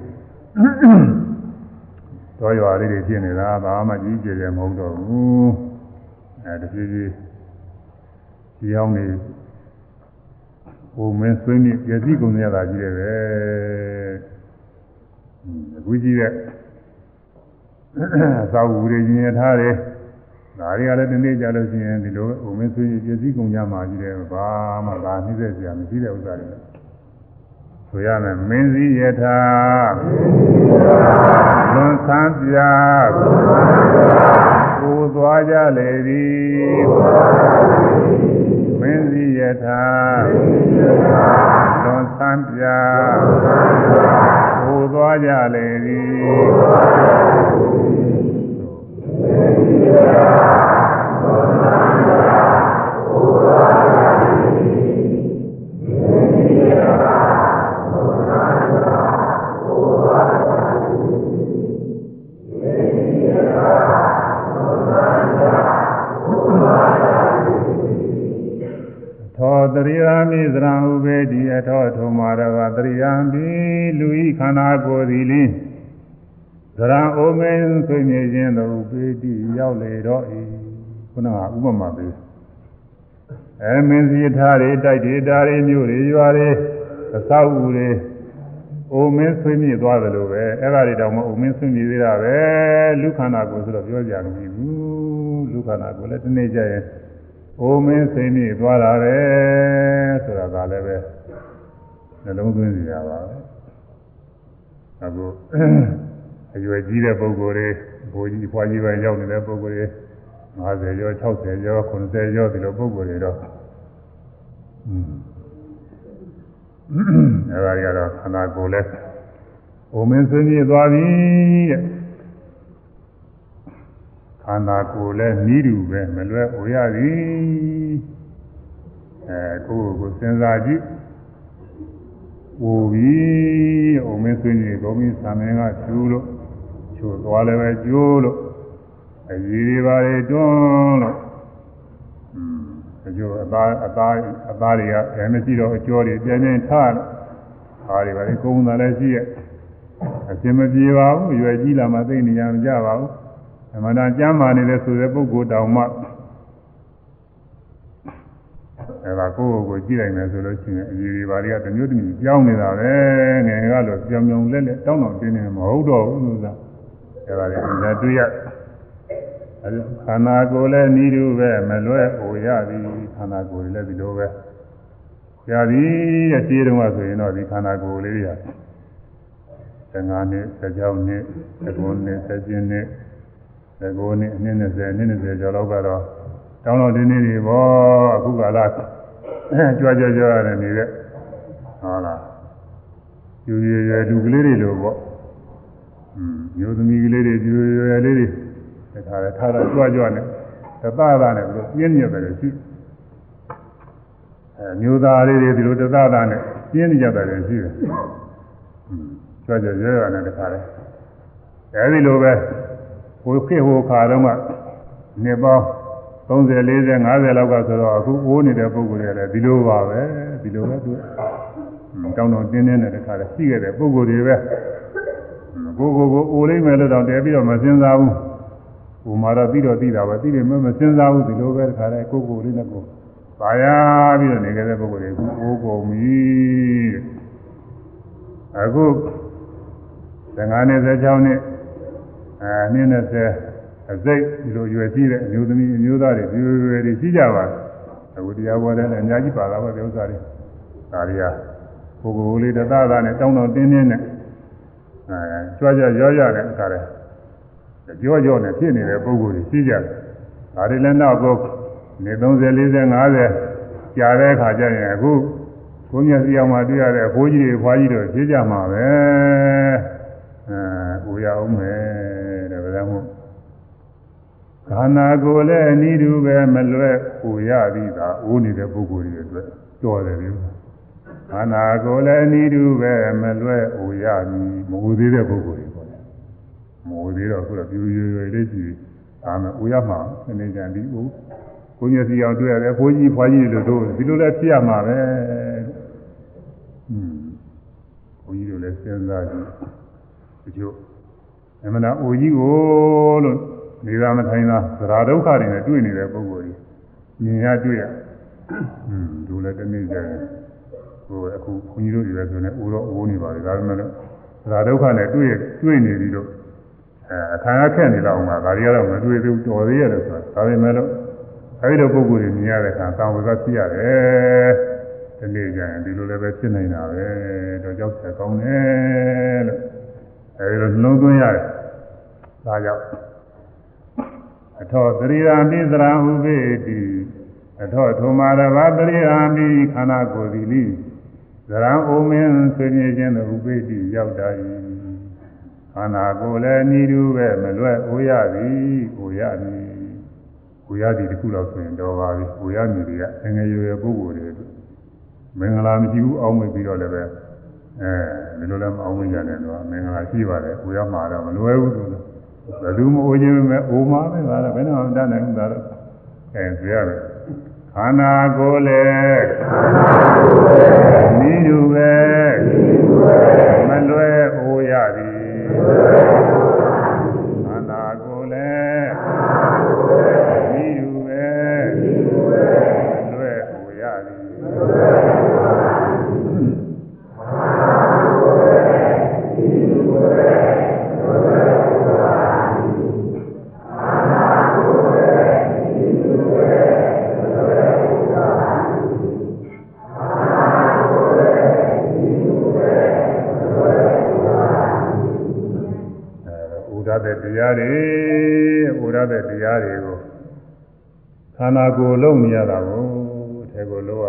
တော်ရွာလေးတွေဖြစ်နေတာဘာမှကြီးကျယ်တယ်မဟုတ်တော့ဘူးအဲတဖြည်းဖြည်းဒီအောင်နေဟိုမင်းဆွေးမြပြည့်စည်ကုန်ရတာကြီးတယ်ပဲအခုကြီးတဲ့သာဝူတွေညင်ထားတယ်ဒါတွေကလည်းဒီနေ့ကြလို့ရှိရင်ဒီလိုဥမင်းဆွေးပြည့်စည်ကုန်ကြမှာကြီးတယ်ဘာမှဒါနှိမ့်ဆက်စရာမရှိတဲ့ဥစ္စာတွေ ဆိုရမယ်မင်းစည်းယထာလွန်ဆန်းပြကိုသွားကြလေသည်မင်းစည်းယထာလွန်ဆန်းပြကိုသွားကြလေသည်တ ခုနကဥပမာပေးအဲမင်းစီထားတွေတိုက်တွေတာတွေမြို့တွေရွာတွေအသောက်ဦးတွေအိုမင်းဆွေမြေသွားတယ်လို့ပဲအဲ့ဒါတွေတောင်မှအိုမင်းဆွေမြေသေးတာပဲလူခန္ဓာကိုယ်ဆိုတော့ပြောကြမရှိဘူးလူခန္ဓာကိုယ်လည်းတနေ့ကျရင်အိုမင်းစိတ်နေသွားတာပဲဆိုတာကလည်းပဲနှလုံးသွင်းစီရပါပဲအခုအရွယ်ကြီးတဲ့ပုဂ္ဂိုလ်တွေဘိုးကြီးဖွားကြီးပဲရောက်နေတဲ့ပုဂ္ဂိုလ်တွေ 50ကျော်60ကျော်90ကျော်ဒီလိုပုဂ္ဂိုလ်တွေတော့อืมအဲဒါတွေကတော့ခန္ဓာကိုယ်လဲအိုမင်းစိတ်နေသွားပြီတဲ့ခန္ဓာကိုယ်လည်းနီးတူပဲမလွဲအိုရသည်အဲကိုယ်ကိုစဉ်းစားကြည့်ဟိုပြီးအိုမင်းဆွေးနေကောင်းပြီးသာမင်းကကျိုးလို့ချိုးသွားလည်းပဲကျိုးလို့ အကြီးတွေပါလေတွန်းလို့อืมအကျိုးအသားအသားအသားတွေကအဲမရှိတော့အကျော်တွေပြင်းပြင်းထားလို့ဟာတွေပါလေကုန်းတာလည်းရှိရဲ့အရှင်မပြေပါဘူးရွယ်ကြီးလာမှသိနေရမကြပါဘူးအမှန်တန်ကြမ်းမာနေတဲ့ဆိုတဲ့ပုဂ္ဂိုလ်တောင်မှအဲဒါကိုယ့်ကိုယ်ကိုကြည့်လိုက်မယ်ဆိုလို့ရှိရင်အကြီးကြီးပါတွေကတမျိုးတမျိုးကြောင်းနေတာပဲငယ်ကတော့ပြောင်ပြောင်လက်လက်တောင်းတောင်းတင်းနေမဟုတ်တော့ဘူးလို့သာအဲဒါလည်းအများတွေ့ရ ခန္ဓာကိုယ်လည်းဤလိုပဲမလွဲ့ဟိုရသည်ခန္ဓာကိုယ်လည်းဒီလိုပဲရသည်တဲ့ခြေတုံးကဆိုရင်တော့ဒီခန္ဓာကိုယ်လေးတွေ15နှစ်16နှစ်19နှစ်17နှစ်19နှစ်အနည်း20အနည်း20ကျော်လောက်ကတော့တောင်းတော့တင်းနေပြီဗောအခုကလာကြွကြွကြွရတယ်နေတဲ့ဟုတ်လားယူရရလူကလေးတွေလိုပေါ့อืมမျိုးသမီးကလေးတွေယူရရလေးတွေ ဒါခါထားတာကြွကြွနဲ့တသတာနဲ့ဘယ်လိုပြင်းညက်တယ်ရှိအဲမျိုးသားလေးတွေဒီလိုတသတာနဲ့ပြင်းနေကြတယ်ရှိတယ်อืมကြွကြွရရနဲ့တခါလဲအဲဒီလိုပဲဟိုခေဟိုခါတော့မှနေပေါင်း30 40 50လောက်ကဆိုတော့အခုအိုးနေတဲ့ပုံကိုယ်တွေလည်းဒီလိုပါပဲဒီလိုပဲသူတောင်းတောင်းတင်းတင်းနဲ့တခါလဲရှိခဲ့တဲ့ပုံကိုယ်တွေပဲကိုကိုကိုအိုလိမ့်မယ်လို့တော့တဲပြီးတော့မစင်စားဘူး ဟိုမှာတော့ပြီးတော့ပြီးတာပဲပြီးတယ်မမစင်စားဘူးဒီလိုပဲတခါလဲကိုကိုလေးနဲ့ကိုပါရပြီးတော့နေခဲ့တဲ့ပုံကိုယ်တွေအခုအိုးကုန်ပြီအခု15နှစ်16နှစ်အဲနှစ်20အစိတ်ဒီလိုရွယ်ကြည့်တဲ့အမျိုးသမီးအမျိုးသားတွေဒီလိုရွယ်တွေရှိကြပါအခုတရားပေါ်တယ်လည်းအများကြီးပါတာပဲဒီဥစ္စာတွေဒါတွေကကိုယ်ကိုယ်လေးတသသာနဲ့တောင်းတောင်းတင်းတင်းနဲ့အဲကြွားကြရောရတဲ့အခါလဲ ကြောကြောနဲ့ဖြစ်နေတဲ့ပုံကိုယ်တွေရှိကြတယ်ဒါတွေလည်းနောက်ကိုနေ30 40 50ကြာတဲ့အခါကျရင်အခုကိုမျက်စိအောင်မှတွေ့ရတဲ့အဖိုးကြီးတွေဖွားကြီးတွေဖြစ်ကြမှာပဲအဲဟိုရအောင်မယ်တဲ့ဗလားမို့ခန္ဓာကိုယ်လည်းအနည်းတူပဲမလွဲ့ဟိုရသည်သာအိုးနေတဲ့ပုဂ္ဂိုလ်တွေအတွက်တော်တယ်ဗျခန္ဓာကိုယ်လည်းအနည်းတူပဲမလွဲ့ဟိုရသည်မဟိုသေးတဲ့ပုဂ္ဂိုလ်တွေပေါ့လေ မော်သေးတော့ခုတော့ပြူပြူရွယ်လေးရှိပြီဒါမှအိုရမှာနည်းနည်းကြံဒီအိုကိုညစီအောင်တွေ့ရတယ်ကိုကြီးဖွာကြီးတို့တို့ဒီလိုလဲဖြစ်ရမှာပဲอืมကိုကြီးတို့လည်းစဉ်းစားကြည့်ဒီလိုအမှန်တော့အိုကြီးကိုလို့နေရာမထိုင်တာသရာဒုက္ခတွေနဲ့တွေ့နေတဲ့ပုဂ္ဂိုလ်ကြီးမြင်ရတွေ့ရอืมတို့လည်းတနေ့ကြတယ်ဟိုအခုခွန်ကြီးတို့တွေလည်းဆိုနေအိုတော့အိုးနေပါလေဒါပေမဲ့သရာဒုက္ခနဲ့တွေ့တွေ့နေပြီတော့ အဲအခါရခက်နေတော့မှဒါတွေကတော့မတွေ့သေးဘူးတော်သေးရတယ်ဆိုတာဒါပေမဲ့လို့အဲဒီလိုပုဂ္ဂိုလ်တွေမြင်ရတဲ့အခါတောင်ဝကဖြစ်ရတယ်ဒီနေ့ကျရင်ဒီလိုလည်းပဲဖြစ်နေတာပဲတော့ကြောက်ဆက်ကောင်းတယ်လို့အဲဒီလိုနှလုံးသွင်းရတယ်ဒါကြောင့်အထောသရိယာပိသရဟုပေတိအထောထုမာရဘာသရိယာပိခန္ဓာကိုယ်သည်လိသရံအိုမင်းဆွေမြေခြင်းသို့ဥပေတိရောက်တာ၏ ခန္ဓာကိုယ်လည်းဤသူပဲမလွဲ့အိုရသည်အိုရသည်ကိုရသည်တခုတော့ဆိုရင်တော်ပါပြီကိုရမည်တွေကငငယ်ရွယ်ပုဂ္ဂိုလ်တွေမင်္ဂလာမရှိဘူးအောင်းမိပြီးတော့လည်းပဲအဲဒီလိုလည်းမအောင်မကြနဲ့တော့မင်္ဂလာရှိပါတယ်ကိုရမှာတော့မလွယ်ဘူးသူဘယ်သူမအိုခြင်းပဲအိုမှာပဲဒါတော့ဘယ်တော့မှတတ်နိုင်ဘူးဒါတော့အဲဆိုရတယ်ခန္ဓာကိုယ်လည်းနိယူပဲမလွယ် Amen. ခန္ဓာကိုယ်လုံးနေရတာကိုအထက်ကိုလုံးရ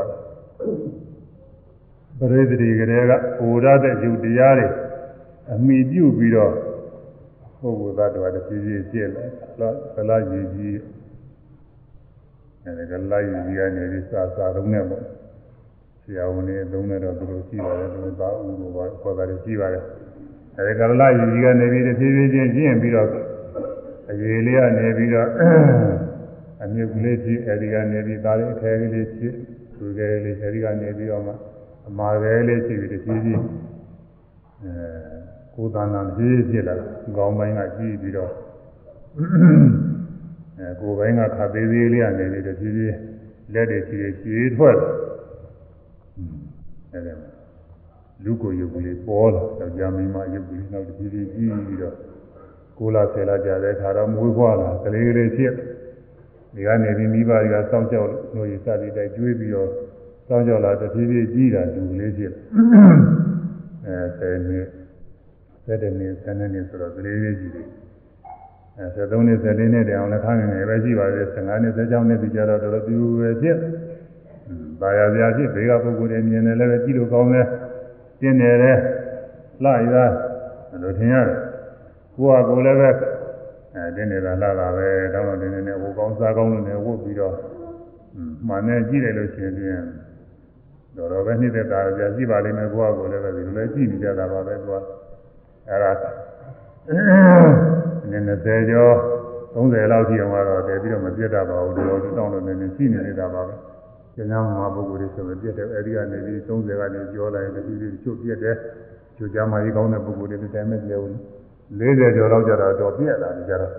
ပရိသေတိကလေးကဥဒတဲ့ယူတရားတွေအမိပြုပြီးတော့ပုဂ္ဂိုလ်သားတော်တစ်ပြေးပြေးပြည့်လာကလာရည်ကြီးအဲဒီကလာရည်ကြီးကနေပြီးစာစာလုံးနဲ့ပေါ့ဆရာဝန်တွေသုံးနေတော့သူတို့ရှိပါတယ်သူတို့သာဥလို့ပါခေါ်တာတွေရှိပါတယ်အဲဒီကလယူကြီးကနေပြီးတဖြည်းဖြည်းချင်းကျင့်ပြီးတော့အရေးလေးကနေပြီးတော့ အမြုပ်ကလေးဖြစ်အဲဒီကနေပြီးသားလေးအခဲကလေးဖြစ်သူကလေးအဲဒီကနေပြီးတော့မှအမာကလေးဖြစ်ပြီးတဖြည်းဖြည်းအဲကိုယ်တန်တန်ကြီးဖြစ်လာကောင်းပိုင်းကကြီးပြီးတော့အဲကိုယ်ပိုင်းကခါသေးသေးလေးကနေပြီးတော့ကြီးကြီးလက်တွေကြီးကြီးကြီးထွက်လာအဲဒီလူကိုရုပ်ကလေးပေါ်လာတော့ကြာမင်းမရုပ်ကလေးနောက်ကြီးကြီးကြီးပြီးတော့ကိုလာဆယ်လာကြတဲ့ခါတော့မွေးဖွားလာကလေးကလေးဖြစ် ဒီကနေပြီးမိဘတွေကစောင့်ကြောက်လို့ရစသည်တိုက်ကျွေးပြီးတော့စောင့်ကြောက်လာတဖြည်းဖြည်းကြီးတာလူကလေးဖြစ်အဲဆယ်နှစ်ဆယ်တနှစ်ဆယ်နှစ်နှစ်ဆိုတော့ကလေးလေးကြီးတယ်အဲဆယ်သုံးနှစ်ဆယ်လေးနှစ်တောင်လည်းခန်းငယ်ငယ်ပဲရှိပါသေးတယ်15နှစ်16နှစ်ဒီကြတော့တော်တော်ပြူပဲဖြစ်ဘာယာပြာဖြစ်ဘေးကပုဂ္ဂိုလ်တွေမြင်တယ်လည်းပဲကြည့်လို့ကောင်းတယ်ကျင်းတယ်တဲ့လှရတာလို့ထင်ရတယ်ကိုကကိုလည်းပဲအဲ တင်းနေတာလှတာပဲတောင်းတော့တင်းနေနေဟိုကောင်းစားကောင်းလို့နေဝုတ်ပြီးတော့မှန်နဲ့ကြည့်တယ်လို့ရှိရင်တော်တော်ပဲနှိမ့်သက်တာကြာရှိပါလိမ့်မယ်ကိုကကိုလည်းပဲဒီလိုလဲကြည့်နေကြတာပါပဲသူကအဲဒါနည်း20ကျော်30လောက်ရှိအောင်တော့တည်ပြီးတော့မပြတ်တတ်ပါဘူးတော်တော်တောင်းလို့နေနေရှိနေနေတာပါပဲကျန်တဲ့မှာပုဂ္ဂိုလ်တွေဆိုမပြတ်တယ်အဲဒီကနေပြီး30ကနေကျော်လာရင်တတိတိချုပ်ပြတ်တယ်ချုပ်ကြမှာကြီးကောင်းတဲ့ပုဂ္ဂိုလ်တွေတိုင်မဲ့ပြောဘူး 40ကျော်လောက်ကြတော့တော့ပြက်လာကြတော့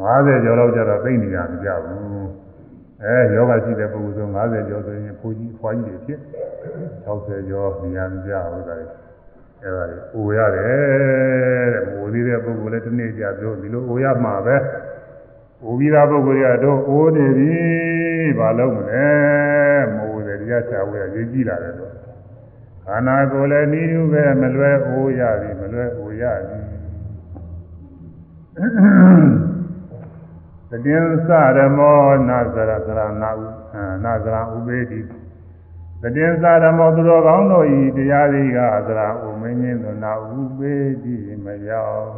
50ကျော်လောက်ကြတော့သိနေရမကြဘူးအဲယောဂရှိတဲ့ပုဂ္ဂိုလ်ဆို50ကျော်ဆိုရင်ဖိုးကြီးဖွားကြီးတွေဖြစ်60ကျော်နေရာမကြဘူးဒါတွေအဲဒါတွေအိုရတယ်တဲ့မိုးသေးတဲ့ပုဂ္ဂိုလ်လည်းတစ်နေ့ကြာပြောဒီလိုအိုရမှာပဲအိုပြီးသားပုဂ္ဂိုလ်ကတော့အိုနေပြီဘာလုပ်မလဲမိုးတယ်တရားချဝဲရေးကြည့်လာတယ်တော့ခန္ဓာကိုယ်လည်းဤသူပဲမလွဲအိုရပြီမလွဲအိုရပြီ တတိယသရမောနာဇရသရနာဥနာဇရဥပေတိတတိယသရမောသူတော်ကောင်းတို့ဤတရားသည်ကသရဥမင်းင်းတို့နာဥပေတိမရောက်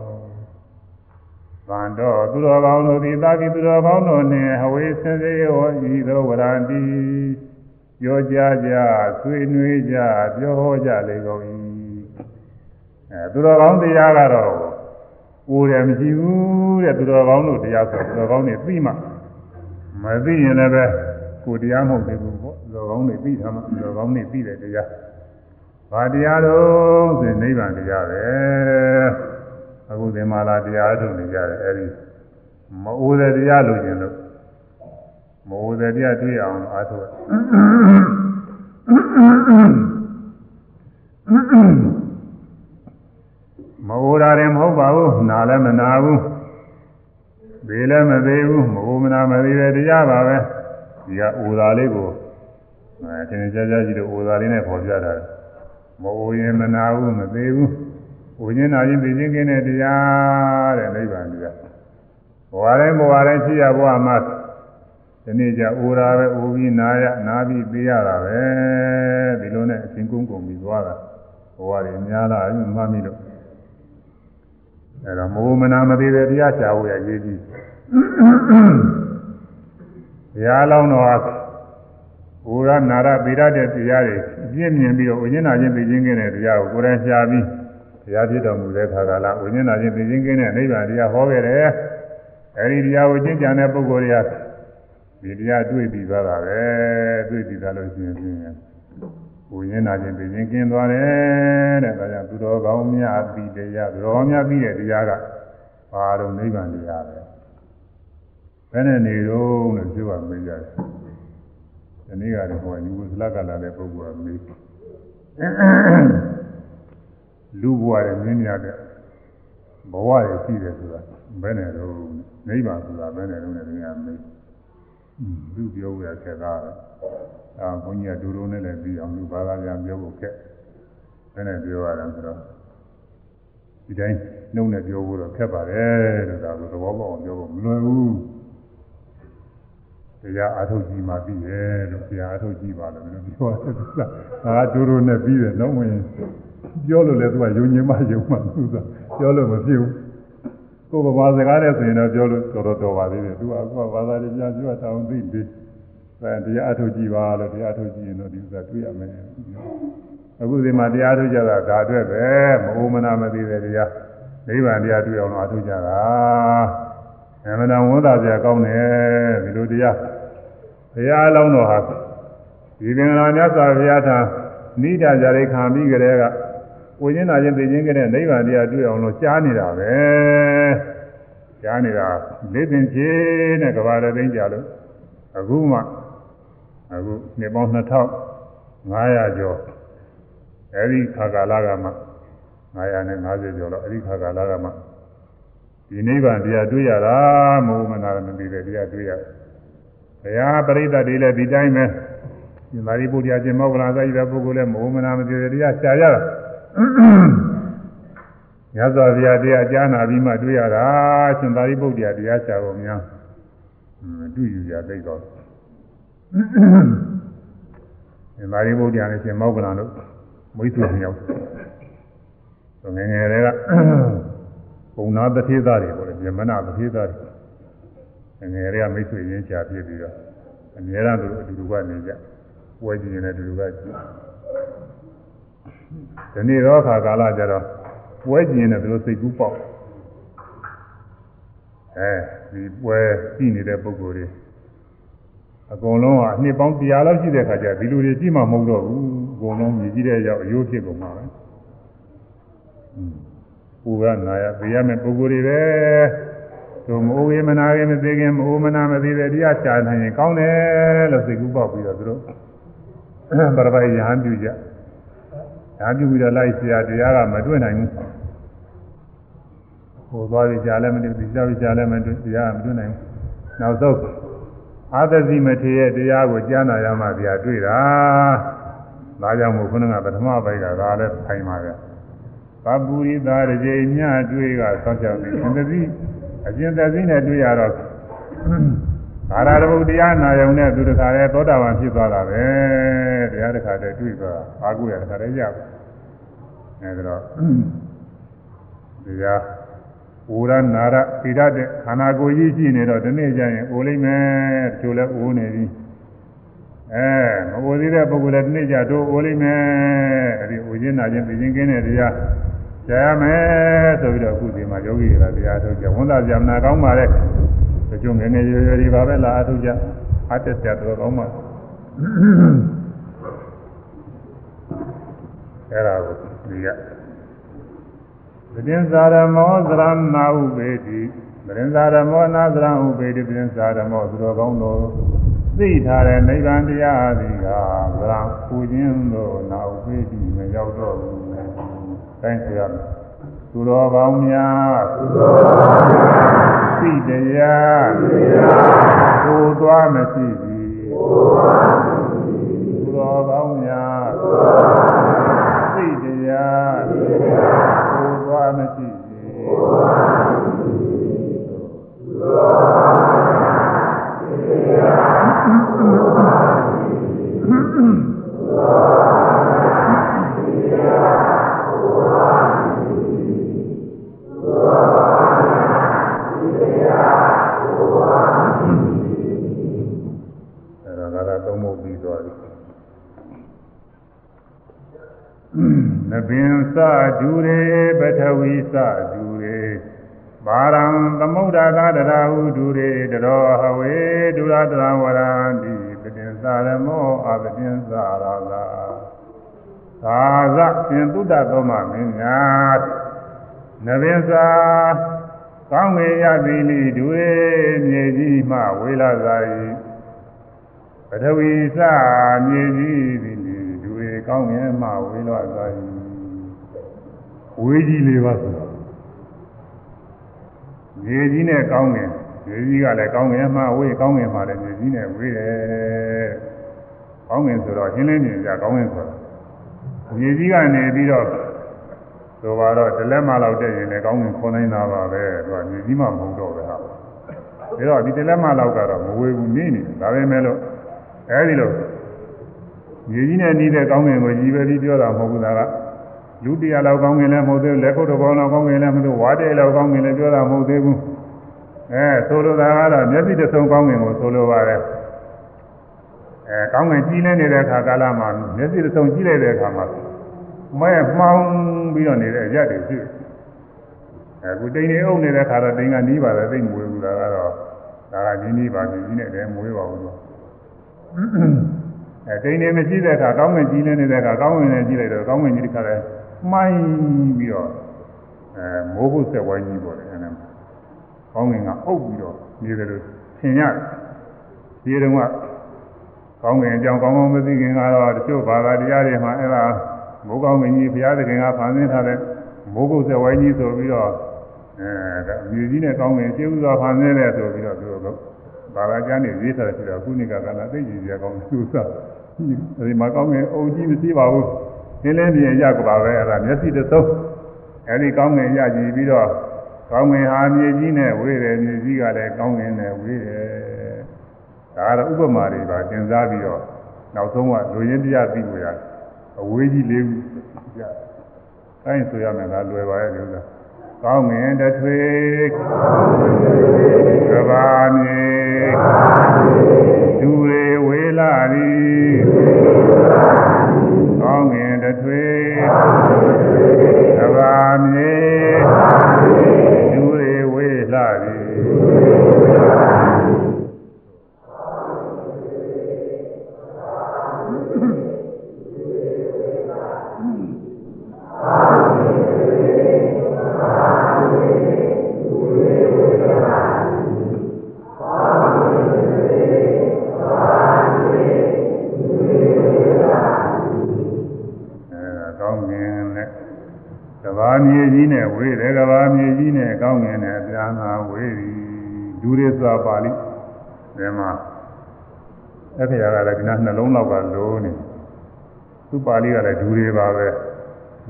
ဗန္တော်သူတော်ကောင်းတို့သည်သာတိသူတော်ကောင်းတို့နှင့်အဝေစင်စေဟောဤသောဝရန္တိပြောကြကြဆွေးနွေးကြပြောဟောကြလေကုန်၏အဲသူတော်ကောင်းတရားကတော့ ကိုယ်တယ်မရှိဘူးတဲ့သူတော်ကောင်းတို့တရားဆိုသူတော်ကောင်းတွေသိမှမသိရင်လည်းပဲကိုယ်တရားမဟုတ်သေးဘူးပေါ့သူတော်ကောင်းတွေသိထားမှသူတော်ကောင်းတွေသိတဲ့တရားဘာတရားတော့ဆိုနိဗ္ဗာန်တရားပဲအခုသင်္မာလာတရားထုတ်နေကြတယ်အဲဒီမအိုးတဲ့တရားလို့ကျင်လို့မအိုးတဲ့တရားတွေ့အောင်အားထုတ် မအိုးတာရင်မဟုတ်ပါဘူးနာလည်းမနာဘူးဘေးလည်းမသေးဘူးမအိုးမနာမသေးတဲ့တရားပါပဲဒီကအိုးတာလေးကိုအဲသင်္ကြန်ကြကြည့်လို့အိုးတာလေးနဲ့ပေါ်ပြတာမအိုးရင်မနာဘူးမသေးဘူးဝိညာဉ်နာရင်သိချင်းကင်းတဲ့တရားတဲ့နိဗ္ဗာန်တရားဘဝတိုင်းဘဝတိုင်းရှိရဘဝမှာဒီနေ့ကျအိုရာပဲအိုပြီးနာရနာပြီးသိရတာပဲဒီလိုနဲ့အချင်းကုန်းကုန်ပြီးသွားတာဘဝတွေများလာပြီမှတ်မိလို့ အဲတော့မိုးမနာမသေးတဲ့တရားချဖို့ရရေးကြည့်ဘုရားလောင်းတော်ဟာဘုရားနာရပေရတဲ့တရားတွေအပြည့်မြင်ပြီးတော့ဝိညာဉ်နာချင်းသိချင်းကင်းတဲ့တရားကိုကိုယ်တိုင်ရှားပြီးတရားဖြစ်တော်မူတဲ့ခါကလာဝိညာဉ်နာချင်းသိချင်းကင်းတဲ့နိဗ္ဗာန်တရားဟောခဲ့တယ်အဲဒီတရားကိုကျင့်ကြံတဲ့ပုဂ္ဂိုလ်တွေကဒီတရားတွေ့ပြီးသွားတာပဲတွေ့ပြီးသားလို့ရှိရင်ဖြင့် ဝိညာဉ်နာချင်းသိချင်းကင်းသွားတယ်တဲ့ဒါကြောင့်သူတော်ကောင်းများပြီးတရားသူတော်ကောင်းများပြီးတဲ့တရားကဘာလို့နိဗ္ဗာန်တရားပဲဘယ်နဲ့နေတော့လို့ပြောရမေးကြတယ်ဒီနေ့ကလည်းဟိုယူဝစလကလာတဲ့ပုဂ္ဂိုလ်ကမေးလူဘဝရဲ့မြင်းများတဲ့ဘဝရဲ့ရှိတယ်ဆိုတာဘယ်နဲ့တော့နိဗ္ဗာန်ဆိုတာဘယ်နဲ့တော့လဲခင်ဗျာမေး လူပြောရခဲ့တာအာဘုန်းကြီးကဒူရုံနဲ့လည်းပြီးအောင်လူဘာသာပြန်ပြောဖို့ခက်ဘယ်နဲ့ပြောရလဲဆိုတော့ဒီတိုင်းနှုတ်နဲ့ပြောဖို့တော့ခက်ပါတယ်လို့ဒါဆိုသဘောပေါက်အောင်ပြောဖို့မလွယ်ဘူးတရားအထုတ်ကြည့်မှပြီးတယ်လို့တရားအထုတ်ကြည့်ပါလို့ပြောတယ်။ဒါကဒူရုံနဲ့ပြီးတယ်တော့ဝင်ပြောလို့လည်းသူကယုံကြည်မှယုံမှသူကပြောလို့မဖြစ်ဘူး ကိုယ်ဘာစကားနဲ့ဆိုရင်တော့ပြောလို့တော်တော်တော်ပါသေးတယ်သူကအခုကဘာသာတွေပြန်ပြောတောင်းသိပြီအဲတရားအထုတ်ကြည့်ပါလို့တရားထုတ်ကြည့်ရင်တော့ဒီဥစ္စာတွေ့ရမယ်အခုဒီမှာတရားထုတ်ကြတာဒါအတွက်ပဲမအိုးမနာမသိတဲ့တရားနိဗ္ဗာန်တရားတွေ့အောင်လို့အထုတ်ကြတာအမှန်တန်ဝန်သာစရာကောင်းတယ်ဒီလိုတရားဘုရားအလောင်းတော်ဟာဒီပင်လာမြတ်စွာဘုရားထာနိဒာကြရိခံပြီးကြတဲ့ကကိုရင်းနာချင်းသိချင်းကတဲ့နိဗ္ဗာန်တရားတွေ့အောင်လို့ကြားနေတာပဲ ကြားနေတာလေးပင်ချေနဲ့ကဘာရသိန်းကြလို့အခုမှအခုနှစ်ပေါင်း2500ကျော်အဲဒီခါကာလကမှ950ကျော်တော့အဲဒီခါကာလကမှဒီနိဗ္ဗာန်တရားတွေ့ရတာမဟုတ်မနာမသိတဲ့တရားတွေ့ရဘုရားပရိသတ်တွေလည်းဒီတိုင်းပဲဒီမာရိပုတ္တရာရှင်မောက္ကလာသာကြီးတဲ့ပုဂ္ဂိုလ်လည်းမဟုတ်မနာမသိတဲ့တရားရှားရတာ ညဇောဗျာတရားကြားနာပြီးမှတွေ့ရတာရှင်သာရိပုတ္တရာတရားရှားဖို့များမတွေ့ယူရသိတော့ရှင်သာရိပုတ္တရာနဲ့ရှင်မောက္ကလာတို့မိတ်ဆွေနှစ်ယောက်ဆိုငယ်ငယ်တွေကပုံနာတထေသားတွေပေါ့လေမြမနာတထေသားတွေငယ်ငယ်တွေကမိတ်ဆွေရင်းချပြစ်ပြီးတော့အများအားသူအတူတူကနေကြပွဲကြည့်ရင်လည်းအတူတူကကြည့်ဒီနေ့တော့ခါကာလကြတော့ ပွဲကြည့်ရင်လည်းသူတို့စိတ်ကူးပေါက်အဲဒီပွဲကြည့်နေတဲ့ပုံကိုယ်တွေအကုန်လုံးကအနှစ်ပေါင်း100လောက်ရှိတဲ့ခါကျဒီလူတွေကြည့်မှမဟုတ်တော့ဘူးအကုန်လုံးမြည်ကြည့်တဲ့ရောက်အယိုးဖြစ်ကုန်မှာပဲပူကနာရပြရမယ်ပုဂ္ဂိုလ်တွေပဲသူမအိုးဝေမနာခင်မသိခင်မအိုးမနာမသိတဲ့တရားရှာနိုင်ရင်ကောင်းတယ်လို့စိတ်ကူးပေါက်ပြီးတော့သူတို့ပရပိုက်ရဟန်းပြုကြ ဒါပြုပြီးတော့လိုက်เสียတရားကမတွေ့နိုင်ဘူးဟိုသွားပြီးကြားလည်းမတွေ့ပြီးကြားပြီးကြားလည်းမတွေ့တရားမတွေ့နိုင်ဘူးနောက်ဆုံးအာသတိမထေရဲ့တရားကိုကြားနာရမှဗျာတွေ့တာဒါကြောင့်မို့ခုနကပထမပိုင်းကဒါလည်းဖိုင်ပါဗျာပပုရိသရကြိညတွေ့ကဆောက်ချောင်းနေသတိအကျဉ်းသတိနဲ့တွေ့ရတော့ ဘာသာတဘုတရားနာယုံနဲ့သူတခါလဲသောတာပန်ဖြစ်သွားတာပဲတရားတစ်ခါတည်းတွေ့သွားအာဟုရတစ်ခါတည်းရပါအဲဒါတော့တရားဝရနာရပိရတဲ့ခန္ဓာကိုယ်ကြီးရှိနေတော့ဒီနေ့ကျရင်အိုလိမ့်မယ်တချို့လဲအိုးနေပြီအဲမအိုသေးတဲ့ပုဂ္ဂိုလ်လည်းဒီနေ့ကျတို့အိုလိမ့်မယ်အဲဒီအိုခြင်းနာခြင်းသိခြင်းကင်းတဲ့တရားကြားရမယ်ဆိုပြီးတော့အခုဒီမှာယောဂီတွေကတရားထုတ်ကြဝန်သာကြမနာကောင်းပါတဲ့ တချို့ငယ်ငယ်ရွယ်ရွယ်တွေပါပဲလာအထုတ်ကြအတက်ကြတော့ကောင်းပါအဲ့ဒါကိုဒီကပဋိသရမောသရဏဥပေတိပဋိသရမောနာသရဥပေတိပဋိသရမောသူတော်ကောင်းတို့သိထားတဲ့နိဗ္ဗာန်တရားသည်ကသရပူခြင်းတို့နာဥပေတိမရောက်တော့ဘူး။တိုင်းဆိုရမယ်။သူတော်ကောင်းများသူတော်ကောင်းများ သိတရားသိတရားကိုသွားမရှိသည်ကိုသွားမရှိသည်သူတော်ကောင်းများသူတော်ကောင်းများသိတရားသိတရားသွားမရှိစေအဲ့ နပင်စဒူရေပထဝီစဒူရေပါရံသမုဒ္ဒကာတရာဟုဒူရေတရောဟဝေဒူရတရဝရံတိပတင်္စရမောအပတင်္စရာလာသာသပြင်တုဒ္ဒသောမမင်းများနပင်စာကောင်းငယ်ရသည်လိဒူရေမြေကြီးမှဝေလာသာ၏ပထဝီစမြေကြီးသည်တွေ ကောင်းငင်မှဝေလွတ်သွား၏ဝေးကြီးလေးပါဆိုတော့မြေကြီးနဲ့ကောင်းငင်မြေကြီးကလည်းကောင်းငင်မှဝေးကောင်းငင်မှလည်းမြေကြီးနဲ့ဝေးတယ်ကောင်းငင်ဆိုတော့ရှင်းလင်းနေကြကောင်းငင်ဆိုတာမြေကြီးကနေပြီးတော့ဆိုပါတော့တလက်မလောက်တက်ရင်လည်းကောင်းငင်ခေါ်နိုင်တာပါပဲသူကမြေကြီးမှမဟုတ်တော့ပဲဟာဒါတော့ဒီတလက်မလောက်ကတော့မဝေးဘူးနေနေဒါပဲမဲ့လို့အဲဒီလို မြေကြီးနဲ့နေတဲ့ကောင်းငင်ကိုကြီးပဲပြီးပြောတာမဟုတ်ဘူးဒါကလူတရားလောက်ကောင်းငင်လည်းမဟုတ်သေးဘူးလက်ခုပ်တစ်ပေါင်းလောက်ကောင်းငင်လည်းမဟုတ်ဝါတဲ့လောက်ကောင်းငင်လည်းပြောတာမဟုတ်သေးဘူးအဲဆိုလိုတာကတော့မျက်စိတစ်စုံကောင်းငင်ကိုဆိုလိုပါတယ်အဲကောင်းငင်ကြီးနေနေတဲ့အခါကာလမှာမျက်စိတစ်စုံကြီးလိုက်တဲ့အခါမှာမဲမှောင်းပြီးတော့နေတဲ့အရက်တွေရှိတယ်အခုတိန်နေအုပ်နေတဲ့အခါတော့တိန်ကနီးပါတယ်သိမွေဘူးဒါကတော့ဒါကနီးနီးပါနေကြီးနဲ့တည်းမွေးပါဘူးတော့ အဲတိန်နေမရှိတဲ့အခါကောင်းငင်ကြီးနေနေတဲ့အခါကောင်းငင်နဲ့ကြီးလိုက်တော့ကောင်းငင်ကြီးတစ်ခါလဲမှိုင်းပြီးတော့အဲမိုးကုတ်ဆက်ဝိုင်းကြီးပေါ်တယ်အဲ့ဒါကောင်းငင်ကအုပ်ပြီးတော့နေတယ်လို့ထင်ရတယ်ဒီတုန်းကကောင်းငင်အကြောင်းကောင်းကောင်းမသိခင်ကတော့တချို့ဘာသာတရားတွေမှာအဲ့ဒါမိုးကောင်းငင်ကြီးဘုရားသခင်ကဖန်ဆင်းထားတဲ့မိုးကုတ်ဆက်ဝိုင်းကြီးဆိုပြီးတော့အဲမြေကြီးနဲ့ကောင်းငင်ကျေးဇူးတော်ဖန်ဆင်းတယ်ဆိုပြီးတော့သူတို့ ဘာသာကျမ်းတွေရေးထားတယ်ဆိုတော့ခုနှစ်ကကလည်းသိကြည့်ကြကောင်းသူစားဒီမှာကောင်းငင်အုံကြီးမရှိပါဘူးနင်းလင်းပြင်ရကပါပဲအဲ့ဒါမျက်စိတစ်စုံအဲဒီကောင်းငင်ရကြည့်ပြီးတော့ကောင်းငင်ဟာမြေကြီးနဲ့ဝေးတယ်မြေကြီးကလည်းကောင်းငင်နဲ့ဝေးတယ်ဒါကတော့ဥပမာတွေပါသင်စားပြီးတော့နောက်ဆုံးကလူရင်းတရားသိလို့ရအဝေးကြီးလေးခုကြတိုင်းဆိုရမယ်လားလွယ်ပါရဲ့ဒီဥစ္စာကောင်းငင်တထွေကဘာမြေ ဒူရေဝေလာသည်ကောင်းငင်တထွေကဘာမြေ နဲ့ကောင်းငင်နဲ့ပြန်လာဝေးပြီဒူရစ်သာပါဠိဒီမှာအဲ့ဒီကလည်းဒီနာနှလုံးလောက်ကလိုးနေသူပါဠိကလည်းဒူတွေပါပဲ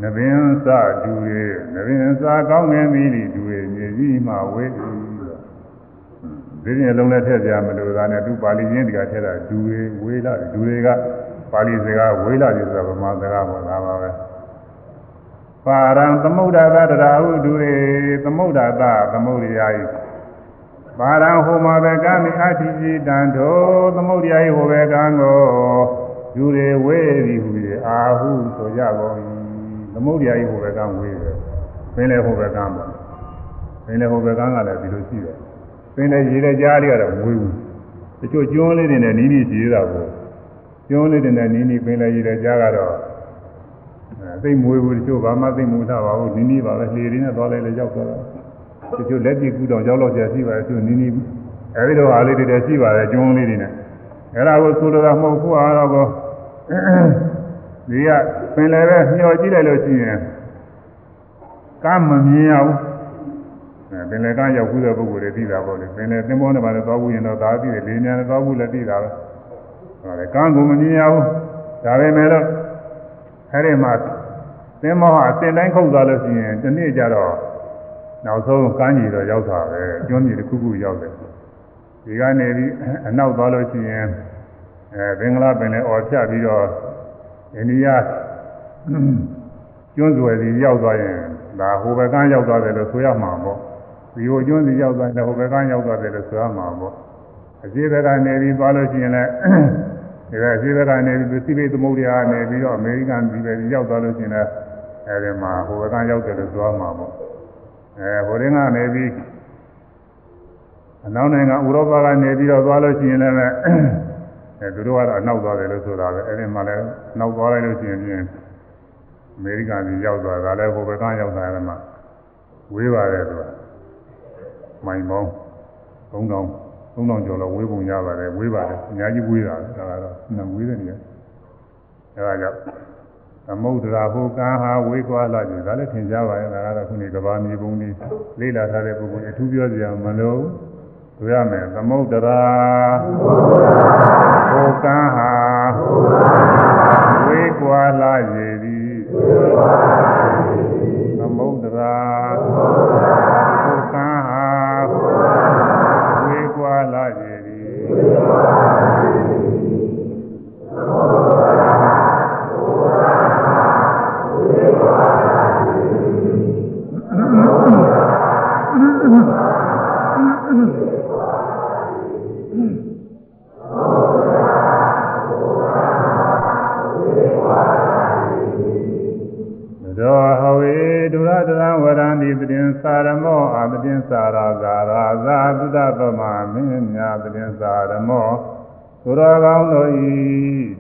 နဗင်္စဒူတွေနဗင်္စကောင်းငင်ပြီးဒူတွေမြေကြီးမှဝေးပြီဒီပြင်လုံးနဲ့ထည့်ကြမလို့ဒါနဲ့သူပါဠိရင်းဒီကထည့်တာဒူတွေဝေးလာဒူတွေကပါဠိစကားဝေးလာတယ်ဆိုတာဗမာစကားပေါ့ဒါပါပဲ ပါရံသမုဒ္ဒသတရာဟုဒုရေသမုဒ္ဒသသမုဒ္ဒရာယိပါရံဟောမဘေကမိအတ္တိจิတံသောသမုဒ္ဒရာယိဟောဘေကံကိုဒုရေဝေသည်ဟုရေအာဟုဆိုကြကုန်၏သမုဒ္ဒရာယိဟောဘေကံဝေတယ်ပင်လေဟောဘေကံပေါ့ပင်လေဟောဘေကံကလည်းဒီလိုရှိတယ်ပင်လေရေတဲ့ကြားလေးကတော့မွေးဘူးတချို့ကျွန်းလေးတွေနဲ့နီးနီးရှိရတာပေါ့ကျွန်းလေးတွေနဲ့နီးနီးပင်လေရေတဲ့ကြားကတော့ သိမွေးဘူးတချို့ဘာမှသိမူတာပါဘူးနီးနီးပါပဲလေရင်းနဲ့သွားလိုက်လေရောက်သွားတာတချို့လက်ပြကူတောင်ရောက်တော့ကြာရှိပါတယ်တချို့နီးနီးအဲဒီလိုအားလေးတွေတည်းရှိပါတယ်ကျွန်းလေးတွေနဲ့အဲဒါကိုဆိုလိုတာမဟုတ်ဘူးအားတော့ကိုဒီကပင်လည်းပဲမျောကြည့်လိုက်လို့ရှိရင်ကမ်းမမြင်ရဘူးအဲပင်လည်းကမ်းရောက်ဘူးတဲ့ပုဂ္ဂိုလ်တွေသိတာပေါ့လေပင်လည်းသင်္ဘောနဲ့ပါလေသွားဘူးရင်တော့ဒါသိတယ်လေညာနဲ့သွားဘူးလည်းသိတာပဲဟောလေကမ်းကိုမမြင်ရဘူးဒါပဲမဲ့လို့ အဲဒီမှာသင်္ဘောဟာအစဉ်တိုင်းခုတ်သွားလို့ရှိရင်ဒီနေ့ကျတော့နောက်ဆုံးကမ်းကြီးတော့ရောက်တာပဲကျွန်းကြီးတစ်ခုခုရောက်တယ်ဒီကနေပြီးအနောက်သွားလို့ရှိရင်အဲဘင်္ဂလားပင်လည်းអော်ဖြတ်ပြီးတော့အိန္ဒိယကျွန်းဆွယ်စီရောက်သွားရင်ဒါဟိုဘက်ကန်းရောက်သွားတယ်လို့ဆိုရမှာပေါ့ဒီဟိုကျွန်းစီရောက်သွားတယ်ဟိုဘက်ကန်းရောက်သွားတယ်လို့ဆိုရမှာပေါ့အရှိဘက်ကနေပြီးသွားလို့ရှိရင်လည်း ဒီကအရှိဘက်ကနေပြီးသိပိသမုဒ္ဒရာကနေပြီးတော့အမေရိကန်ပြည်ပဲရောက်သွားလို့ရှိရင်လည်းအဲဒီမှာဟိုဘက်ကရောက်တယ်လို့ဆိုရမှာပေါ့အဲဟိုရင်းကနေပြီးအနောက်နိုင်ငံဥရောပကနေပြီးတော့သွားလို့ရှိရင်လည်းအဲသူတို့ကတော့အနောက်သွားတယ်လို့ဆိုတာပဲအဲဒီမှာလည်းနောက်သွားလိုက်လို့ရှိရင်ပြင်အမေရိကန်ကြီးရောက်သွားတာလည်းဟိုဘက်ကရောက်တာလည်းမှဝေးပါတယ်သူကမိုင်ပေါင်း3000 3000ကျော်လောက်ဝေးပုံရပါတယ်ဝေးပါတယ်အများကြီးဝေးတာဒါကတော့နှံဝေးတဲ့နေရာအဲဒါကြောင့်သမုဒ္ဒရာဟိုကံဟာဝေးကွာလာကြဒါလည်းသင်ကြပါရဲ့ဒါကတော့ခုနေကဘာမြေပုံကြီးလေးလာထားတဲ့ပုဂ္ဂိုလ်အထူးပြောစရာမလိုဆိုရမယ်သမုဒ္ဒရာဟိုကံဟာဝေးကွာလာရ စာရာဇာရာဇာသုဒ္ဓပမမင်းမြာပတိစာရမောသူတော်ကောင်းတို့ဤ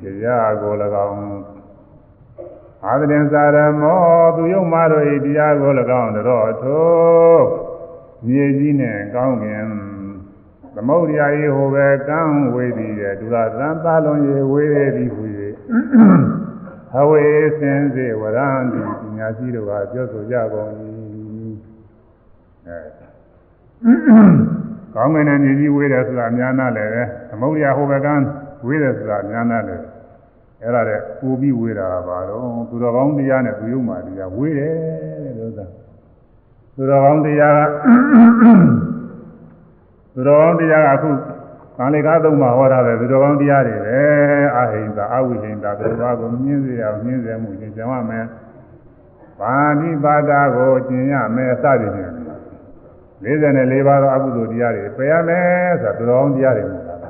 တရားကို၎င်းအာသရင်စာရမောသူယုံမတို့ဤတရားကို၎င်းတော်ထိုမြေကြီးနဲ့ကောင်းကင်သမုဒ္ဒရာဤဟိုပဲကံဝေသည်ရဲ့ဒုရသံသာလွန်ရေဝေသည်ဟူ၍အဝေစင်စေဝရံတိပညာရှိတို့ကပြောဆိုကြကုန်၏အဲ ကောင်းကင်နဲ့မြေကြီးဝေးတယ်ဆိုတာအများနာလည်းပဲသမုဒ္ဒရာဟိုဘကံဝေးတယ်ဆိုတာအများနာလည်းအဲ့ဒါတဲ့ပူပြီးဝေးတာပါတော့သူတော်ကောင်းတရားနဲ့သူယုံမှတရားဝေးတယ်တဲ့လို့သာသူတော်ကောင်းတရားကသူတော်ကောင်းတရားကအခုကံလေကားသုံးမှာဟောတာပဲသူတော်ကောင်းတရားတွေပဲအာဟိန္တာအဝိဟိန္တာသူတော်ကောင်းကိုမြင်းစေအောင်မြင်းစေမှုကျင့်ကြံရမယ်ပါဠိပါဒကိုကျင့်ရမယ်စသည်ဖြင့် 44ပါးသောအကုသိုလ်တရားတွေပယ်ရမယ်ဆိုတာသူတော်ကောင်းတရားတွေမို့လား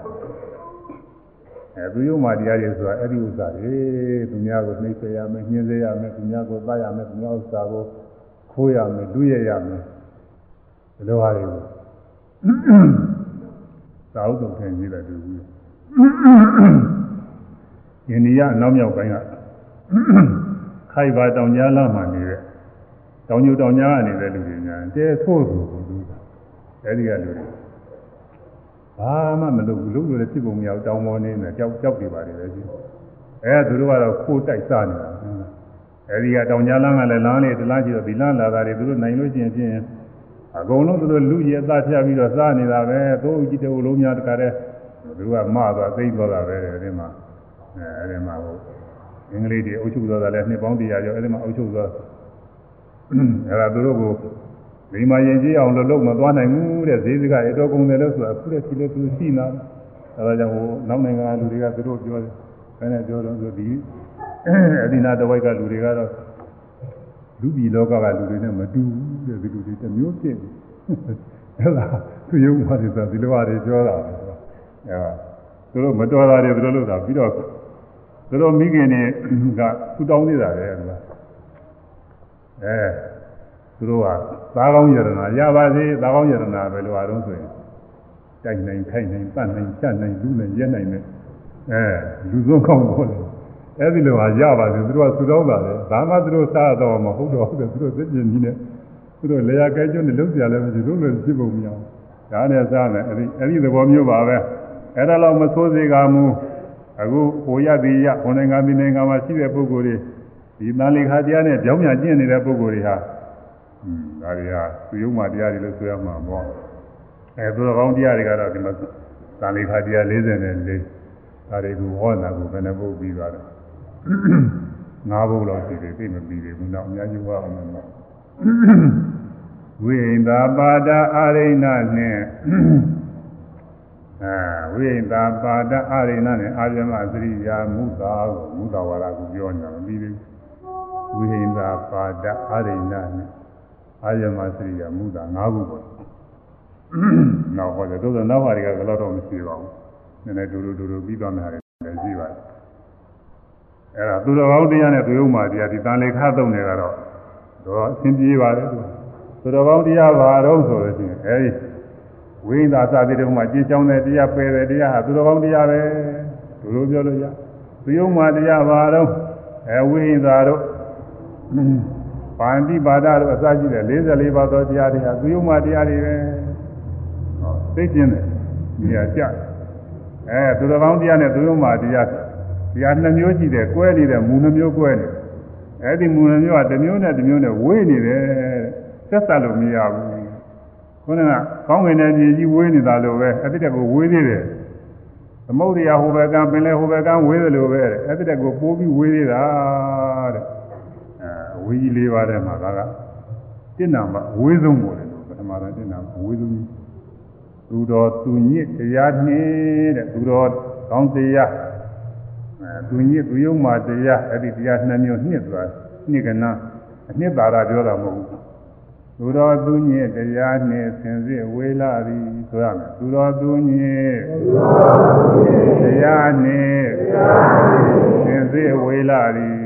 အဲသူယုံမှတရားတွေဆိုတာအဲ့ဒီဥစ္စာတွေသူများကိုနှိမ့်စေရမယ်ညှင်းစေရမယ်သူများကိုသတ်ရမယ်သူများဥစ္စာကိုခိုးရမယ်လူရရမယ်ဒီလိုဟာတွေကိုသာဥတုံထင်ကြီးတယ်သူကြီးအိန္ဒိယနောက်မြောက်ပိုင်းကခိုက်ပါတောင်ကြားလာမှနေတဲ့တောင်ညိုတောင်ကြားကနေတဲ့လူတွေညာတဲထို့ဆိုဘူး အဲဒီကလူတွေဘာမှမလုပ်ဘူးလုပ်လို့လည်းဖြစ်ပုံမရဘူးတောင်ပေါ်နေနေကြောက်ကြောက်နေပါတယ်ပဲကြီးအဲသူတို့ကတော့ခိုးတိုက်စနေတာအဲဒီကတောင်ကြားလမ်းကလည်းလမ်းလေးတလားကြည့်တော့ဒီလမ်းလာတာတွေသူတို့နိုင်လို့ရှိရင်ဖြင့်အကုန်လုံးသူတို့လူရည်အသားဖြတ်ပြီးတော့စားနေတာပဲသို့ကြည့်တဲ့လုံးများတခါတည်းသူကမသွားသိမ့်သွားတာပဲအဲဒီမှာအဲအဲဒီမှာဟိုအင်္ဂလိပ်တွေအုပ်ချုပ်သွားတာလည်းနှစ်ပေါင်းတရာကျော်အဲဒီမှာအုပ်ချုပ်သွားအဲဒါသူတို့ကို ဒီမှာရင်ကြီးအောင်လို့လုံးမသွားနိုင်ဘူးတဲ့ဈေးစကားရတော့ကုန်တယ်လို့ဆိုတာအခုတည်းရှိလို့သူရှိနာအဲဒါကြောင့်ဟိုနောက်နိုင်ငံလူတွေကသူတို့ပြောတယ်ဘယ်နဲ့ပြောတော့ဆိုဒီအဒီနာတဝိုက်ကလူတွေကတော့လူပြည်လောကကလူတွေနဲ့မတူဘူးတဲ့ဒီလူတွေတစ်မျိုးဖြစ်နေအဲ့ဒါသူယုံပါတယ်ဆိုဒီလိုဟာတွေပြောတာအဲသူတို့မတော်တာတွေသူတို့လို့တာပြီးတော့သူတို့မိခင်တွေကသူတောင်းနေတာလေကွာအဲသူတို့က သားကောင်းယရနာရပါစေသားကောင်းယရနာပဲလို့အားလုံးဆိုရင်တိုက်နိုင်ခိုက်နိုင်ပတ်နိုင်ချက်နိုင်လူနိုင်ရက်နိုင်နဲ့အဲလူစုံကောင်းတော့လေအဲဒီလိုဟာရပါစေသူတို့ကသူတော်ပါလေဒါမှသူတို့စားတော့မဟုတ်တော့ဘူးသူတို့သိပြင်းကြီးနဲ့သူတို့လေယာကဲကျွန်းနဲ့လုံးပြလည်းမရှိဘူးလို့ဖြစ်ပုံမရဘူးဒါနဲ့စားတယ်အဲဒီအဲဒီသဘောမျိုးပါပဲအဲ့ဒါတော့မဆိုးစေကမူအခုဟိုရသည်ရဟိုနိုင်ငံဒီနိုင်ငံမှာရှိတဲ့ပုဂ္ဂိုလ်တွေဒီတန်လေခါတရားနဲ့ကြောင်းမြကျင့်နေတဲ့ပုဂ္ဂိုလ်တွေဟာอืม ဒါတွေဟာသူယုံမှတရားတွေလို့ဆိုရမှာပေါ့အဲသူတော်ကောင်းတရားတွေကတော့ဒီမှာတန်လေခါတရား44ဒါတွေကိုဟောတာကိုဘယ်နှပုတ်ပြီးသွားတယ်ငါးဘုတ်လောက်ရှိတယ်သိမပြီးသေးဘူးတော့အများကြီးဟောအောင်မယ်ဝိန္တာပါဒအာရိဏနဲ့အဲဝိန္တာပါဒအာရိဏနဲ့အာရမသရိယာမုသာကိုမုသာဝါဒကိုပြောနေတာမပြီးသေးဘူးဝိန္တာပါဒအာရိဏနဲ့ အာရမသရိယာမုသာ၅ခုပေါ့နောက်ဟောတယ်သို့သောနောက်ဟာတွေကလည်းတော့မရှိပါဘူးနည်းနည်းဒူဒူဒူဒူပြီးသွားမယ်လည်းရှိပါတယ်အဲ့ဒါသူတော်ကောင်းတရားနဲ့သူယုံမှတရားဒီတန်လေခါသုံးနေကတော့တော့အဆင်ပြေပါတယ်သူသူတော်ကောင်းတရားပါတော့ဆိုလို့ရှိရင်အဲဒီဝိညာသတိတုံးမှာကြည်ကြောင်းတဲ့တရားပယ်တဲ့တရားဟာသူတော်ကောင်းတရားပဲသူလိုပြောလို့ရသူယုံမှတရားပါတော့အဲဝိညာတို့ ပါဠိပါဒတို့အစရှိတဲ့44ပါးသောတရားတွေဟာသူယုံမှတရားတွေပဲဟောသိကျင်တယ်နေရာကျအဲသူတော်ကောင်းတရားနဲ့သူယုံမှတရားတရားနှမျိုးရှိတယ်ကွဲနေတဲ့မူနှမျိုးကွဲနေအဲ့ဒီမူနှမျိုးကတစ်မျိုးနဲ့တစ်မျိုးနဲ့ဝေးနေတယ်ဆက်ဆက်လို့မရဘူးခုနကကောင်းကင်နဲ့ပြည်ကြီးဝေးနေတာလို့ပဲအဲ့ဒီတက်ကိုဝေးသေးတယ်သမုဒ္ဒရာဟိုဘက်ကပင်လေဟိုဘက်ကဝေးတယ်လို့ပဲအဲ့ဒီတက်ကိုပိုးပြီးဝေးသေးတာတဲ့အဲ ဝေးကြီးလေးပါးထဲမှာဒါကတင့်နာမှာဝေးဆုံးပေါ်တယ်လို့ပထမတော့တင့်နာမှာဝေးဆုံးသူတော်သူညစ်တရားနှင်းတဲ့သူတော်ကောင်းတရားအဲသူညစ်သူယုံမှတရားအဲ့ဒီတရားနှစ်မျိုးနှစ်သွားနှစ်ကနာအနှစ်သာရပြောတာမဟုတ်ဘူးသူတော်သူညစ်တရားနှင့်ဆင်စစ်ဝေလာသည်ဆိုရမယ်သူတော်သူညစ်တရားနှင့်ဆင်စစ်ဝေလာသည်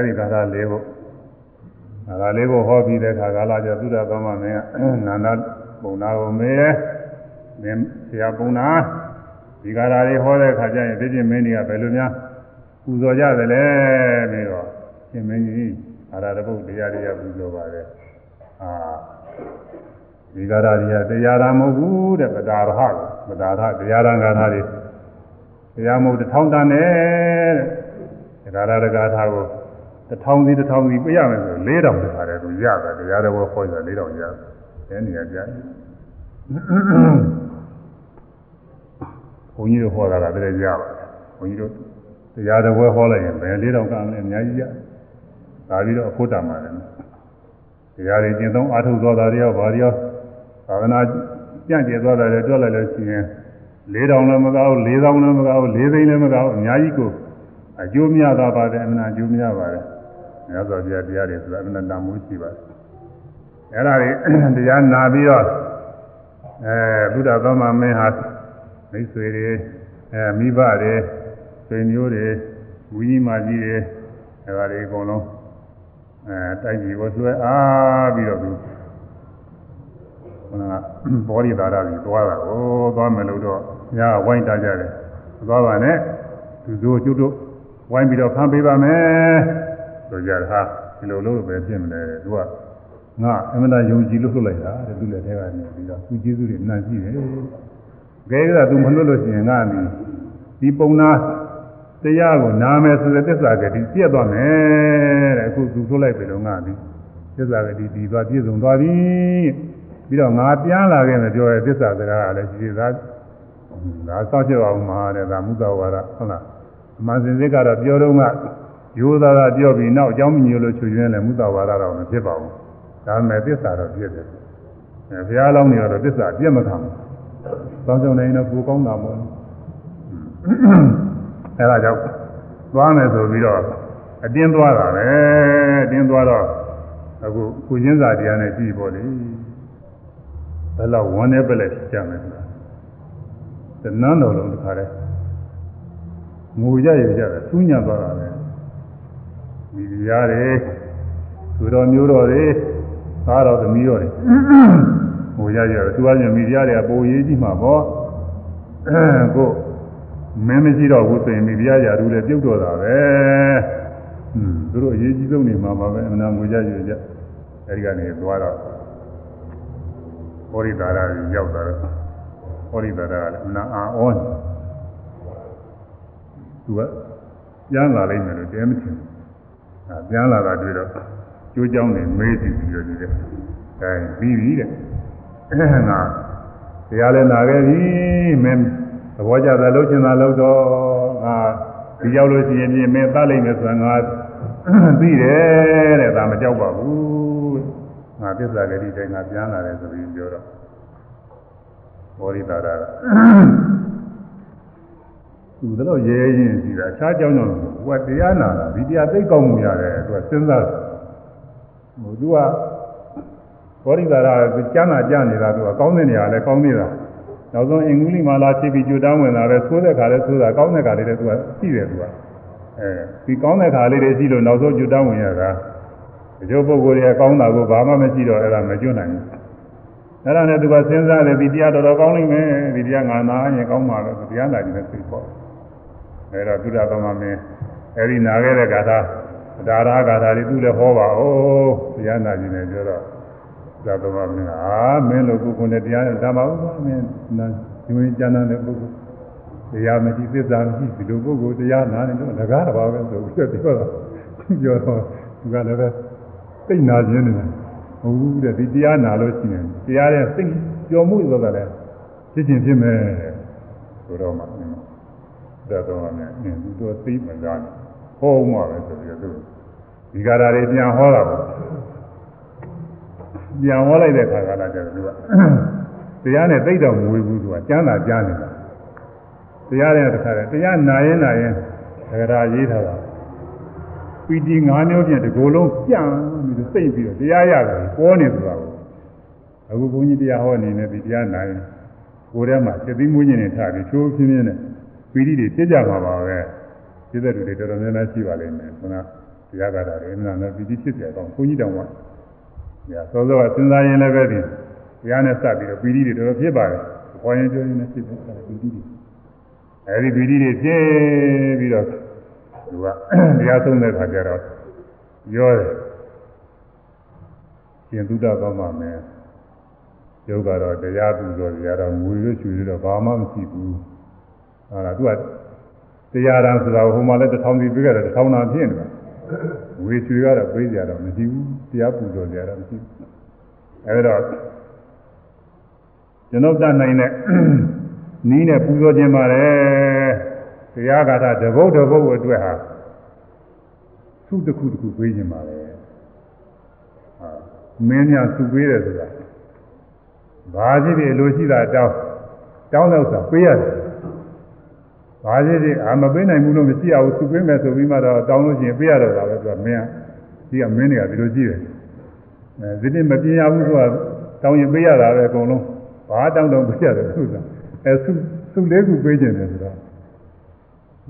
အဲဒီကာလလေးဖို့ကာလလေးဖို့ဟောပြီးတဲ့အခါကာလကျသုဒ္ဓသောမမင်းကနန္ဒပုံနာကိုမေးတယ်မင်းဆရာပုံနာဒီကာလလေးဟောတဲ့အခါကျရင်သိချင်းမင်းကြီးကဘယ်လိုများပူဇော်ကြသလဲပြီးတော့ရှင်မင်းကြီးအာရတပုတ်တရားတရားပူဇော်ပါတယ်အာဒီကာရကြီးကတရားရမဟုတ်ဘူးတဲ့ပဒါရဟပဒါရတရားရံကာထာတွေတရားမဟုတ်တစ်ထောင်တန်နဲ့တဲ့ဒါရရဂါထာကို တစ်ထောင်စီတစ်ထောင်စီပြရမယ်ဆို၄တောင်တခါတည်းသူရတယ်တရားတော်ခေါ်ကြ၄တောင်ရတယ်အဲနေရာကြားဘုန်းကြီးတို့ဟောတာကတည်းကရပါတယ်ဘုန်းကြီးတို့တရားတော်ဟောလိုက်ရင်ဘယ်၄တောင်ကမ်းလဲအများကြီးရဒါပြီးတော့အဖို့တမှာတယ်တရားတွေကျင့်သုံးအားထုတ်သွားတာတွေရောဗာတွေရောသာသနာပြန့်ကျက်သွားတာတွေတွက်လိုက်လို့ရှိရင်၄တောင်လည်းမကောက်၄တောင်လည်းမကောက်၄သိန်းလည်းမကောက်အများကြီးကိုအကျိုးများသွားပါတယ်အမှန်အကျိုးများပါတယ် မြတ်စွာဘုရားတရားတွေဆိုတာအမှန်တန်မှုရှိပါတယ်အဲ့ဒါတွေတရားနာပြီးတော့အဲဘုရားသမ္မာမင်းဟာမိတ်ဆွေတွေအဲမိဘတွေဆွေမျိုးတွေဝိညာဉ်မကြီးတွေအဲဒါတွေအကုန်လုံးအဲတိုက်ကြီးကိုဆွဲအားပြီးတော့သူခဏဘောရီသာရကြီးသွားတာကိုသွားမယ်လို့တော့ညာဝိုင်းတာကြတယ်သွားပါနဲ့သူတို့ကျွတ်တို့ဝိုင်းပြီးတော့ဖမ်းပေးပါမယ် ဆိုကြတယ်ဟာဒီလိုလို့ပဲပြင်မလဲသူကငါအမှန်တရားယုံကြည်လို့လွတ်လိုက်တာတဲ့သူလည်းထဲကနေပြီးတော့သူကျေးဇူးတွေနှံ့ရှိတယ်ခဲကသူမလွတ်လို့ရှိရင်ငါဒီဒီပုံနာတရားကိုနာမယ်ဆိုတဲ့သစ္စာကတိပြည့်သွားမယ်တဲ့အခုသူထုတ်လိုက်ပြီတော့ငါဒီသစ္စာကတိဒီသွားပြည့်စုံသွားပြီပြီးတော့ငါပြန်လာခဲ့မယ်ပြောရဲသစ္စာစကားကလည်းရှိသေးသားဒါစောင့်ကြည့်အောင်မှာတဲ့ဒါမုဒ္ဒဝါဒဟုတ်လားအမှန်စင်စစ်ကတော့ပြောတော့က ရိုးသားသားပြောပြီးနောက်အကြောင်းမညို့လို့ချွေရင်းလည်းမုဒ္ဒဝါဒတော့မဖြစ်ပါဘူးဒါပေမဲ့သစ္စာတော့ပြည့်တယ်အဲဘုရားလောင်းနေတော့သစ္စာပြည့်မခံဘူးစောင့်ကြနေရင်တော့ကိုကောင်းတာမို့အဲဒါကြောင့်သွားမယ်ဆိုပြီးတော့အတင်းသွားတာပဲအတင်းသွားတော့အခုကိုချင်းစာတရားနဲ့ကြည့်ပေါ့လေဘယ်လောက်ဝန်းနေပလက်ကြမယ်ဆိုတာတနန်းတော်လုံးတစ်ခါတည်းငိုကြရကြတယ်သူးညံသွားတာပဲ မိဖုရားတွေသူတော်မျိုးတော်တွေသားတော်သမီးတော်တွေငိုကြရတယ်သူကညမိဖုရားတွေကပုံရေးကြည့်မှာပေါ့ကိုမင်းမရှိတော့ဘူးဆိုရင်မိဖုရားရာထူးလည်းပြုတ်တော်တာပဲဟွန်းသူတို့အရေးကြီးဆုံးနေမှာပါပဲအမှန်ငိုကြရကြအဲဒီကနေသွားတော့ဟောရိတာရရောက်တာဟောရိတာရကလည်းအနာအာဩသူကပြန်လာလိုက်မယ်လို့တဲမချင်ဘူးအဲ ပြန်လာတာတွေ့တော့ကျိုးကြောင်းနေမေးကြည့်ပြီးတော့ဒီတဲ့အဲပြီးပြီတဲ့အဲငါတရားလည်းနာခဲ့ပြီမင်းသဘောကျတယ်လို့ရှင်းတာလို့တော့ငါဒီရောက်လို့ရှိရင်ပြင်မင်းသတ်လိုက်မယ်ဆိုတော့ငါသိတယ်တဲ့ဒါမကြောက်ပါဘူးငါပြစ္ဆာကလေးတိုင်းငါပြန်လာတယ်ဆိုပြီးပြောတော့ဘောရိတာရက သူတို့ရဲရင်စီတာအခြားကြောင်းကြောင့်ဟိုကတရားနာတာဒီတရားသိကောင်းမှုရတယ်သူကစဉ်းစားဟိုသူကဘောရိတာရကကျမ်းသာကြနေတာသူကကောင်းတဲ့နေရာလဲကောင်းနေတာနောက်ဆုံးအင်္ဂလိပ်မာလာဖြစ်ပြီးကြွတန်းဝင်လာတယ်သိုးတဲ့ခါလဲသိုးတာကောင်းတဲ့ခါလေးလဲသူကရှိတယ်သူကအဲဒီကောင်းတဲ့ခါလေးတွေရှိလို့နောက်ဆုံးကြွတန်းဝင်ရတာဒီလိုပုဂ္ဂိုလ်တွေကကောင်းတာကိုဘာမှမရှိတော့အဲ့ဒါမကျွတ်နိုင်ဘူးအဲ့ဒါနဲ့သူကစဉ်းစားတယ်ဒီတရားတော်တော်ကောင်းလိမ့်မယ်ဒီတရားငါနာရင်ကောင်းမှာပဲတရားနာကြည့်နေသိပေါ့ အဲ့တော့သုဒ္ဓသမမင်းအဲ့ဒီနာခဲ့တဲ့ဂါထာဒါရာဂါထာတွေသူလည်းဟောပါဦးတရားနာကြည့်နေပြောတော့သာသမမင်းအာမင်းလိုပုဂ္ဂိုလ်နဲ့တရားဓမ္မဥပ္ပါမင်းနာဒီဝင်ကျမ်းတဲ့ပုဂ္ဂိုလ်တရားမရှိသစ္စာမရှိဒီလိုပုဂ္ဂိုလ်တရားနာနေတော့ငကားတစ်ပါးပဲဆိုပြီးပြောတော့ပြောတော့သူကလည်းပဲသိနာခြင်းနေတယ်ဟုတ်ဘူးတဲ့ဒီတရားနာလို့ရှိရင်တရားရဲ့စိတ်ကြော်မှုဆိုတာလည်းဖြစ်ချင်းဖြစ်မယ်ဆိုတော့မှ ဒါတော့မှအင်းသူတို့သိမှကြားတယ်ဟောမှပဲဆိုပြီးတော့ဒီကာရာတွေပြန်ဟောတာပေါ့ပြန်ဟောလိုက်တဲ့ခါကလာကျတော့သူကတရားနဲ့သိတော့မဝေဘူးသူကကျမ်းသာကြားနေတာတရားနဲ့တခါတည်းတရားနာရင်နာရင်သက္ကရာရေးထားတာပီတိ၅မျိုးဖြင့်ဒီကိုယ်လုံးပြန့်ပြီးတော့စိတ်ပြီးတော့တရားရတယ်ပေါ်နေဆိုတာကိုအခုဘုန်းကြီးတရားဟောနေနေဒီတရားနာရင်ကိုယ်ထဲမှာစိတ်သိမွေးညင်နေထားပြီးချိုးပြင်းပြင်းနဲ့ ပီတိတွေဖြစ်ကြမှာပါပဲဖြစ်တဲ့လူတွေတော်တော်များများရှိပါလိမ့်မယ်ခုနတရားကာတာတွေနာနဲ့ပီတိဖြစ်တယ်ကောင်းဘုန်းကြီးတောင်ကညာစောစောကစဉ်းစားရင်လည်းပဲဒီတရားနဲ့စပ်ပြီးတော့ပီတိတွေတော်တော်ဖြစ်ပါတယ်ဟောရင်ပြောရင်လည်းဖြစ်တယ်ပီတိတွေအဲဒီပီတိတွေဖြစ်ပြီးတော့သူကတရားဆုံးတဲ့ခါကျတော့ရောတယ်ရှင်သုဒ္ဓကောင်းပါမယ်ယောဂကတော့တရားပူဇော်တရားတော့ငွေရွှေရွှေတော့ဘာမှမရှိဘူး ဟာလားသူကတရားရန်ဆိုတာဟိုမှာလည်းတစ်ထောင်စီပြခဲ့တယ်တစ်ထောင်သာဖြစ်နေတာငွေရွှေကတော့ပေးကြတော့မရှိဘူးတရားပူဇော်တရားတော့မရှိဘူးအဲဒါကျွန်တော်တတ်နိုင်တဲ့နီးနဲ့ပူဇော်ခြင်းပါတယ်တရားဂါထာတပုတ်တပုတ်အတွက်ဟာသူ့တစ်ခုတစ်ခုပေးခြင်းပါတယ်ဟာမင်းများသူပေးတယ်ဆိုတာဘာကြီးတွေလိုရှိတာတောင်းတောင်းတော့ဆိုပေးရတယ် ဘာကြီးတွေအာမပေးနိုင်ဘူးလို့မရှိအောင်သူပေးမယ်ဆိုပြီးမှတော့တောင်းလို့ရှိရင်ပေးရတော့တာပဲသူကမင်းကဒီကမင်းတွေကဒီလိုကြည့်တယ်အဲဒီနေ့မပြင်းရဘူးဆိုတာတောင်းရင်ပေးရတာပဲအကုန်လုံးဘာတောင်းတော့ပေးရတယ်သူကအဲသူသူလေးခုပေးခြင်းတယ်ဆိုတော့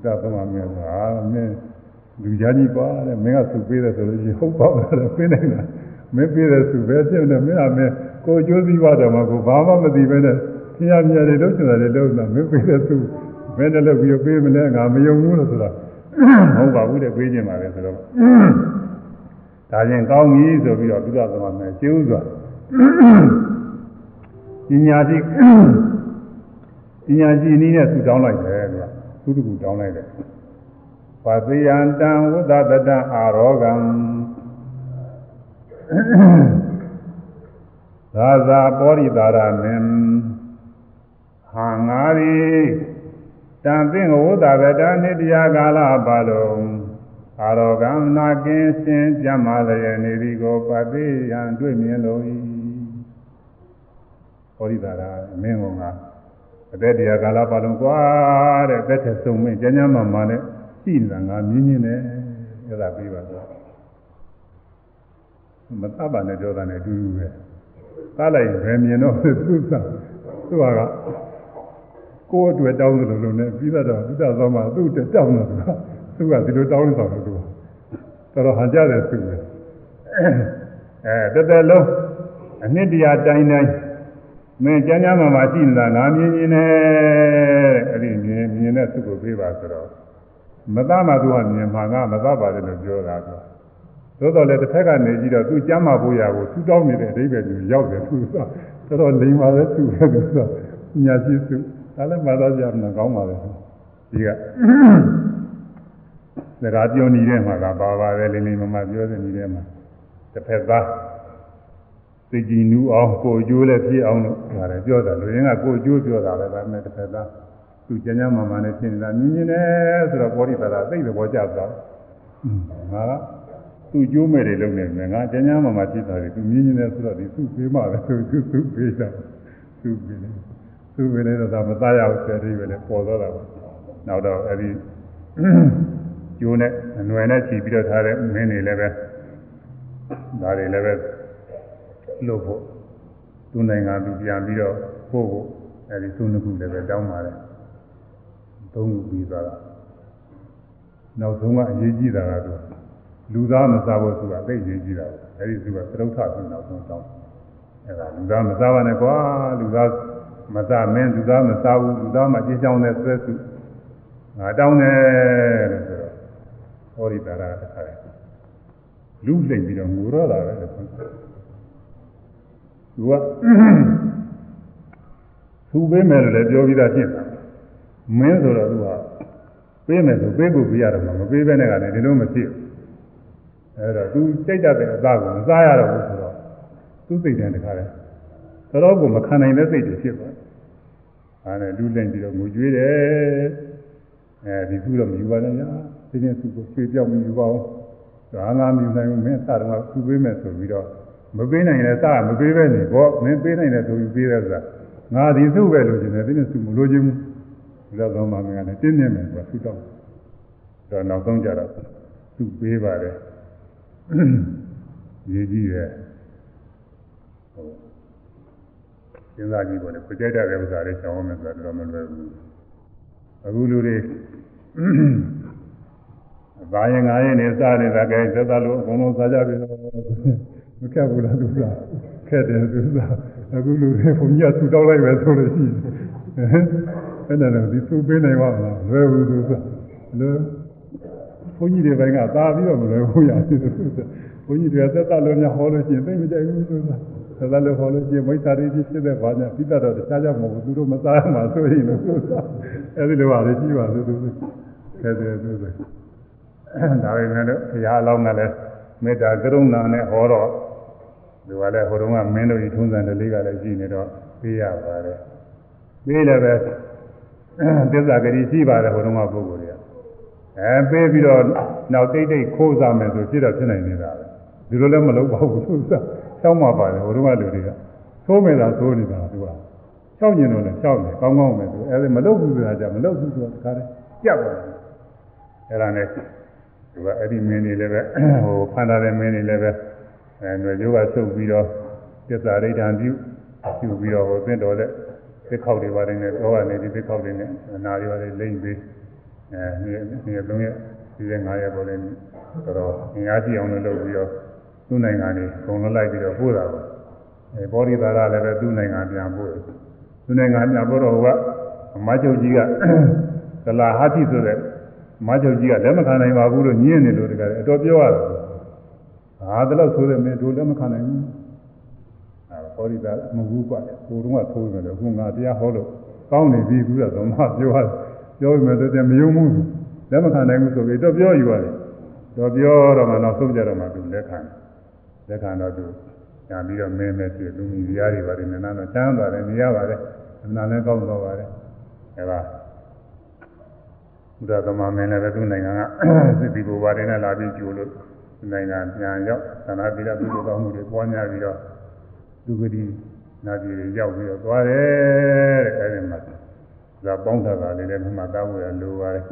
ဒါကမှမင်းကအာမင်းလူသားကြီးပါတဲ့မင်းကသူပေးတယ်ဆိုလို့ရှိရင်ဟုတ်ပါတော့ပေးနိုင်တာမင်းပေးတယ်သူပဲပြည့်တယ်မင်းကမင်းကိုကျိုးစည်းဝါတော်မှာကိုဘာမှမသိပဲနဲ့ဆင်းရဲမြဲတွေလုံးချင်တယ်လုံးတာမင်းပေးတယ် သူဘယ်နဲ့လုပ်ပြီးပေးမလဲငါမယုံဘူးလို့ဆိုတော့ဟုတ်ပါဘူးတဲ့ပေးခြင်းပါလေဆိုတော့ဒါချင်းကောင်းပြီဆိုပြီးတော့ပြုရသမှာမယ်ကျိုးစွာပညာရှိပညာရှိနည်းနဲ့ဆူတောင်းလိုက်တယ်ကွာသူတကူတောင်းလိုက်တယ်ပါတိယံတံဝုဒ္ဒတတအာရောဂံသာသာပောရိတာရမင်ဟာငါရီ တံသင်္ဝုဒ္ဒဗတနိတရားကာလပါလုံးအာရောဂံနာကင်းစင်ကြမ်းမာလျက်နေသည်ကိုပတိယံတွေ့မြင်လို့၏ပောရိတာရမင်းကအသက်တရားကာလပါလုံးကွာတဲ့သက်ထဆုံမင်းကျမ်းကျမ်းမာမာနဲ့ရှိနေတာငါမြင်မြင်နဲ့အဲ့ဒါပြီးပါတော့မသဘာနဲ့ပြောတာနဲ့အတူတူပဲသားလိုက်ဘယ်မြင်တော့သူကသူက ကိုယ်အတွက်တောင်းတယ်လို့လည်းပြီးတော့ဘုရားသောမှာသူ့တက်တောင်းတယ်သူကသူကဒီလိုတောင်းနေတော့သူကတော်တော်ဟန်ကြတယ်သူပဲအဲတက်တက်လုံးအနှစ်တရာတိုင်းတိုင်းမင်းကျမ်းကျမ်းမှာမှာရှိနေတာငါမြင်မြင်နဲ့အဲ့ဒီမြင်မြင်တဲ့သူ့ကိုပြေးပါဆိုတော့မသားမှသူကမြင်မှာငါမသားပါတယ်လို့ပြောတာသူသို့တော်လည်းတစ်ဖက်ကနေကြည့်တော့သူကျမ်းမာဖို့ရာကိုသူတောင်းနေတဲ့အဓိပ္ပာယ်ကြီးရောက်တယ်သူကတော်တော်လိမ်ပါလေသူပဲသူကညာရှိသူ ဒါလည်းမသားကြမှာကောင်းပါလေဒီကစကားပြောနေတဲ့မှာကပါပါတယ်လိမ့်လိမ့်မမပြောတဲ့နေတဲ့မှာတစ်ဖက်သားသိကြည်နူးအောင်ကိုအကျိုးလည်းဖြစ်အောင်လို့ပါတယ်ပြောတာလူရင်းကကိုအကျိုးပြောတာပဲဒါနဲ့တစ်ဖက်သားသူကျမ်းကျမ်းမာမာနဲ့ရှင်းနေတာမြင်မြင်နဲ့ဆိုတော့ပေါ်ရိပါတာသိတဲ့ဘောကြသွားငါကသူ့ကျိုးမဲ့တွေလုပ်နေမယ်ငါကျမ်းကျမ်းမာမာဖြစ်တာတွေသူမြင်မြင်နဲ့ဆိုတော့ဒီသူ့ပေးမှပဲသူသူသူ့ပေးတာသူ့ပေးတယ် သူ့ပေးတယ်တော့ဒါမသားရဘူးဆယ်တိပဲလေပေါ်တော့တာပါနောက်တော့အဲဒီကျိုးနဲ့အနွယ်နဲ့ချီပြီးတော့ထားတဲ့မင်းတွေလည်းပဲဒါတွေလည်းပဲလို့ဖို့သူ့နိုင်ငံသူပြန်ပြီးတော့ဖို့ဖို့အဲဒီသူ့နှစ်ခုလည်းပဲတောင်းပါတယ်သုံးခုပြီးသွားတာနောက်ဆုံးကအရေးကြီးတာကတော့လူသားမစားဖို့သူကသိရေးကြီးတာအဲဒီသူကသရုပ်ထပြီးနောက်ဆုံးတောင်းအဲဒါလူသားမစားပါနဲ့ကွာလူသား မစားမင်းလူသားမစားဘူးလူသားမှကြည်ကြောင်းတဲ့ဆွဲစုငါတောင်းတယ်လို့ဆိုတော့ဟောဒီတာရတခါလူလိမ့်ပြီးတော့ငိုတော့တာပဲလို့ဆိုသူကသူပေးမယ်လို့လည်းပြောပြီးသားဖြစ်တာမင်းဆိုတော့သူကပေးမယ်ဆိုပေးဖို့ပြရတယ်မှာမပေးဘဲနဲ့ကလည်းဒီလိုမဖြစ်ဘူးအဲတော့သူစိတ်တတ်တဲ့အသားကိုမစားရတော့ဘူးဆိုတော့သူစိတ်တန်တခါလဲ တော်တော်ကိုမခံနိုင်တဲ့စိတ်တွေဖြစ်သွားတယ်အဲဒါလူလိမ့်ပြီးတော့ငိုကြွေးတယ်အဲဒီသူတော့မယူပါနဲ့ညာဒီနေ့သူကိုရွှေပြောက်ပြီးယူပါအောင်ဒါငါမယူနိုင်ဘူးမင်းစားတော့သူပေးမယ်ဆိုပြီးတော့မပေးနိုင်လည်းစားမပေးပဲနေပေါ့မင်းပေးနိုင်တယ်ဆိုပြီးပေးတယ်ဆိုတာငါဒီစုပဲလို့ရှင်တယ်ဒီနေ့စုမလို့ခြင်းဘူးဘုရားသောမှာမင်းကလည်းတင်းနေမယ်ဆိုတာသူတော့တော့နောက်ဆုံးကြတော့သူပေးပါတယ်ရေးကြည့်တယ်ဟုတ် စဉ်းစားကြည့်ပေါ်တယ်ကိုကြိုက်တဲ့ဥစ္စာတွေရှောင်းမယ်ဆိုတာတော့မလွယ်ဘူးအခုလူတွေ။ဘာရင်ငါရင်နေစားနေတာကဲသက်သာလို့အကုန်လုံးစားကြပြီတော့မခက်ဘူးလားသူစားခက်တယ်သူစားအခုလူတွေဘုံကြီးကသူတောက်လိုက်ပဲဆိုလို့ရှိတယ်။အဲ့ဒါတော့ဒီသူပေးနိုင်ပါမလားလွယ်ဘူးသူစားလွယ်ဘုန်းကြီးတွေဘက်ကသာပြီးတော့မလွယ်ဘူးရတယ်သူစားဘုန်းကြီးတွေကသက်သာလို့များဟောလို့ရှိရင်သိမကြိုက်ဘူးသူစား သက်သာလို့ဟောလို့ရှိရင်မိစ္ဆာတွေဖြစ်တဲ့ဘာညာပြီးတော့တခြားကြောင့်မဟုတ်ဘူးသူတို့မစားရမှာဆိုရင်လို့သူစားအဲ့ဒီလိုပါလေကြီးပါသူသူခက်တယ်သူစားဒါပေမဲ့လို့ဘုရားအလောင်းကလည်းမေတ္တာကရုဏာနဲ့ဟောတော့ဒီကလည်းဟိုတုန်းကမင်းတို့ဤထုံးစံတလေးကလည်းရှိနေတော့ပြေးရပါတယ်ပြေးလည်းပဲသစ္စာဂတိရှိပါတယ်ဟိုတုန်းကပုဂ္ဂိုလ်တွေကအဲပေးပြီးတော့နောက်တိတ်တိတ်ခိုးစားမယ်ဆိုဖြစ်တော့ဖြစ်နိုင်နေတာပဲဒီလိုလည်းမလုပ်ပါဘူးသူက ချောင်းမှာပါတယ်ဟိုတုန်းကလူတွေကသိုးမယ်သာသိုးနေတာသူကချောင်းကျင်တော့လည်းချောင်းတယ်ကောင်းကောင်းပဲသူအဲဒီမလုပ်ဘူးဆိုတာကြမလုပ်ဘူးဆိုတာတခါတည်းကြက်သွားတယ်အဲဒါနဲ့သူကအဲ့ဒီမင်းတွေလည်းပဲဟိုဖန်တာတဲ့မင်းတွေလည်းပဲအဲຫນွေကျိုးကဆုပ်ပြီးတော့သစ္စာရိဋ္ဌံပြုပြုပြီးတော့ဟိုသင်တော်တဲ့သစ်ခေါက်တွေပါတယ်နဲ့တော့ကနေဒီသစ်ခေါက်တွေနဲ့နာရီပါတယ်လိမ့်ပြီးအဲဒီဒီလုံးရဲ့ဒီရဲ့9ရက်ပေါ်လဲတော့တော့ငါးကြည့်အောင်လို့လုပ်ပြီးတော့ သူ့နိုင်ငံတွေအကုန်လုံးလိုက်ပြီးတော့ပို့တာပါအဲဘောဓိသာရလည်းပဲသူ့နိုင်ငံပြန်ပို့တယ်သူ့နိုင်ငံပြန်ပို့တော့ဟိုကမချုပ်ကြီးကသလာဟာတိဆိုတဲ့မချုပ်ကြီးကလက်မခံနိုင်ပါဘူးလို့ညင်းနေလို့တကယ်အတော်ပြောရတယ်။ဟာတလို့ဆိုတဲ့မင်းတို့လက်မခံနိုင်ဘူး။အဲဟောဒီကမဟုတ်ဘူးကွာ။ကိုတုံးကထိုးနေတယ်ခုငါတရားဟောလို့ကောင်းနေပြီကူတော့မပြောရပြောပြီးမှတည်းမယုံဘူး။လက်မခံနိုင်ဘူးဆိုပြီးတော့ပြောယူရတယ်။တော့ပြောတော့မှနောက်ဆုံးကြတော့မှသူလက်ခံ လက်ခံတော့သူညာပြီးတော့မင်းမဲ့ပြလူကြီးရားတွေပါတယ်နန်းတော့ချမ်းသာတယ်နေရပါတယ်။အမှန်လည်းကောင်းတော့ပါတယ်။အဲဒါဘုရားသမမင်းလည်းပဲသူ့နိုင်ငံကစစ်တီဘူပါတွေနဲ့လာပြီးကြိုလို့နိုင်ငံပြန်ရောက်သနာတိရပြုလုပ်ကောင်းမှုတွေပွားများပြီးတော့သူကတိနာပြည်တွေရောက်ပြီးတော့သွားတယ်တဲ့အဲဒီမှာဒါပေါင်းထတာလေးလည်းမှတ်သားဖို့ရလိုပါတယ်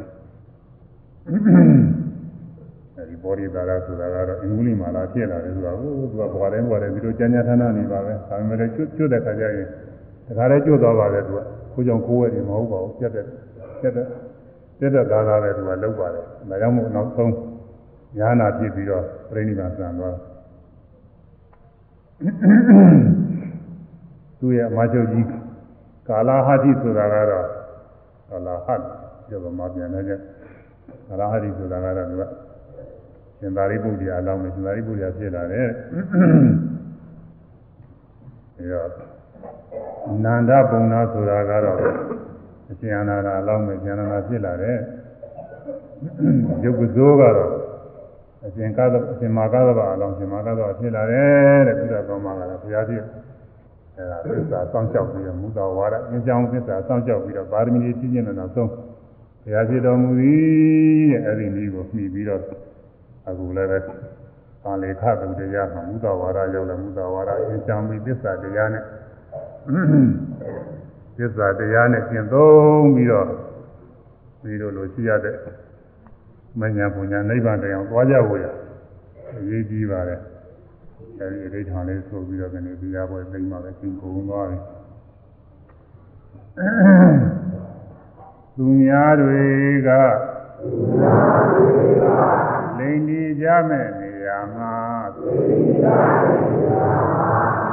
အဲဒီဘောဓိသာရဆိုတာကတော့အင်္ဂလိပ်မှာလာဖြစ်လာတယ်ဆိုတာဟိုသူကဘွားတိုင်းဘွားတိုင်းဒီလိုကြမ်းကြမ်းထမ်းထမ်းနေပါပဲဒါပေမဲ့လည်းကျွတ်ကျွတ်တဲ့ခါကျရင်တခါတည်းကျွတ်သွားပါတယ်သူကကိုကြောင့်ကိုယ်ဝဲနေမဟုတ်ပါဘူးပြတ်တဲ့ပြတ်တဲ့တက်တဲ့သားသားပဲသူကလောက်ပါတယ်။ဒါကြောင့်မို့နောက်ဆုံးညာနာဖြစ်ပြီးတော့ပြိဋိဘံဆံသွားသူရဲ့အမချုပ်ကြီးကာလာဟတိဆိုတာကတော့ကာလာဟတ်ပြောတော့မှပြန်နေကြကာလာဟတိဆိုတာကတော့သူက ရှင်သာရိပုတ္တရာအလောင်းနဲ့ရှင်သာရိပုတ္တရာဖြစ်လာတယ်။အဲတော့နန္ဒပုံနာဆိုတာကတော့အရှင်အနာရအလောင်းမဲ့ဉာဏနာဖြစ်လာတဲ့ယုတ်ကဇိုးကတော့အရှင်ကာသအရှင်မာကာသဘာအလောင်းရှင်မာကာသဘာဖြစ်လာတယ်တဲ့ဘုရားကောင်းမှာကတော့ဘုရားကြီးအဲဒါသစ္စာစောင့်ရှောက်ပြီးတော့မူတော်ဝါဒအင်းကြောင်းသစ္စာစောင့်ရှောက်ပြီးတော့ပါရမီကြီးကျင့်တဲ့နောက်ဆုံးဘုရားဖြစ်တော်မူသည်တဲ့အဲ့ဒီနည်းကိုမှီပြီးတော့ အခုလည်းပဲကာလေခတုတရားမှာမူတော်ဝါဒရောက်လာမူတော်ဝါဒအင်းကြောင်းပြီးသစ္စာတရားနဲ့သစ္စာတရားနဲ့ကျင့်သုံးပြီးတော့ပြီးတော့လို့ရှိရတဲ့မညာပညာနိဗ္ဗာန်တရားသွားကြဖို့ရအရေးကြီးပါတယ်အဲဒီအဋ္ဌာန်လေးဆိုပြီးတော့ကနေတရားပွဲသိမှပဲသင်ကုန်သွားတယ်သူများတွေက လိန်ဒီကြမဲ့နေရာမှာ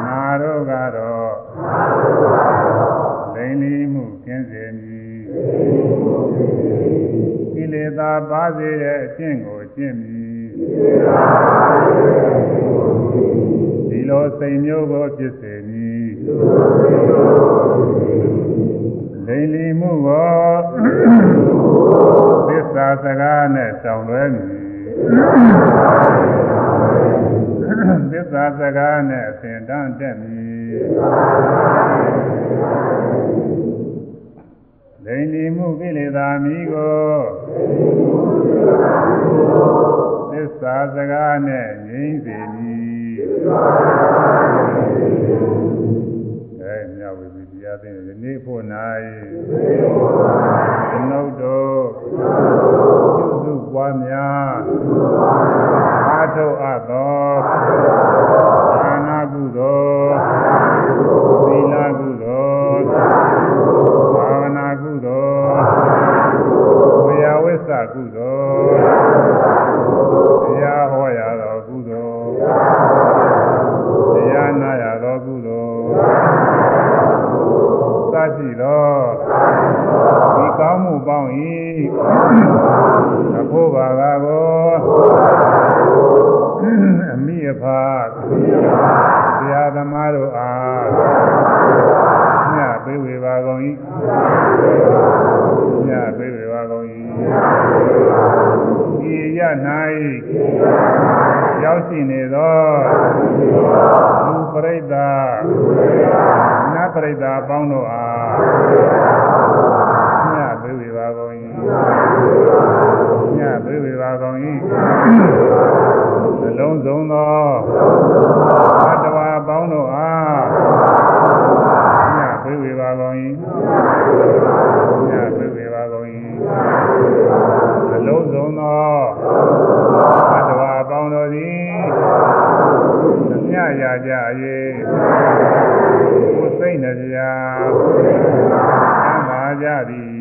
နာတို့ကတော့လိန်လီမှုကျင်းစေမည်ကိလေသာပါစေတဲ့အကျင့်ကိုကျင့်မည်ဒီလိုစိတ်မျိုးကိုဖြစ်စေမည်လိန်လီမှုကိုသစ္စာစကားနဲ့ဆောင်လွဲမည် သစ္စာစကားနဲ့အစဉ်တန်းတက်မည်ဒိဋ္ဌိမှုကိလေသာမိကိုသစ္စာစကားနဲ့ငြိမ့်စေမည်အဲမြောက်ဝိပီတရားသိနေဒီနေ့ဖို့၌ကျွန်ုပ်တို့ပြု စုပွားများအာထုအပ်သောဒါနာကုသိုလ်သီလကုသိုလ်ဘာဝနာကုသိုလ်ဝေယဝိသကုသိုလ်တရားဟောရသောကုသိုလ်တရားနာရသောကုသိုလ်သတိတော်ဒီကောင်းမှုပေါင်း၏ ကကိုအမိအဖဆရာသမားတို့အားညပေးဝေပါကုန်၏ညပေးဝေပါကုန်၏ဤရ၌ရောက်ရှိနေသောလူပရိသတ်နတ်ပရိသတ်အပေါင်းတို့အားညပေးဝေပါကုန်၏ည ပေးဝေပါကုန်၏နှလုံးစုံသောသတ္တဝါအပေါင်းတို့အားညပေးဝေပါကုန်၏ညပေးဝေပါကုန်၏နှလုံးစုံသောသတ္တဝါအပေါင်းတို့သည်ညရာကြ၍ကိုယ်စိတ်နှပြချမ်းသာကြသည်